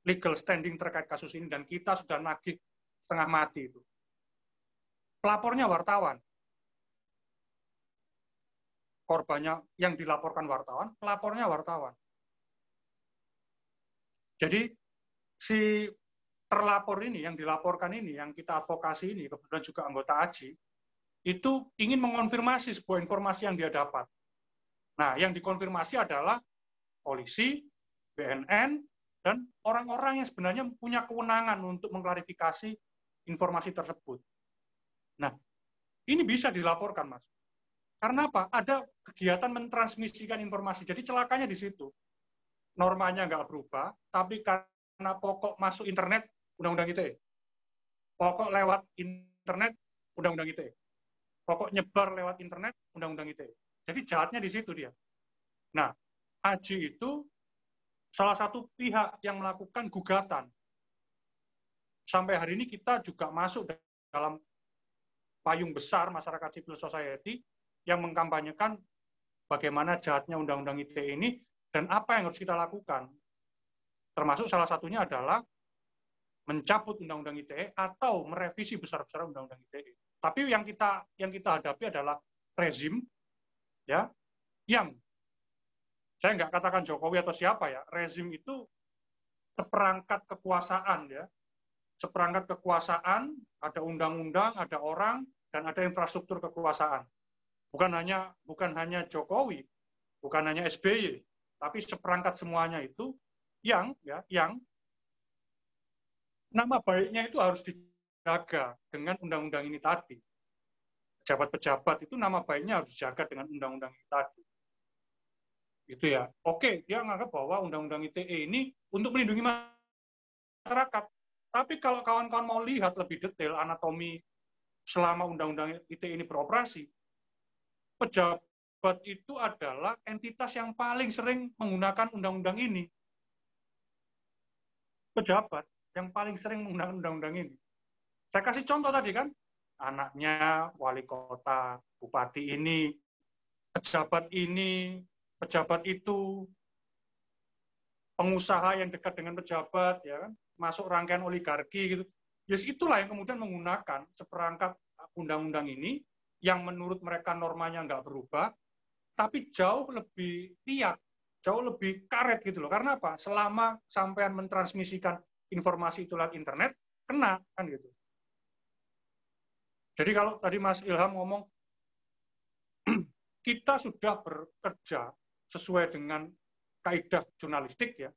Speaker 3: legal standing terkait kasus ini dan kita sudah nagih setengah mati itu. Pelapornya wartawan korbannya yang dilaporkan wartawan, pelapornya wartawan. Jadi si terlapor ini, yang dilaporkan ini, yang kita advokasi ini, kebetulan juga anggota AJI, itu ingin mengonfirmasi sebuah informasi yang dia dapat. Nah, yang dikonfirmasi adalah polisi, BNN, dan orang-orang yang sebenarnya punya kewenangan untuk mengklarifikasi informasi tersebut. Nah, ini bisa dilaporkan, Mas. Karena apa? Ada kegiatan mentransmisikan informasi. Jadi celakanya di situ. Normanya nggak berubah, tapi karena pokok masuk internet, undang-undang ITE. Pokok lewat internet, undang-undang ITE. Pokok nyebar lewat internet, undang-undang ITE. Jadi jahatnya di situ dia. Nah, Aji itu salah satu pihak yang melakukan gugatan. Sampai hari ini kita juga masuk dalam payung besar masyarakat civil society yang mengkampanyekan bagaimana jahatnya Undang-Undang ITE ini dan apa yang harus kita lakukan. Termasuk salah satunya adalah mencabut Undang-Undang ITE atau merevisi besar-besaran Undang-Undang ITE. Tapi yang kita yang kita hadapi adalah rezim ya yang saya nggak katakan Jokowi atau siapa ya, rezim itu seperangkat kekuasaan ya. Seperangkat kekuasaan, ada undang-undang, ada orang, dan ada infrastruktur kekuasaan bukan hanya bukan hanya Jokowi, bukan hanya SBY, tapi seperangkat semuanya itu yang ya yang nama baiknya itu harus dijaga dengan undang-undang ini tadi. Pejabat-pejabat itu nama baiknya harus dijaga dengan undang-undang ini tadi. Itu ya. Oke, dia menganggap bahwa undang-undang ITE ini untuk melindungi masyarakat. Tapi kalau kawan-kawan mau lihat lebih detail anatomi selama undang-undang ITE ini beroperasi, pejabat itu adalah entitas yang paling sering menggunakan undang-undang ini. Pejabat. yang paling sering menggunakan undang-undang ini? Saya kasih contoh tadi kan, anaknya wali kota, bupati ini, pejabat ini, pejabat itu, pengusaha yang dekat dengan pejabat, ya kan, masuk rangkaian oligarki gitu. Yes, itulah yang kemudian menggunakan seperangkat undang-undang ini yang menurut mereka normanya nggak berubah, tapi jauh lebih liat, jauh lebih karet gitu loh. Karena apa? Selama sampean mentransmisikan informasi itu lewat internet, kena kan gitu. Jadi kalau tadi Mas Ilham ngomong, kita sudah bekerja sesuai dengan kaidah jurnalistik ya,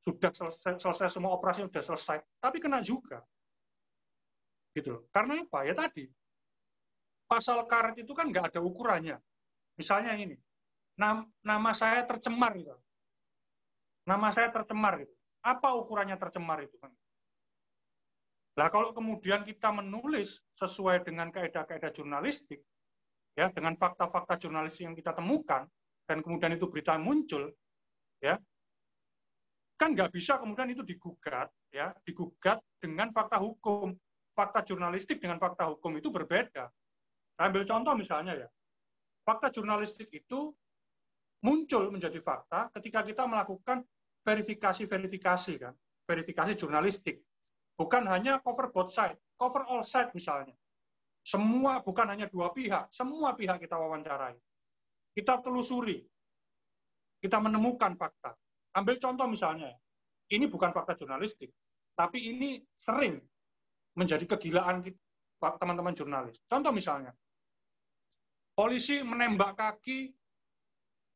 Speaker 3: sudah selesai, selesai semua operasi sudah selesai, tapi kena juga. Gitu loh. Karena apa? Ya tadi, pasal karet itu kan nggak ada ukurannya. Misalnya ini, nama saya tercemar gitu. Nama saya tercemar gitu. Apa ukurannya tercemar itu kan? Nah, kalau kemudian kita menulis sesuai dengan kaidah-kaidah jurnalistik, ya dengan fakta-fakta jurnalistik yang kita temukan, dan kemudian itu berita muncul, ya kan nggak bisa kemudian itu digugat, ya digugat dengan fakta hukum. Fakta jurnalistik dengan fakta hukum itu berbeda. Ambil contoh misalnya ya, fakta jurnalistik itu muncul menjadi fakta ketika kita melakukan verifikasi-verifikasi kan, verifikasi jurnalistik. Bukan hanya cover both side, cover all side misalnya. Semua bukan hanya dua pihak, semua pihak kita wawancarai. Kita telusuri, kita menemukan fakta. Ambil contoh misalnya, ini bukan fakta jurnalistik, tapi ini sering menjadi kegilaan teman-teman jurnalis. Contoh misalnya, Polisi menembak kaki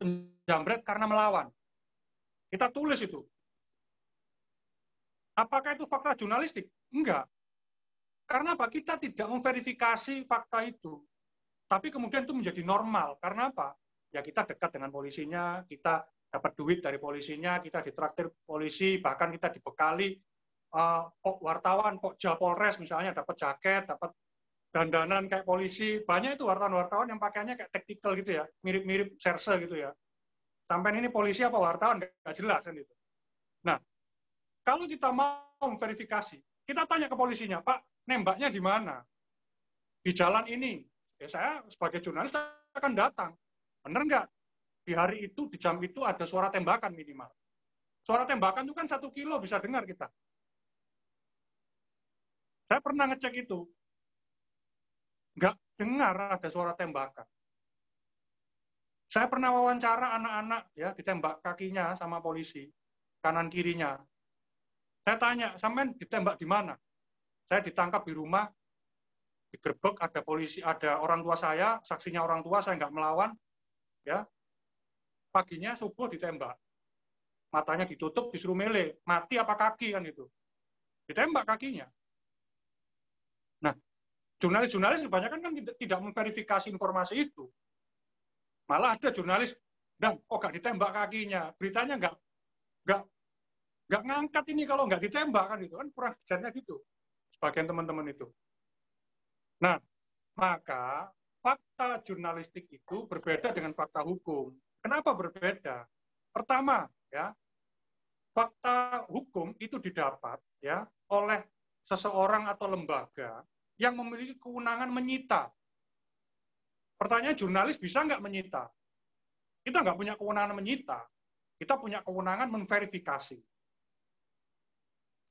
Speaker 3: penjambret karena melawan. Kita tulis itu. Apakah itu fakta jurnalistik? Enggak. Karena apa? Kita tidak memverifikasi fakta itu. Tapi kemudian itu menjadi normal. Karena apa? Ya kita dekat dengan polisinya, kita dapat duit dari polisinya, kita ditraktir polisi, bahkan kita dibekali uh, wartawan, Pok Japolres misalnya dapat jaket, dapat dandanan kayak polisi, banyak itu wartawan-wartawan yang pakaiannya kayak taktikal gitu ya, mirip-mirip serse gitu ya. Sampai ini polisi apa wartawan, nggak jelas kan itu. Nah, kalau kita mau verifikasi, kita tanya ke polisinya, Pak, nembaknya di mana? Di jalan ini. Ya saya sebagai jurnalis akan datang. Benar nggak? Di hari itu, di jam itu ada suara tembakan minimal. Suara tembakan itu kan satu kilo bisa dengar kita. Saya pernah ngecek itu nggak dengar ada suara tembakan. Saya pernah wawancara anak-anak ya ditembak kakinya sama polisi kanan kirinya. Saya tanya, sampean ditembak di mana? Saya ditangkap di rumah, digerebek, ada polisi, ada orang tua saya, saksinya orang tua, saya nggak melawan, ya. Paginya subuh ditembak, matanya ditutup, disuruh mele, mati apa kaki kan itu, ditembak kakinya. Jurnalis-jurnalis kebanyakan kan tidak, memverifikasi informasi itu. Malah ada jurnalis, dan kok gak ditembak kakinya, beritanya nggak nggak nggak ngangkat ini kalau nggak ditembak kan itu kan kurang ajarnya gitu sebagian teman-teman itu. Nah, maka fakta jurnalistik itu berbeda dengan fakta hukum. Kenapa berbeda? Pertama, ya, fakta hukum itu didapat ya oleh seseorang atau lembaga yang memiliki kewenangan menyita. Pertanyaan jurnalis bisa nggak menyita? Kita nggak punya kewenangan menyita. Kita punya kewenangan memverifikasi.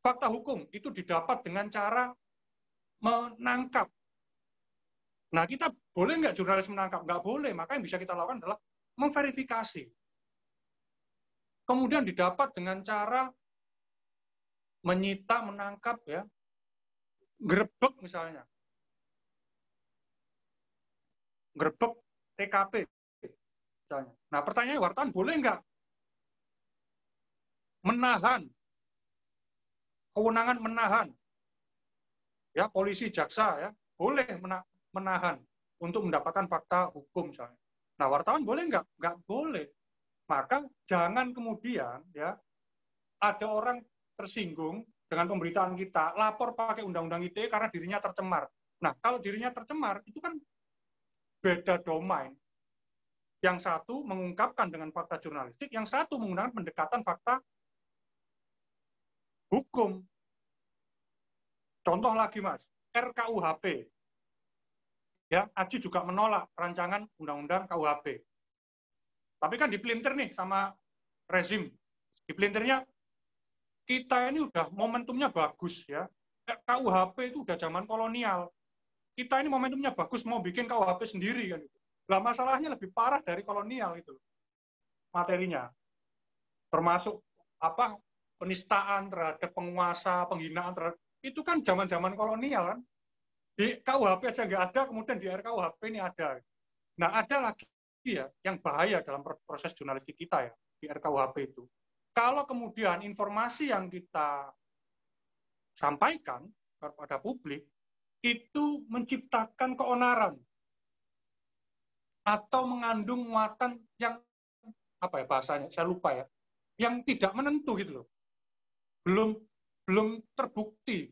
Speaker 3: Fakta hukum itu didapat dengan cara menangkap. Nah, kita boleh nggak jurnalis menangkap? Nggak boleh. Maka yang bisa kita lakukan adalah memverifikasi. Kemudian didapat dengan cara menyita, menangkap, ya, grebek misalnya. Grebek TKP misalnya. Nah, pertanyaan wartawan boleh nggak menahan kewenangan menahan ya polisi jaksa ya boleh menahan untuk mendapatkan fakta hukum misalnya. Nah, wartawan boleh nggak? Nggak boleh. Maka jangan kemudian ya ada orang tersinggung dengan pemberitaan kita, lapor pakai undang-undang ITE karena dirinya tercemar. Nah, kalau dirinya tercemar, itu kan beda domain. Yang satu mengungkapkan dengan fakta jurnalistik, yang satu menggunakan pendekatan fakta hukum. Contoh lagi Mas, RKUHP. Ya, Aji juga menolak rancangan undang-undang KUHP. Tapi kan dipelintir nih sama rezim. Dipelintirnya kita ini udah momentumnya bagus ya. KUHP itu udah zaman kolonial. Kita ini momentumnya bagus mau bikin KUHP sendiri kan. Lah masalahnya lebih parah dari kolonial itu materinya. Termasuk apa penistaan terhadap penguasa, penghinaan terhadap itu kan zaman-zaman kolonial kan. Di KUHP aja nggak ada, kemudian di RKUHP ini ada. Nah ada lagi ya yang bahaya dalam proses jurnalistik kita ya di RKUHP itu. Kalau kemudian informasi yang kita sampaikan kepada publik itu menciptakan keonaran atau mengandung muatan yang apa ya bahasanya saya lupa ya yang tidak menentu gitu loh. Belum belum terbukti.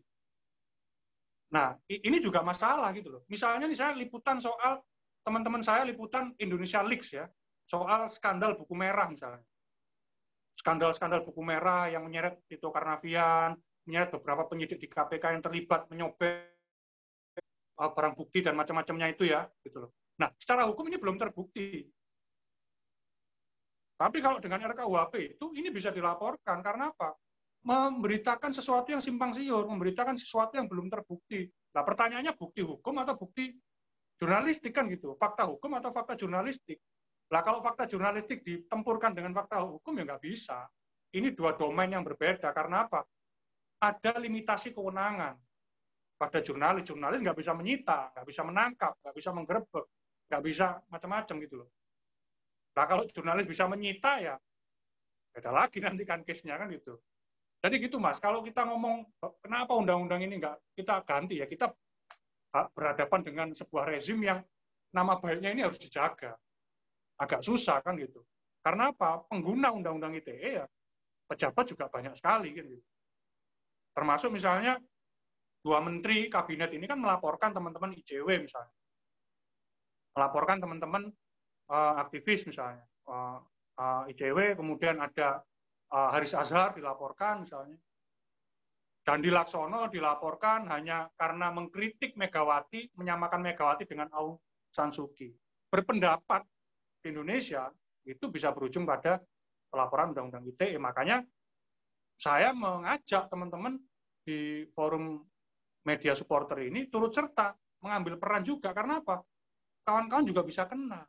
Speaker 3: Nah ini juga masalah gitu loh. Misalnya nih saya liputan soal teman-teman saya liputan Indonesia Leaks ya soal skandal buku merah misalnya skandal-skandal buku merah yang menyeret Tito Karnavian menyeret beberapa penyidik di KPK yang terlibat menyobek uh, barang bukti dan macam-macamnya itu ya gitu loh nah secara hukum ini belum terbukti tapi kalau dengan RKUHP itu ini bisa dilaporkan karena apa? Memberitakan sesuatu yang simpang siur, memberitakan sesuatu yang belum terbukti. Nah, pertanyaannya bukti hukum atau bukti jurnalistik kan gitu. Fakta hukum atau fakta jurnalistik. Lah kalau fakta jurnalistik ditempurkan dengan fakta hukum ya nggak bisa. Ini dua domain yang berbeda karena apa? Ada limitasi kewenangan pada jurnalis. Jurnalis nggak bisa menyita, nggak bisa menangkap, nggak bisa menggerebek, nggak bisa macam-macam gitu loh. Nah kalau jurnalis bisa menyita ya beda lagi nanti kan case-nya kan gitu. Jadi gitu mas, kalau kita ngomong kenapa undang-undang ini enggak kita ganti ya, kita berhadapan dengan sebuah rezim yang nama baiknya ini harus dijaga. Agak susah kan gitu. Karena apa? Pengguna undang-undang ITE ya pejabat juga banyak sekali kan gitu. Termasuk misalnya dua menteri kabinet ini kan melaporkan teman-teman ICW misalnya. Melaporkan teman-teman uh, aktivis misalnya uh, uh, ICW kemudian ada uh, Haris Azhar dilaporkan misalnya Dandi Laksono dilaporkan hanya karena mengkritik Megawati menyamakan Megawati dengan Aung San Suu Kyi berpendapat di Indonesia itu bisa berujung pada pelaporan undang-undang ITE makanya saya mengajak teman-teman di forum media supporter ini turut serta mengambil peran juga. Karena apa? Kawan-kawan juga bisa kena.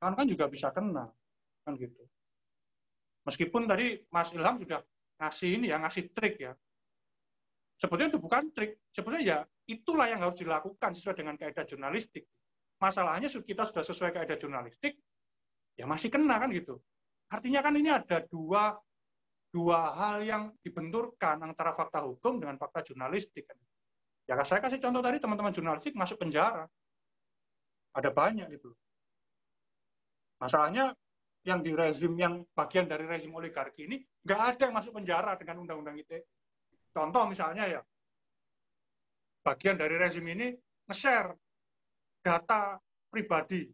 Speaker 3: Kan juga bisa kena kan gitu. Meskipun tadi Mas Ilham sudah ngasih ini ya ngasih trik ya. Sebetulnya itu bukan trik. Sebetulnya ya itulah yang harus dilakukan sesuai dengan kaidah jurnalistik masalahnya kita sudah sesuai kaidah jurnalistik ya masih kena kan gitu artinya kan ini ada dua dua hal yang dibenturkan antara fakta hukum dengan fakta jurnalistik kan. ya saya kasih contoh tadi teman-teman jurnalistik masuk penjara ada banyak gitu Masalahnya yang di rezim yang bagian dari rezim oligarki ini nggak ada yang masuk penjara dengan undang-undang ITE. Contoh misalnya ya, bagian dari rezim ini nge-share data pribadi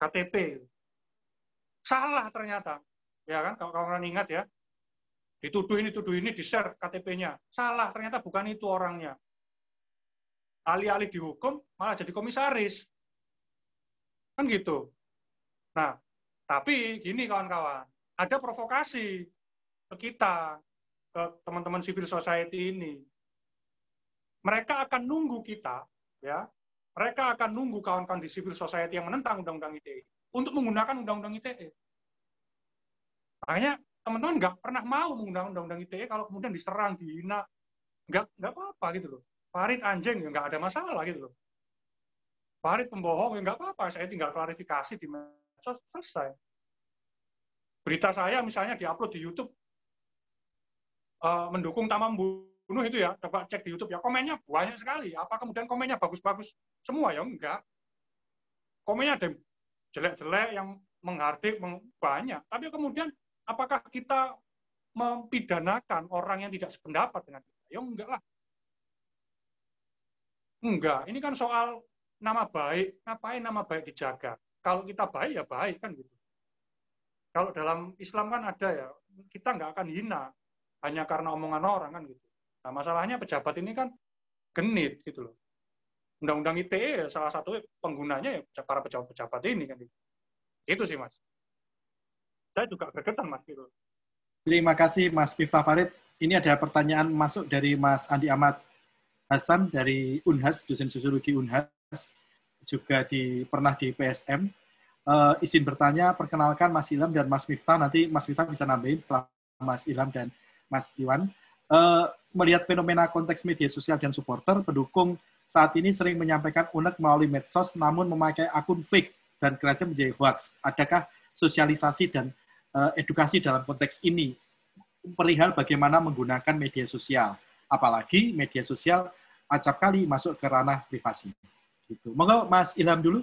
Speaker 3: KTP. Salah ternyata. Ya kan, kalau kalian ingat ya, dituduh ini, tuduh ini, di-share KTP-nya. Salah, ternyata bukan itu orangnya. Alih-alih dihukum, malah jadi komisaris. Kan gitu. Nah, tapi gini kawan-kawan, ada provokasi ke kita, ke teman-teman civil society ini. Mereka akan nunggu kita, ya, mereka akan nunggu kawan-kawan di civil society yang menentang undang-undang ITE untuk menggunakan undang-undang ITE. Makanya teman-teman nggak pernah mau menggunakan undang-undang ITE kalau kemudian diserang, dihina, nggak nggak apa-apa gitu loh. Farid anjing nggak ada masalah gitu loh. Farid pembohong, ya nggak apa-apa, saya tinggal klarifikasi di medsos, selesai. Berita saya misalnya diupload di YouTube, uh, mendukung Tamam Bunuh itu ya, coba cek di YouTube ya, komennya banyak sekali. Apa kemudian komennya bagus-bagus semua? Ya enggak. Komennya ada jelek-jelek, yang menghardik, banyak. Tapi kemudian apakah kita mempidanakan orang yang tidak sependapat dengan kita? Ya enggak lah. Enggak, ini kan soal nama baik, ngapain nama baik dijaga? Kalau kita baik ya baik kan gitu. Kalau dalam Islam kan ada ya, kita nggak akan hina hanya karena omongan orang kan gitu. Nah, masalahnya pejabat ini kan genit gitu loh. Undang-undang ITE ya salah satu penggunanya ya para pejabat-pejabat ini kan. Itu sih mas. Saya juga gregetan mas gitu.
Speaker 1: Terima kasih Mas Miftah Farid. Ini ada pertanyaan masuk dari Mas Andi Ahmad Hasan dari Unhas, dosen sosiologi Unhas, juga di pernah di PSM. Uh, eh, izin bertanya, perkenalkan Mas Ilham dan Mas Miftah. Nanti Mas Miftah bisa nambahin setelah Mas Ilham dan Mas Iwan. Uh, melihat fenomena konteks media sosial dan supporter, pendukung saat ini sering menyampaikan unek melalui medsos namun memakai akun fake dan kerajaan menjadi hoax. Adakah sosialisasi dan uh, edukasi dalam konteks ini perihal bagaimana menggunakan media sosial? Apalagi media sosial acap kali masuk ke ranah privasi. Gitu. Monggo Mas Ilham dulu.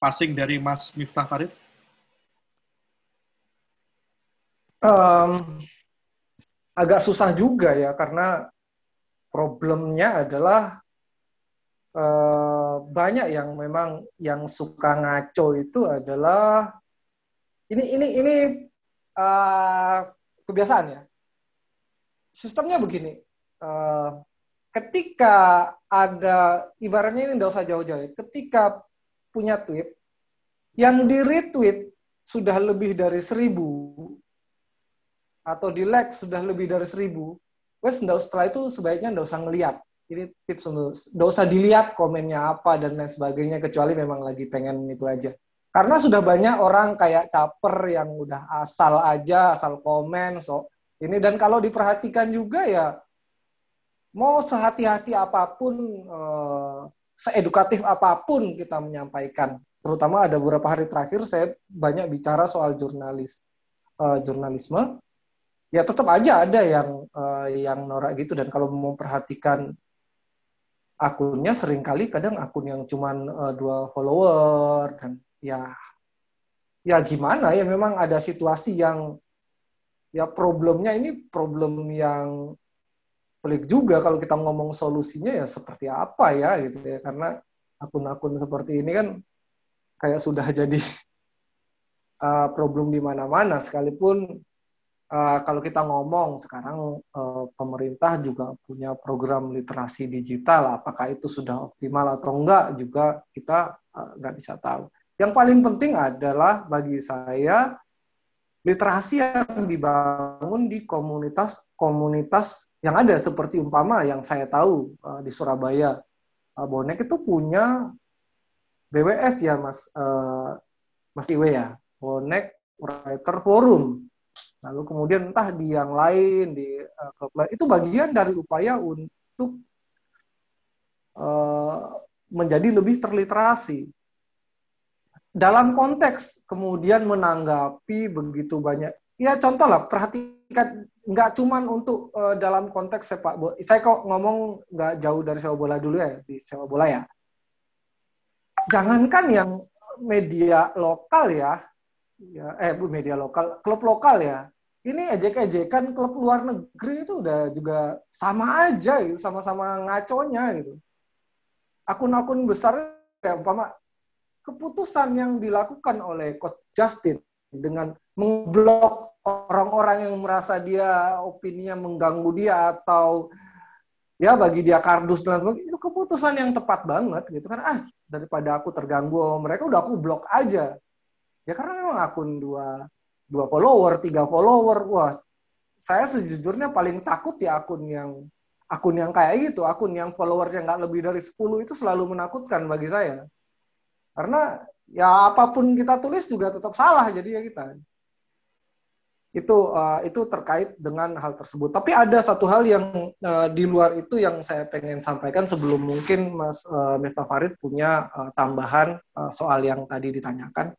Speaker 1: Passing dari Mas Miftah Farid.
Speaker 4: Um, agak susah juga ya karena problemnya adalah uh, banyak yang memang yang suka ngaco itu adalah ini ini ini uh, kebiasaan ya. Sistemnya begini, uh, ketika ada ibaratnya ini tidak usah jauh-jauh, ya, ketika punya tweet yang di retweet sudah lebih dari seribu atau di like sudah lebih dari seribu, wes setelah itu sebaiknya nggak usah ngeliat. Ini tips untuk nggak usah dilihat komennya apa dan lain sebagainya kecuali memang lagi pengen itu aja. Karena sudah banyak orang kayak caper yang udah asal aja, asal komen, so ini dan kalau diperhatikan juga ya mau sehati-hati apa pun, eh, seedukatif apa pun kita menyampaikan. Terutama ada beberapa hari terakhir saya banyak bicara soal jurnalis, eh, jurnalisme ya tetap aja ada yang uh, yang norak gitu. Dan kalau mau perhatikan akunnya sering kali kadang akun yang cuma uh, dua follower dan ya ya gimana ya memang ada situasi yang ya problemnya ini problem yang pelik juga kalau kita ngomong solusinya ya seperti apa ya gitu ya. Karena akun-akun seperti ini kan kayak sudah jadi uh, problem di mana-mana sekalipun uh, kalau kita ngomong sekarang uh, pemerintah juga punya program literasi digital, apakah itu sudah optimal atau enggak juga kita uh, nggak bisa tahu. Yang paling penting adalah bagi saya literasi yang dibangun di komunitas-komunitas yang ada. Seperti umpama yang saya tahu uh, di Surabaya, uh, Bonek itu punya BWF ya Mas uh, Mas Iwe ya, Bonek Writer Forum lalu kemudian entah di yang lain di uh, klub lain itu bagian dari upaya untuk uh, menjadi lebih terliterasi. Dalam konteks kemudian menanggapi begitu banyak ya contoh lah perhatikan nggak cuman untuk uh, dalam konteks sepak bola saya kok ngomong nggak jauh dari sepak bola dulu ya di sepak bola ya. Jangankan yang media lokal ya ya eh bu media lokal. Klub lokal ya. Ini ejek-ejekan klub luar negeri itu udah juga sama aja gitu sama-sama ngaconya gitu. Akun-akun besar ya umpama keputusan yang dilakukan oleh coach Justin dengan memblok orang-orang yang merasa dia opininya mengganggu dia atau ya bagi dia kardus dan sebagainya itu keputusan yang tepat banget gitu kan. Ah daripada aku terganggu mereka udah aku blok aja ya karena memang akun dua dua follower tiga follower wah saya sejujurnya paling takut ya akun yang akun yang kayak gitu akun yang followersnya nggak lebih dari 10 itu selalu menakutkan bagi saya. Karena ya apa pun kita tulis juga tetap salah jadi ya kita. Itu uh, itu terkait dengan hal tersebut. Tapi ada satu hal yang uh, di luar itu yang saya pengen sampaikan sebelum mungkin Mas uh, Meta Farid punya uh, tambahan uh, soal yang tadi ditanyakan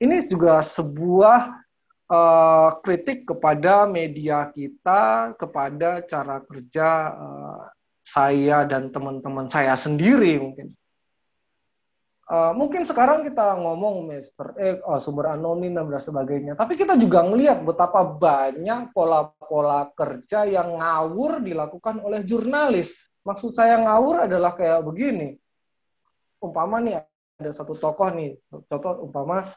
Speaker 4: ini juga sebuah uh, kritik kepada media kita, kepada cara kerja uh, saya dan teman-teman saya sendiri mungkin. Uh, mungkin sekarang kita ngomong Mister eh, oh, sumber anonim dan sebagainya, tapi kita juga melihat betapa banyak pola-pola kerja yang ngawur dilakukan oleh jurnalis. Maksud saya ngawur adalah kayak begini. Umpama nih ada satu tokoh nih, contoh umpama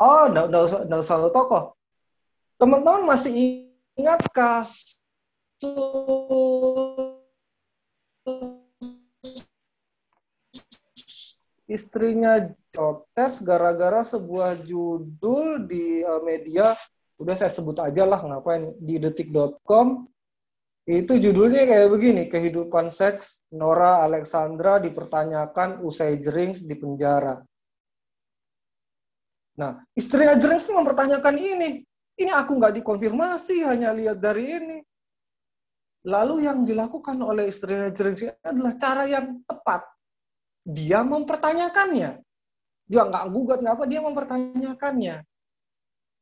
Speaker 4: Oh, enggak, usah, enggak usah tokoh. Teman-teman masih ingat kasus istrinya protes gara-gara sebuah judul di uh, media. Udah saya sebut aja lah ngapain? Di detik.com itu judulnya kayak begini kehidupan seks Nora Alexandra dipertanyakan usai Jerings di penjara nah istrinya Jerings itu mempertanyakan ini. Ini aku nggak dikonfirmasi hanya lihat dari ini. Lalu yang dilakukan oleh istrinya Jerings adalah cara yang tepat. Dia mempertanyakannya. Dia nggak gugat nggak apa dia mempertanyakannya.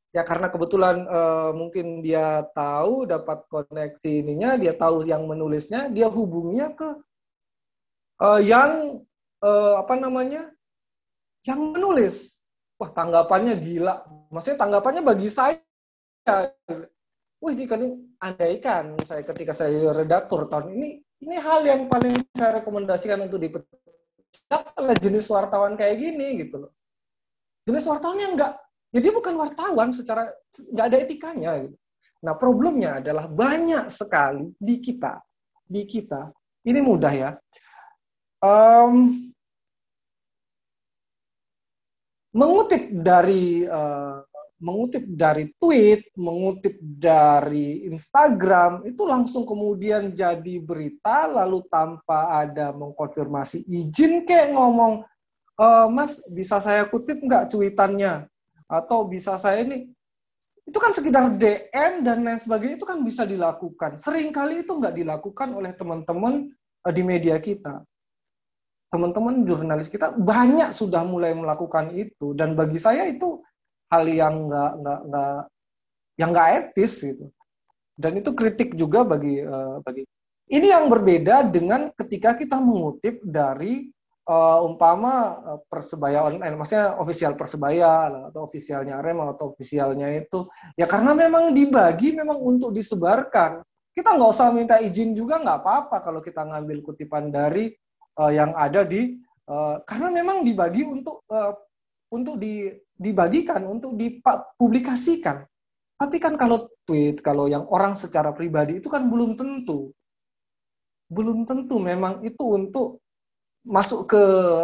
Speaker 4: Ya karena kebetulan uh, mungkin dia tahu dapat koneksi ininya dia tahu yang menulisnya dia hubungnya ke uh, yang uh, apa namanya? Yang menulis wah tanggapannya gila maksudnya tanggapannya bagi saya wah ini kan andaikan saya ketika saya redaktur tahun ini ini hal yang paling saya rekomendasikan untuk oleh jenis wartawan kayak gini gitu loh jenis wartawan yang enggak jadi ya, bukan wartawan secara nggak ada etikanya. Gitu. Nah problemnya adalah banyak sekali di kita, di kita ini mudah ya. Um, mengutip dari uh, mengutip dari tweet, mengutip dari Instagram itu langsung kemudian jadi berita lalu tanpa ada mengkonfirmasi izin kayak ngomong e, Mas bisa saya kutip nggak cuitannya atau bisa saya ini itu kan sekedar DM dan lain sebagainya itu kan bisa dilakukan. Seringkali itu nggak dilakukan oleh teman-teman eh, di media kita. Teman-teman jurnalis kita banyak sudah mulai melakukan itu dan bagi saya itu hal yang nggak nggak nggak yang nggak etis gitu. Dan itu kritik juga bagi uh, bagi ini yang berbeda dengan ketika kita mengutip dari uh, umpama uh, persebaya online, maksudnya official persebaya atau ofisialnya Arema atau ofisialnya itu, ya karena memang dibagi memang untuk disebarkan. Kita nggak usah minta izin juga nggak apa-apa kalau kita ngambil kutipan dari uh, yang ada di, uh, karena memang dibagi untuk uh, untuk di, dibagikan, untuk dipublikasikan. Tapi kan kalau tweet, kalau yang orang secara pribadi itu kan belum tentu. Belum tentu memang itu untuk masuk ke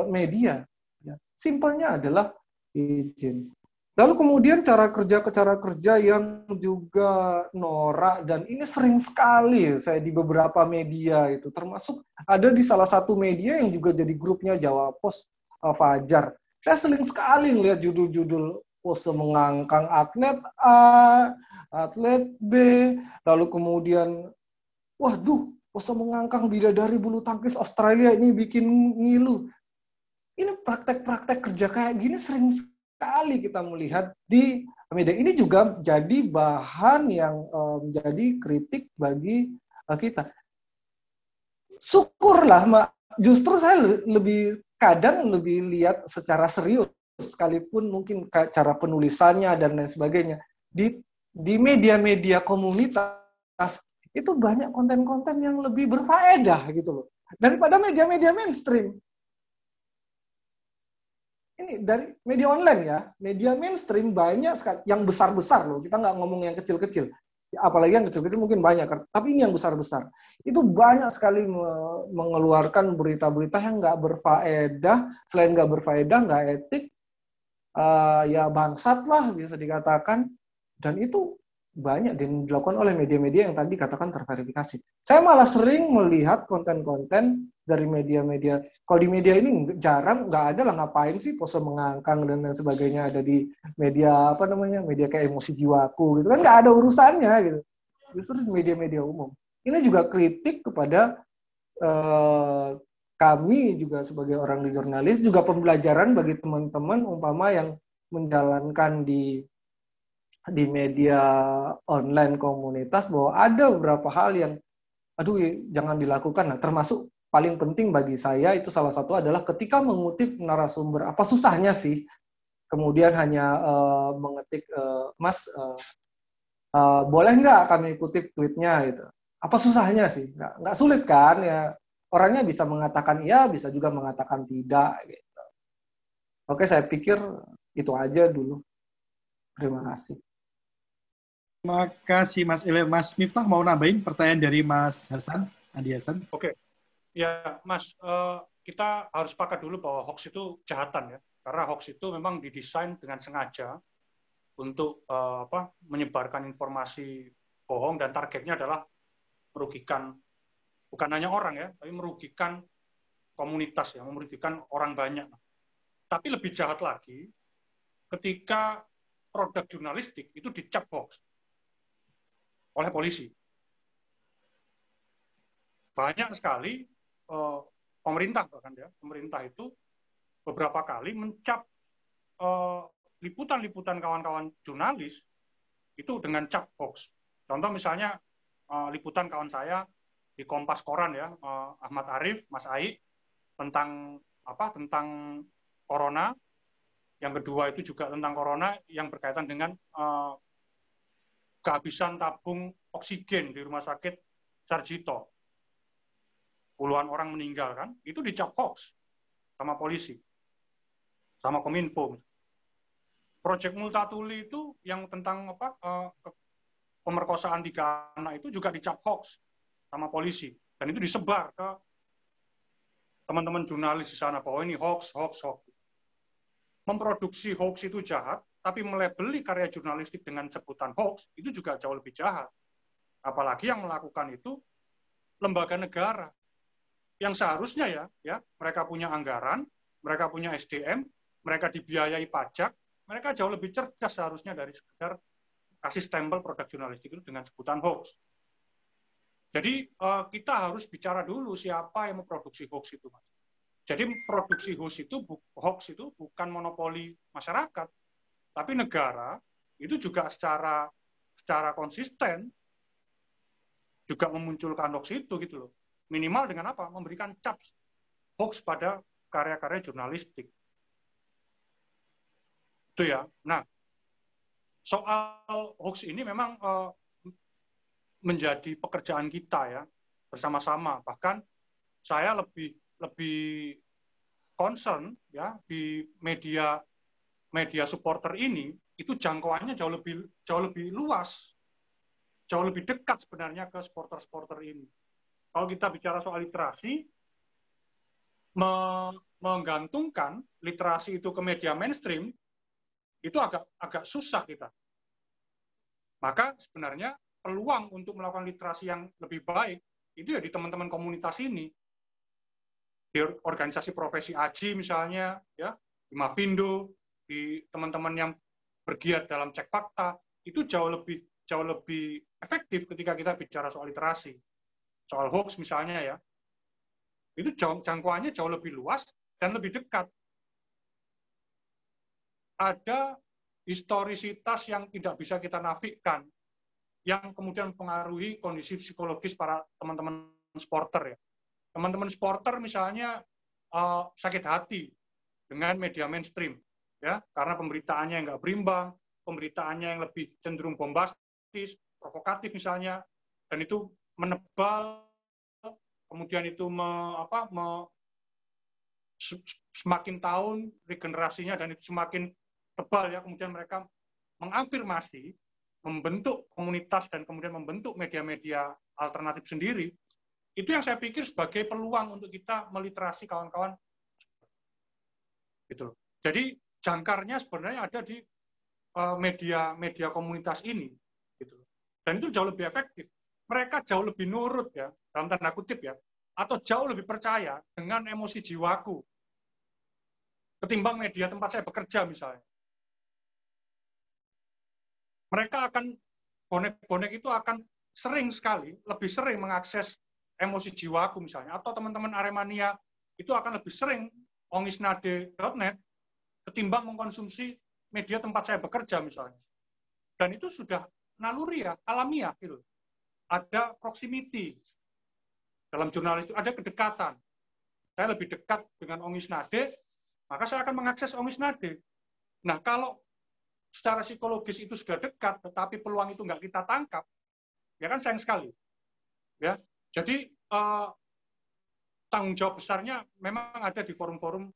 Speaker 4: media. Ya. Simpelnya adalah izin. Lalu kemudian cara kerja ke cara kerja yang juga norak dan ini sering sekali saya di beberapa media itu termasuk ada di salah satu media yang juga jadi grupnya Jawa Pos uh, Fajar. Saya sering sekali lihat judul-judul pose mengangkang atlet A, atlet B, lalu kemudian waduh Masa mengangkang bidadari bulu tangkis Australia ini bikin ngilu. Ini praktek-praktek kerja kayak gini sering sekali kita melihat di media. Ini juga jadi bahan yang um, menjadi kritik bagi uh, kita. Syukurlah, justru saya lebih kadang lebih lihat secara serius sekalipun mungkin cara penulisannya dan lain sebagainya di di media-media komunitas itu banyak konten-konten yang lebih berfaedah gitu loh daripada media-media mainstream. Ini dari media online ya, media mainstream banyak sekali yang besar-besar loh. Kita nggak ngomong yang kecil-kecil, apalagi yang kecil-kecil mungkin banyak, tapi ini yang besar-besar. Itu banyak sekali mengeluarkan berita-berita yang nggak berfaedah, selain nggak berfaedah, nggak etik, uh, ya bangsat lah bisa dikatakan. Dan itu banyak dilakukan oleh media-media yang tadi katakan terverifikasi. Saya malah sering melihat konten-konten dari media-media. Kalau di media ini jarang, nggak ada lah ngapain sih pose mengangkang dan lain sebagainya ada di media apa namanya media kayak emosi jiwaku gitu kan nggak ada urusannya gitu. Justru di media-media umum. Ini juga kritik kepada eh, kami juga sebagai orang di jurnalis juga pembelajaran bagi teman-teman umpama yang menjalankan di di media online komunitas bahwa ada beberapa hal yang aduh jangan dilakukan. Nah termasuk paling penting bagi saya itu salah satu adalah ketika mengutip narasumber apa susahnya sih? Kemudian hanya uh, mengetik uh, mas uh, uh, boleh nggak kami kutip tweetnya? Itu apa susahnya sih? Nggak nggak sulit kan? Ya orangnya bisa mengatakan iya bisa juga mengatakan tidak gitu. Oke saya pikir itu aja dulu. Terima kasih
Speaker 1: Terima kasih Mas Ile. Mas Miftah mau nambahin pertanyaan dari Mas Hasan, Andi Hasan.
Speaker 3: Oke, ya Mas, uh, kita harus sepakat dulu bahwa hoax itu kejahatan ya, karena hoax itu memang didesain dengan sengaja untuk uh, apa menyebarkan informasi bohong dan targetnya adalah merugikan bukan hanya orang ya, tapi merugikan komunitas ya, merugikan orang banyak. Tapi lebih jahat lagi, ketika produk jurnalistik itu dicap hoax oleh polisi. Banyak sekali uh, pemerintah bahkan ya, pemerintah itu beberapa kali mencap eh, liputan-liputan kawan-kawan jurnalis itu dengan cap hoax. Contoh misalnya uh, liputan kawan saya di Kompas Koran ya, uh, Ahmad Arif, Mas Ai tentang apa? Tentang corona. Yang kedua itu juga tentang corona yang berkaitan dengan uh, kehabisan tabung oksigen di rumah sakit Sarjito. Puluhan orang meninggal kan, itu dicap hoax sama polisi, sama Kominfo. Proyek Multatuli itu yang tentang apa uh, pemerkosaan tiga anak itu juga dicap hoax sama polisi dan itu disebar ke teman-teman jurnalis di sana bahwa ini hoax, hoax, hoax. Memproduksi hoax itu jahat, tapi melebeli karya jurnalistik dengan sebutan hoax itu juga jauh lebih jahat. Apalagi yang melakukan itu lembaga negara yang seharusnya ya, ya mereka punya anggaran, mereka punya SDM, mereka dibiayai pajak, mereka jauh lebih cerdas seharusnya dari sekedar kasih stempel produk jurnalistik itu dengan sebutan hoax. Jadi uh, kita harus bicara dulu siapa yang memproduksi hoax itu. Jadi produksi hoax itu hoax itu bukan monopoli masyarakat, tapi negara itu juga secara secara konsisten juga memunculkan hoax itu gitu loh. Minimal dengan apa? Memberikan cap hoax pada karya-karya jurnalistik. Itu ya. Nah, soal hoax ini memang uh, menjadi pekerjaan kita ya bersama-sama. Bahkan saya lebih lebih concern ya di media media supporter ini itu jangkauannya jauh lebih jauh lebih luas, jauh lebih dekat sebenarnya ke supporter-supporter ini. Kalau kita bicara soal literasi, me menggantungkan literasi itu ke media mainstream itu agak agak susah kita. Maka sebenarnya peluang untuk melakukan literasi yang lebih baik itu ya di teman-teman komunitas ini di organisasi profesi AJI misalnya ya di Mavindo di teman-teman yang bergiat dalam cek fakta itu jauh lebih jauh lebih efektif ketika kita bicara soal literasi. Soal hoax misalnya ya. Itu jangkauannya jauh lebih luas dan lebih dekat. Ada historisitas yang tidak bisa kita nafikan yang kemudian mempengaruhi kondisi psikologis para teman-teman sporter ya. Teman-teman sporter misalnya uh, sakit hati dengan media mainstream ya karena pemberitaannya yang nggak berimbang, pemberitaannya yang lebih cenderung bombastis, provokatif misalnya, dan itu menebal, kemudian itu me, apa, me, semakin tahun regenerasinya dan itu semakin tebal ya, kemudian mereka mengafirmasi, membentuk komunitas dan kemudian membentuk media-media alternatif sendiri, itu yang saya pikir sebagai peluang untuk kita meliterasi kawan-kawan. Gitu. Jadi jangkarnya sebenarnya ada di uh, media media komunitas ini gitu. Dan itu jauh lebih efektif. Mereka jauh lebih nurut ya dalam tanda kutip ya atau jauh lebih percaya dengan emosi jiwaku ketimbang media tempat saya bekerja misalnya. Mereka akan bonek-bonek itu akan sering sekali lebih sering mengakses emosi jiwaku misalnya atau teman-teman Aremania itu akan lebih sering ongisnade.net ketimbang mengkonsumsi media tempat saya bekerja misalnya. Dan itu sudah naluri ya, alamiah gitu. Ada proximity dalam jurnalis itu ada kedekatan. Saya lebih dekat dengan Ongis Nade, maka saya akan mengakses Ongis Nade. Nah, kalau secara psikologis itu sudah dekat, tetapi peluang itu nggak kita tangkap, ya kan sayang sekali. Ya, jadi eh, tanggung jawab besarnya memang ada di forum-forum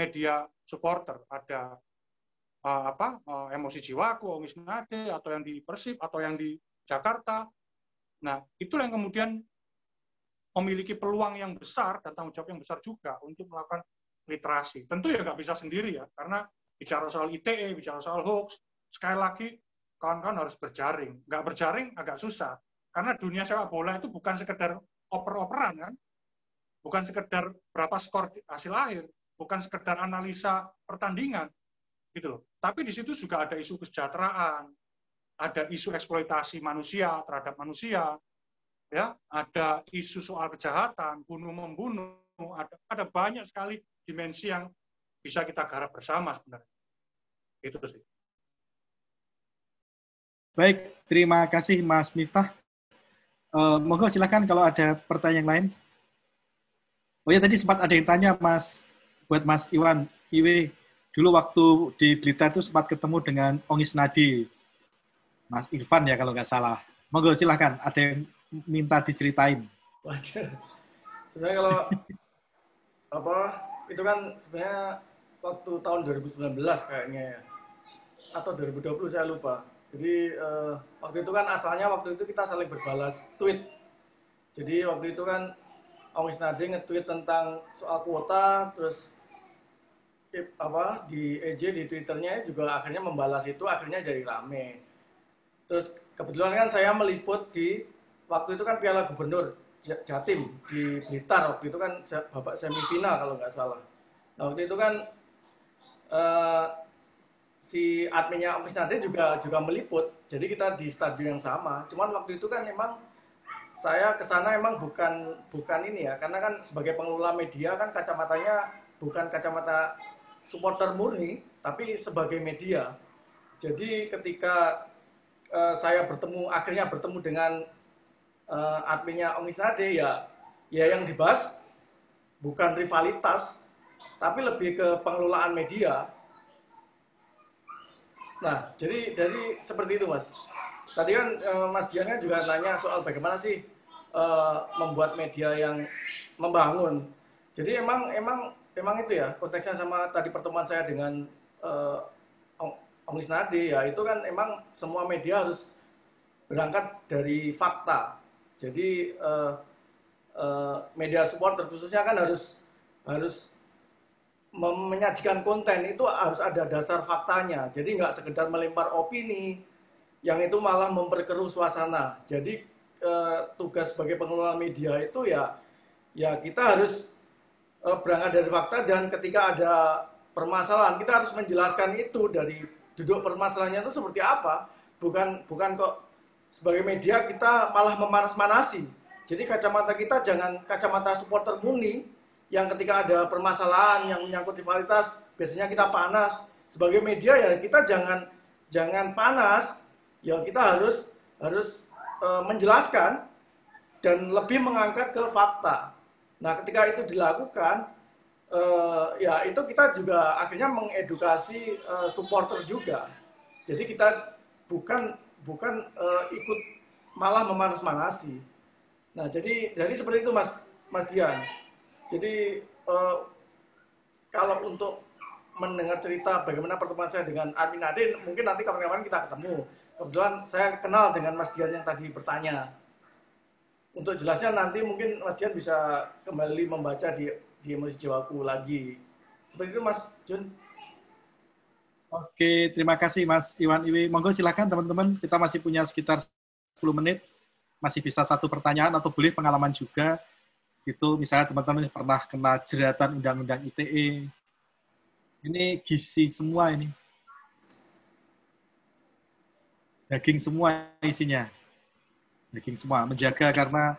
Speaker 3: media supporter, ada uh, apa uh, emosi jiwaku, Ongis Nade, atau yang di Persib, atau yang di Jakarta. Nah, itulah yang kemudian memiliki peluang yang besar dan tanggung jawab yang besar juga untuk melakukan literasi. Tentu ya nggak bisa sendiri ya, karena bicara soal ITE, bicara soal hoax, sekali lagi kawan-kawan harus berjaring. Nggak berjaring agak susah, karena dunia sepak bola itu bukan sekedar oper-operan kan, bukan sekedar berapa skor hasil akhir, bukan sekedar analisa pertandingan, gitu loh. Tapi di situ juga ada isu kesejahteraan, ada isu eksploitasi manusia terhadap manusia, ya ada isu soal kejahatan, bunuh membunuh, ada ada banyak sekali dimensi yang bisa kita garap bersama sebenarnya. Itu sih.
Speaker 1: Baik, terima kasih Mas Miftah. Uh, monggo silakan kalau ada pertanyaan lain. Oh ya tadi sempat ada yang tanya Mas buat Mas Iwan Iwe dulu waktu di Blitar itu sempat ketemu dengan Ongis Nadi. Mas Irfan ya kalau nggak salah. Monggo silakan ada yang minta diceritain?
Speaker 2: Waduh. Sebenarnya kalau apa itu kan sebenarnya waktu tahun 2019 kayaknya ya. Atau 2020 saya lupa. Jadi uh, waktu itu kan asalnya waktu itu kita saling berbalas tweet. Jadi waktu itu kan Ongis Nade nge-tweet tentang soal kuota, terus apa di EJ di Twitternya juga akhirnya membalas itu akhirnya jadi rame. Terus kebetulan kan saya meliput di waktu itu kan Piala Gubernur Jatim di Blitar waktu itu kan babak semifinal kalau nggak salah. Nah waktu itu kan uh, si adminnya Om Nade juga juga meliput. Jadi kita di stadion yang sama. Cuman waktu itu kan memang saya ke sana emang bukan bukan ini ya, karena kan sebagai pengelola media kan kacamatanya bukan kacamata supporter murni, tapi sebagai media. Jadi ketika uh, saya bertemu akhirnya bertemu dengan uh, adminnya Om Isade ya ya yang dibahas bukan rivalitas tapi lebih ke pengelolaan media. Nah, jadi dari seperti itu Mas. Tadi kan uh, Mas Dian kan juga nanya soal bagaimana sih uh, membuat media yang membangun. Jadi emang emang emang itu ya konteksnya sama tadi pertemuan saya dengan uh, Om Isnadi ya itu kan emang semua media harus berangkat dari fakta jadi uh, uh, media supporter khususnya kan harus harus menyajikan konten itu harus ada dasar faktanya. Jadi nggak sekedar melempar opini yang itu malah memperkeruh suasana. Jadi uh, tugas sebagai pengelola media itu ya ya kita harus berangkat dari fakta dan ketika ada permasalahan kita harus menjelaskan itu dari duduk permasalahannya itu seperti apa. Bukan bukan kok sebagai media kita malah memanas-manasi. Jadi kacamata kita jangan kacamata supporter murni yang ketika ada permasalahan yang menyangkut rivalitas biasanya kita panas. Sebagai media ya kita jangan jangan panas. Ya kita harus harus e, menjelaskan dan lebih mengangkat ke fakta. Nah, ketika itu dilakukan e, ya itu kita juga akhirnya mengedukasi e, supporter juga. Jadi kita bukan bukan uh, ikut malah memanas-manasi. Nah, jadi jadi seperti itu Mas Mas Dian. Jadi uh, kalau untuk mendengar cerita bagaimana pertemuan saya dengan Admin Adin, mungkin nanti kapan-kapan kita ketemu. Kebetulan saya kenal dengan Mas Dian yang tadi bertanya. Untuk jelasnya nanti mungkin Mas Dian bisa kembali membaca di di emosi jiwaku lagi. Seperti itu Mas Jun.
Speaker 1: Oke, terima kasih Mas Iwan Iwi. Monggo silakan teman-teman, kita masih punya sekitar 10 menit. Masih bisa satu pertanyaan atau boleh pengalaman juga. Itu misalnya teman-teman pernah kena jeratan undang-undang ITE. Ini gizi semua ini. Daging semua isinya. Daging semua. Menjaga karena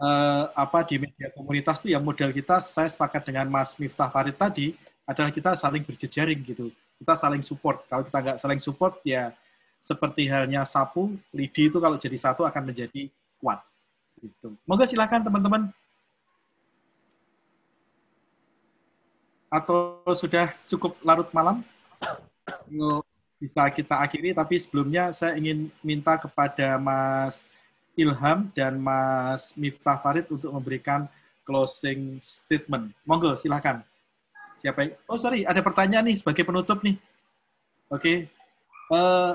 Speaker 1: eh, apa di media komunitas itu yang model kita, saya sepakat dengan Mas Miftah Farid tadi, adalah kita saling berjejaring gitu kita saling support. Kalau kita nggak saling support, ya seperti halnya sapu, lidi itu kalau jadi satu akan menjadi kuat. Gitu. Moga silakan teman-teman. Atau sudah cukup larut malam? Bisa kita akhiri, tapi sebelumnya saya ingin minta kepada Mas Ilham dan Mas Miftah Farid untuk memberikan closing statement. Monggo, silakan. Siapa? Oh sorry, ada pertanyaan nih sebagai penutup nih. Oke. Uh,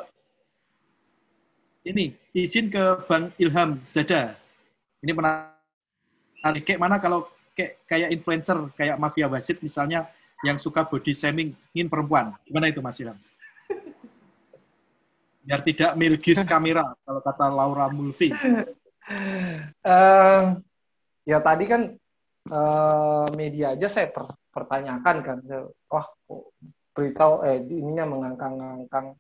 Speaker 1: ini izin ke Bang Ilham Zada. Ini menarik. Kayak mana kalau kayak, kayak influencer, kayak Mafia Wasit misalnya, yang suka body shaming, ingin perempuan. Gimana itu Mas Ilham? Biar tidak milgis kamera, kalau kata Laura Mulvi.
Speaker 4: Uh, ya tadi kan uh, media aja saya per pertanyakan kan, wah beritahu eh ininya mengangkang-angkang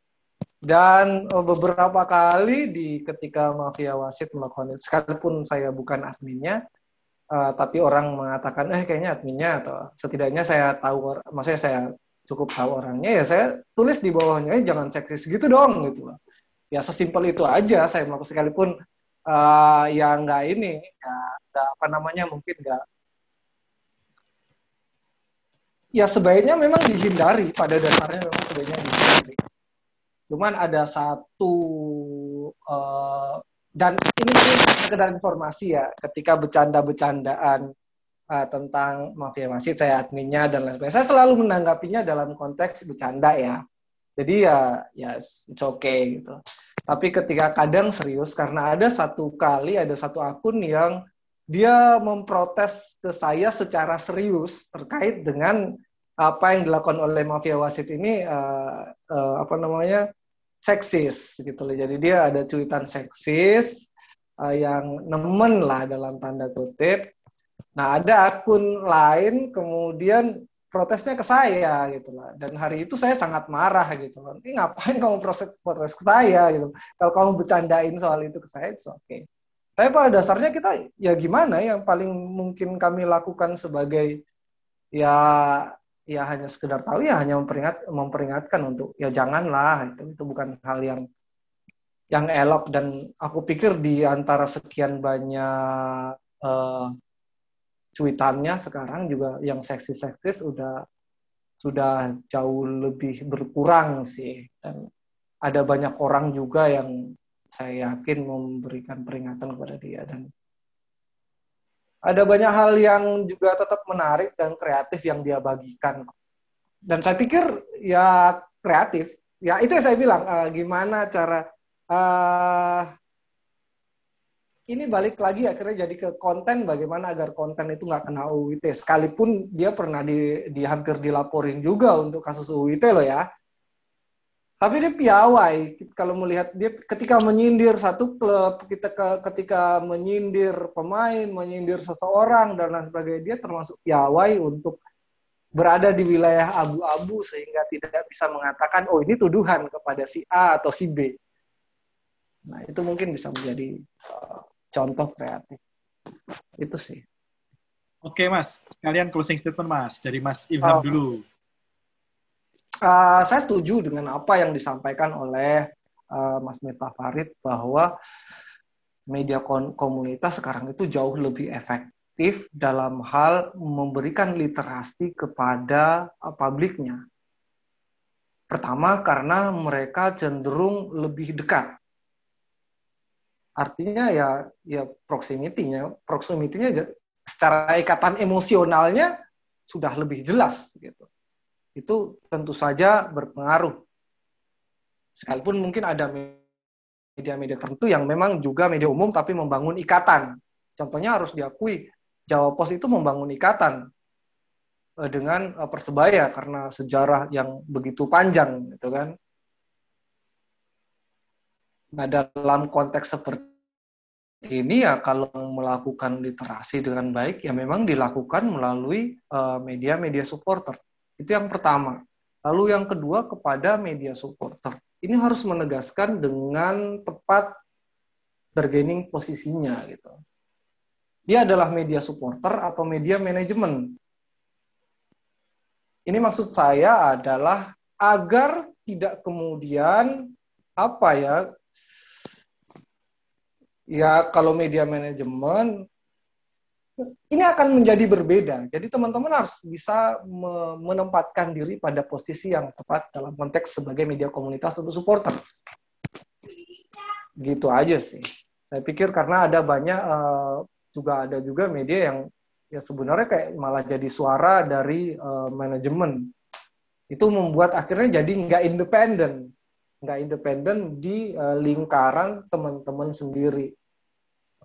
Speaker 4: dan uh, beberapa kali di ketika mafia wasit melakukan sekalipun saya bukan adminnya, uh, tapi orang mengatakan eh kayaknya adminnya atau setidaknya saya tahu, maksudnya saya cukup tahu orangnya ya saya tulis di bawahnya eh, jangan seksis gitu dong gitu ya sesimpel itu aja saya melakukan sekalipun uh, ya nggak ini nggak apa namanya mungkin nggak ya sebaiknya memang dihindari pada dasarnya memang sebaiknya dihindari. Cuman ada satu uh, dan ini sekedar informasi ya, ketika bercanda-bercandaan uh, tentang mafia masjid saya adminnya dan lain sebagainya, saya selalu menanggapinya dalam konteks bercanda ya. Jadi ya ya it's okay gitu. Tapi ketika kadang serius karena ada satu kali ada satu akun yang dia memprotes ke saya secara serius terkait dengan apa yang dilakukan oleh mafia wasit ini uh, uh, apa namanya seksis gitu loh. Jadi dia ada cuitan seksis uh, yang nemen lah dalam tanda kutip. Nah ada akun lain kemudian protesnya ke saya gitu lah. Dan hari itu saya sangat marah gitu loh. Ini ngapain kamu proses protes ke saya gitu. Kalau kamu bercandain soal itu ke saya, oke. Okay. Tapi pada dasarnya kita ya gimana yang paling mungkin kami lakukan sebagai ya ya hanya sekedar tahu ya hanya memperingat memperingatkan untuk ya janganlah itu itu bukan hal yang yang elok dan aku pikir di antara sekian banyak uh, cuitannya sekarang juga yang seksis-seksis sudah sudah jauh lebih berkurang sih dan ada banyak orang juga yang saya yakin memberikan peringatan kepada dia dan ada banyak hal yang juga tetap menarik dan kreatif yang dia bagikan. Dan saya pikir ya kreatif. Ya itu yang saya bilang, uh, gimana cara uh, ini balik lagi akhirnya jadi ke konten bagaimana agar konten itu nggak kena UIT sekalipun dia pernah di, di hampir dilaporin juga untuk kasus UIT loh ya. Tapi dia piawai. Kalau melihat dia ketika menyindir satu klub, kita ke, ketika menyindir pemain, menyindir seseorang dan lain sebagainya, dia termasuk piawai untuk berada di wilayah abu-abu sehingga tidak bisa mengatakan oh ini tuduhan kepada si A atau si B. Nah, itu mungkin bisa menjadi uh, contoh kreatif. Itu sih.
Speaker 1: Oke, Mas. Kalian closing statement, Mas. Dari Mas Ilham oh. dulu
Speaker 4: uh, saya setuju dengan apa yang disampaikan oleh uh, Mas Miftah Farid bahwa media komunitas sekarang itu jauh lebih efektif dalam hal memberikan literasi kepada uh, publiknya. Pertama karena mereka cenderung lebih dekat. Artinya ya ya proximity-nya, proximity-nya secara ikatan emosionalnya sudah lebih jelas gitu itu tentu saja berpengaruh. Sekalipun mungkin ada media-media tertentu yang memang juga media umum tapi membangun ikatan. Contohnya harus diakui, Jawa Pos itu membangun ikatan eh, dengan eh, Persebaya karena sejarah yang begitu panjang gitu kan. Nah, dalam konteks seperti ini ya kalau melakukan literasi dengan baik ya memang dilakukan melalui eh, media-media uh, supporter. Itu yang pertama. Lalu yang kedua kepada media supporter. Ini harus menegaskan dengan tepat bargaining posisinya gitu. Dia adalah media supporter atau media manajemen. Ini maksud saya adalah agar tidak kemudian apa ya ya kalau media manajemen ini akan menjadi berbeda. Jadi teman-teman harus bisa menempatkan diri pada posisi yang tepat dalam konteks sebagai media komunitas untuk supporter. Gitu aja sih. Saya pikir karena ada banyak uh, juga ada juga media yang ya sebenarnya kayak malah jadi suara dari uh, manajemen. itu membuat akhirnya jadi nggak independen nggak independen di uh, lingkaran teman-teman sendiri.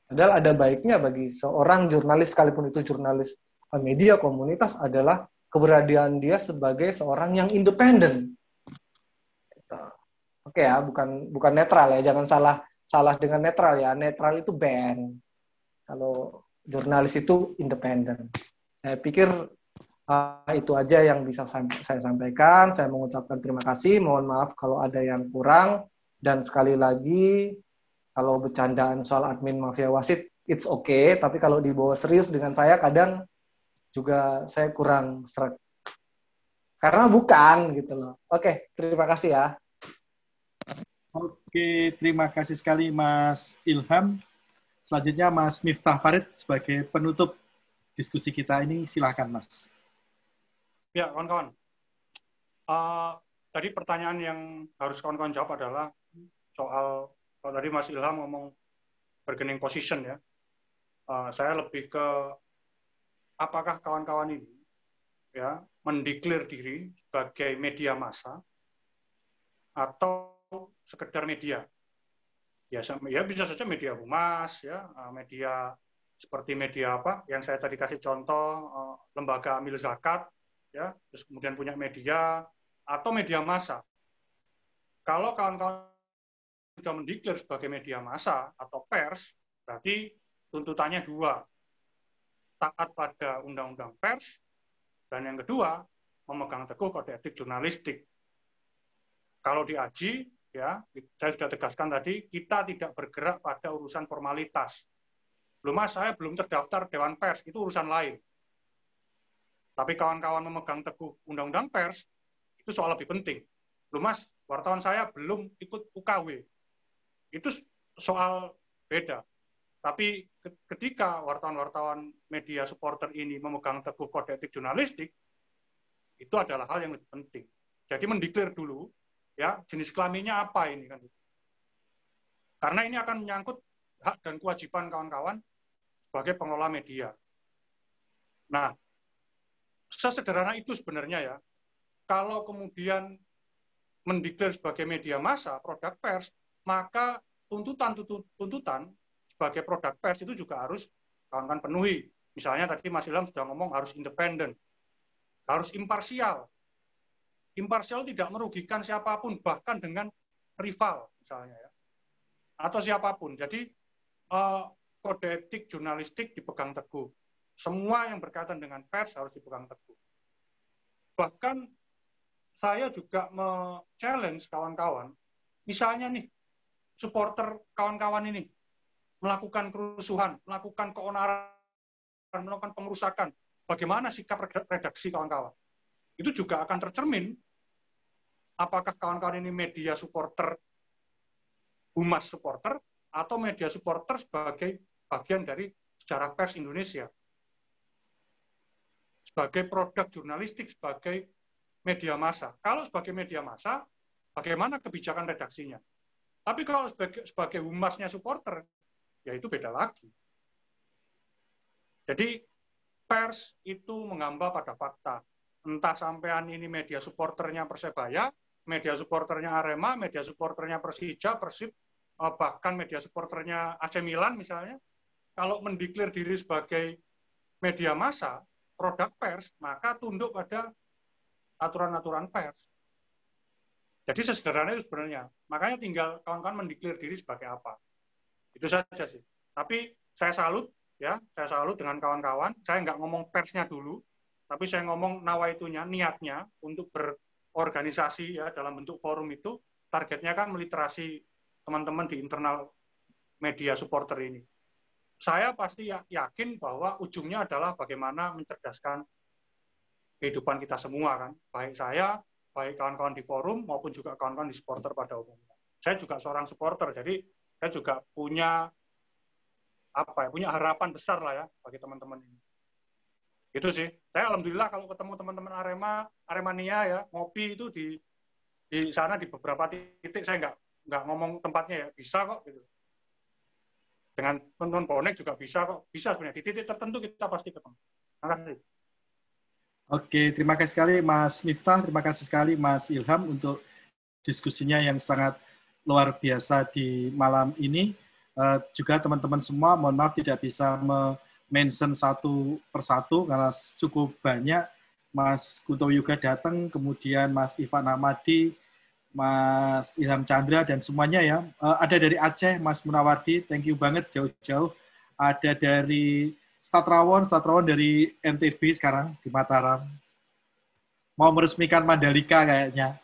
Speaker 4: Padahal ada baiknya bagi seorang jurnalis sekalipun itu jurnalis media komunitas adalah keberadaan dia sebagai seorang yang independen. Gitu. oke ya bukan bukan netral ya jangan salah salah dengan netral ya. Netral itu band. Kalau jurnalis itu independen. Saya pikir Uh, itu aja yang bisa saya, sampaikan. Saya mengucapkan terima kasih. Mohon maaf kalau ada yang kurang. Dan sekali lagi, kalau bercandaan soal admin mafia wasit, it's okay. Tapi kalau dibawa serius dengan saya, kadang juga saya kurang serak. Karena bukan gitu loh. Oke, terima kasih ya.
Speaker 1: Oke, terima kasih sekali Mas Ilham. Selanjutnya Mas Miftah Farid sebagai penutup diskusi kita ini. Silakan Mas.
Speaker 3: Ya, kawan-kawan. Uh, tadi pertanyaan yang harus kawan-kawan jawab adalah soal kalau tadi Mas Ilham ngomong bargaining position ya. Uh, saya lebih ke apakah kawan-kawan ini ya mendeklar diri sebagai media massa atau sekedar media. Ya, ya bisa saja media humas ya, uh, media seperti media apa yang saya tadi kasih contoh lembaga amil zakat ya, terus kemudian punya media atau media massa. Kalau kawan-kawan sudah mendeklar sebagai media massa atau pers, berarti tuntutannya dua. Taat pada undang-undang pers, dan yang kedua, memegang teguh kode etik jurnalistik. Kalau di AJI, ya, saya sudah tegaskan tadi, kita tidak bergerak pada urusan formalitas. Belum mas, saya belum terdaftar Dewan Pers, itu urusan lain. Tapi kawan-kawan memegang teguh undang-undang pers, itu soal lebih penting. Belum mas, wartawan saya belum ikut UKW. Itu soal beda. Tapi ketika wartawan-wartawan media supporter ini memegang teguh kode etik jurnalistik, itu adalah hal yang lebih penting. Jadi mendeklar dulu, ya jenis kelaminnya apa ini kan? Karena ini akan menyangkut hak dan kewajiban kawan-kawan sebagai pengelola media. Nah, sesederhana itu sebenarnya ya. Kalau kemudian mendeklar sebagai media massa, produk pers, maka tuntutan-tuntutan sebagai produk pers itu juga harus kawan penuhi. Misalnya tadi Mas Ilham sudah ngomong harus independen, harus imparsial. Imparsial tidak merugikan siapa pun, bahkan dengan rival misalnya ya, atau siapa pun. Jadi eh, kode etik jurnalistik dipegang teguh. Semua yang berkaitan dengan pers harus dipegang teguh. Bahkan saya juga me-challenge kawan-kawan, misalnya nih, supporter kawan-kawan ini melakukan kerusuhan, melakukan keonaran, melakukan pengerusakan, bagaimana sikap redaksi kawan-kawan? Itu juga akan tercermin apakah kawan-kawan ini media supporter, humas supporter, atau media supporter sebagai bagian dari sejarah pers Indonesia sebagai produk jurnalistik, sebagai media massa. Kalau sebagai media massa, bagaimana kebijakan redaksinya? Tapi kalau sebagai, sebagai humasnya supporter, ya itu beda lagi. Jadi pers itu mengambah pada fakta. Entah sampean ini media supporternya Persebaya, media supporternya Arema, media supporternya Persija, Persib, eh, bahkan media supporternya AC Milan misalnya, kalau mendeklar diri sebagai media massa, produk pers, maka tunduk pada aturan-aturan pers. Jadi sesederhana itu sebenarnya. Makanya tinggal kawan-kawan mendeklir diri sebagai apa. Itu saja sih. Tapi saya salut, ya, saya salut dengan kawan-kawan. Saya nggak ngomong persnya dulu, tapi saya ngomong nawaitunya, niatnya untuk berorganisasi ya dalam bentuk forum itu. Targetnya kan meliterasi teman-teman di internal media supporter ini saya pasti ya, yakin bahwa ujungnya adalah bagaimana mencerdaskan kehidupan kita semua kan, baik saya, baik kawan-kawan di forum maupun juga kawan-kawan di supporter pada umumnya. Saya juga seorang supporter, jadi saya juga punya apa ya, punya harapan besar lah ya bagi teman-teman ini. Itu sih. Saya alhamdulillah kalau ketemu teman-teman Arema, Aremania ya, ngopi itu di di sana di beberapa titik saya nggak nggak ngomong tempatnya ya, bisa kok gitu dengan teman bonek juga bisa kok bisa sebenarnya di titik tertentu kita pasti ketemu terima kasih
Speaker 1: Oke, terima kasih sekali Mas Miftah, terima kasih sekali Mas Ilham untuk diskusinya yang sangat luar biasa di malam ini. Uh, juga teman-teman semua, mohon maaf tidak bisa mention satu persatu karena cukup banyak. Mas Kunto Yuga datang, kemudian Mas Ivan Amadi, Mas Ilham Chandra, dan semuanya ya. Uh, ada dari Aceh, Mas Munawardi, thank you banget jauh-jauh. Ada dari Statrawon, Statrawon dari NTB sekarang di Mataram. Mau meresmikan Mandalika kayaknya.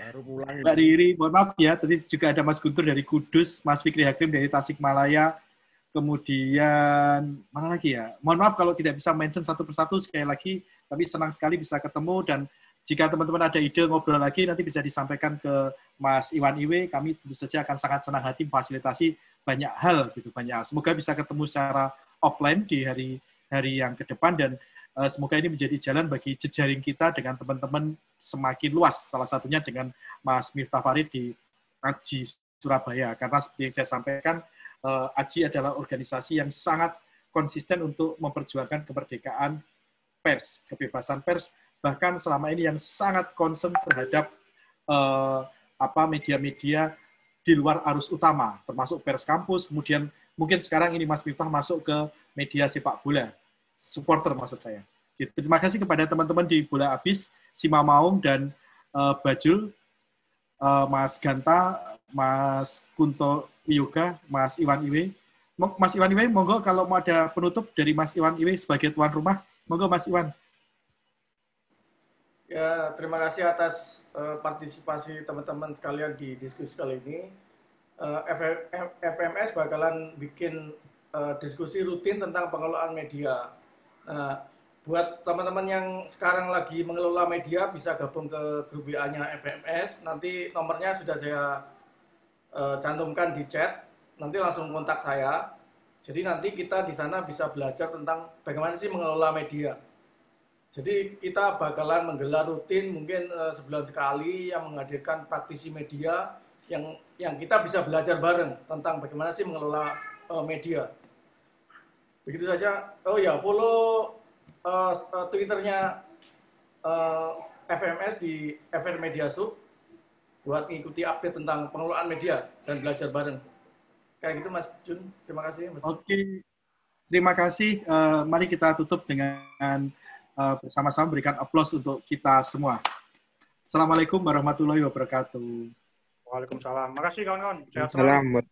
Speaker 6: Baru pulang.
Speaker 1: Mbak Riri, mohon maaf ya, tadi juga ada Mas Guntur dari Kudus, Mas Fikri Hakim dari Tasikmalaya, kemudian mana lagi ya? Mohon maaf kalau tidak bisa mention satu persatu sekali lagi, tapi senang sekali bisa ketemu dan jika teman-teman ada ide ngobrol lagi nanti bisa disampaikan ke Mas Iwan Iwe. Kami tentu saja akan sangat senang hati memfasilitasi banyak hal gitu banyak hal. Semoga bisa ketemu secara offline di hari hari yang ke depan dan uh, semoga ini menjadi jalan bagi jejaring kita dengan teman-teman semakin luas. Salah satunya dengan Mas Miftah Farid di Aji Surabaya karena seperti yang saya sampaikan uh, Aji adalah organisasi yang sangat konsisten untuk memperjuangkan kemerdekaan pers, kebebasan pers bahkan selama ini yang sangat concern terhadap uh, apa media-media di luar arus utama, termasuk pers kampus, kemudian mungkin sekarang ini Mas Miftah masuk ke media sepak bola, supporter maksud saya. Gitu. Terima kasih kepada teman-teman di Bola Abis, Sima Maung, dan uh, Bajul, uh, Mas Ganta, Mas Kunto Yoga, Mas Iwan Iwe. Mas Iwan Iwe, monggo kalau mau ada penutup dari Mas Iwan Iwe sebagai tuan rumah, monggo Mas Iwan.
Speaker 2: Ya, terima kasih atas uh, partisipasi teman-teman sekalian di diskusi kali ini. Uh, eh, FMS bakalan bikin uh, diskusi rutin tentang pengelolaan media. Nah, buat teman-teman yang sekarang lagi mengelola media bisa gabung ke grup WA-nya FMS. Nanti nomornya sudah saya uh, cantumkan di chat. Nanti langsung kontak saya. Jadi nanti kita di sana bisa belajar tentang bagaimana sih mengelola media jadi kita bakalan menggelar rutin mungkin uh, sebulan sekali yang menghadirkan praktisi media yang yang kita bisa belajar bareng tentang bagaimana sih mengelola uh, media. Begitu saja. Oh ya, follow uh, Twitternya uh, FMS di FR Media Sub buat mengikuti update tentang pengelolaan media dan belajar bareng. Kayak gitu Mas Jun. Terima kasih Mas.
Speaker 1: Oke. Terima kasih. Uh, mari kita tutup dengan uh, bersama-sama berikan aplaus untuk kita semua. Assalamualaikum warahmatullahi wabarakatuh.
Speaker 3: Waalaikumsalam. Makasih kawan-kawan.
Speaker 6: Assalamualaikum.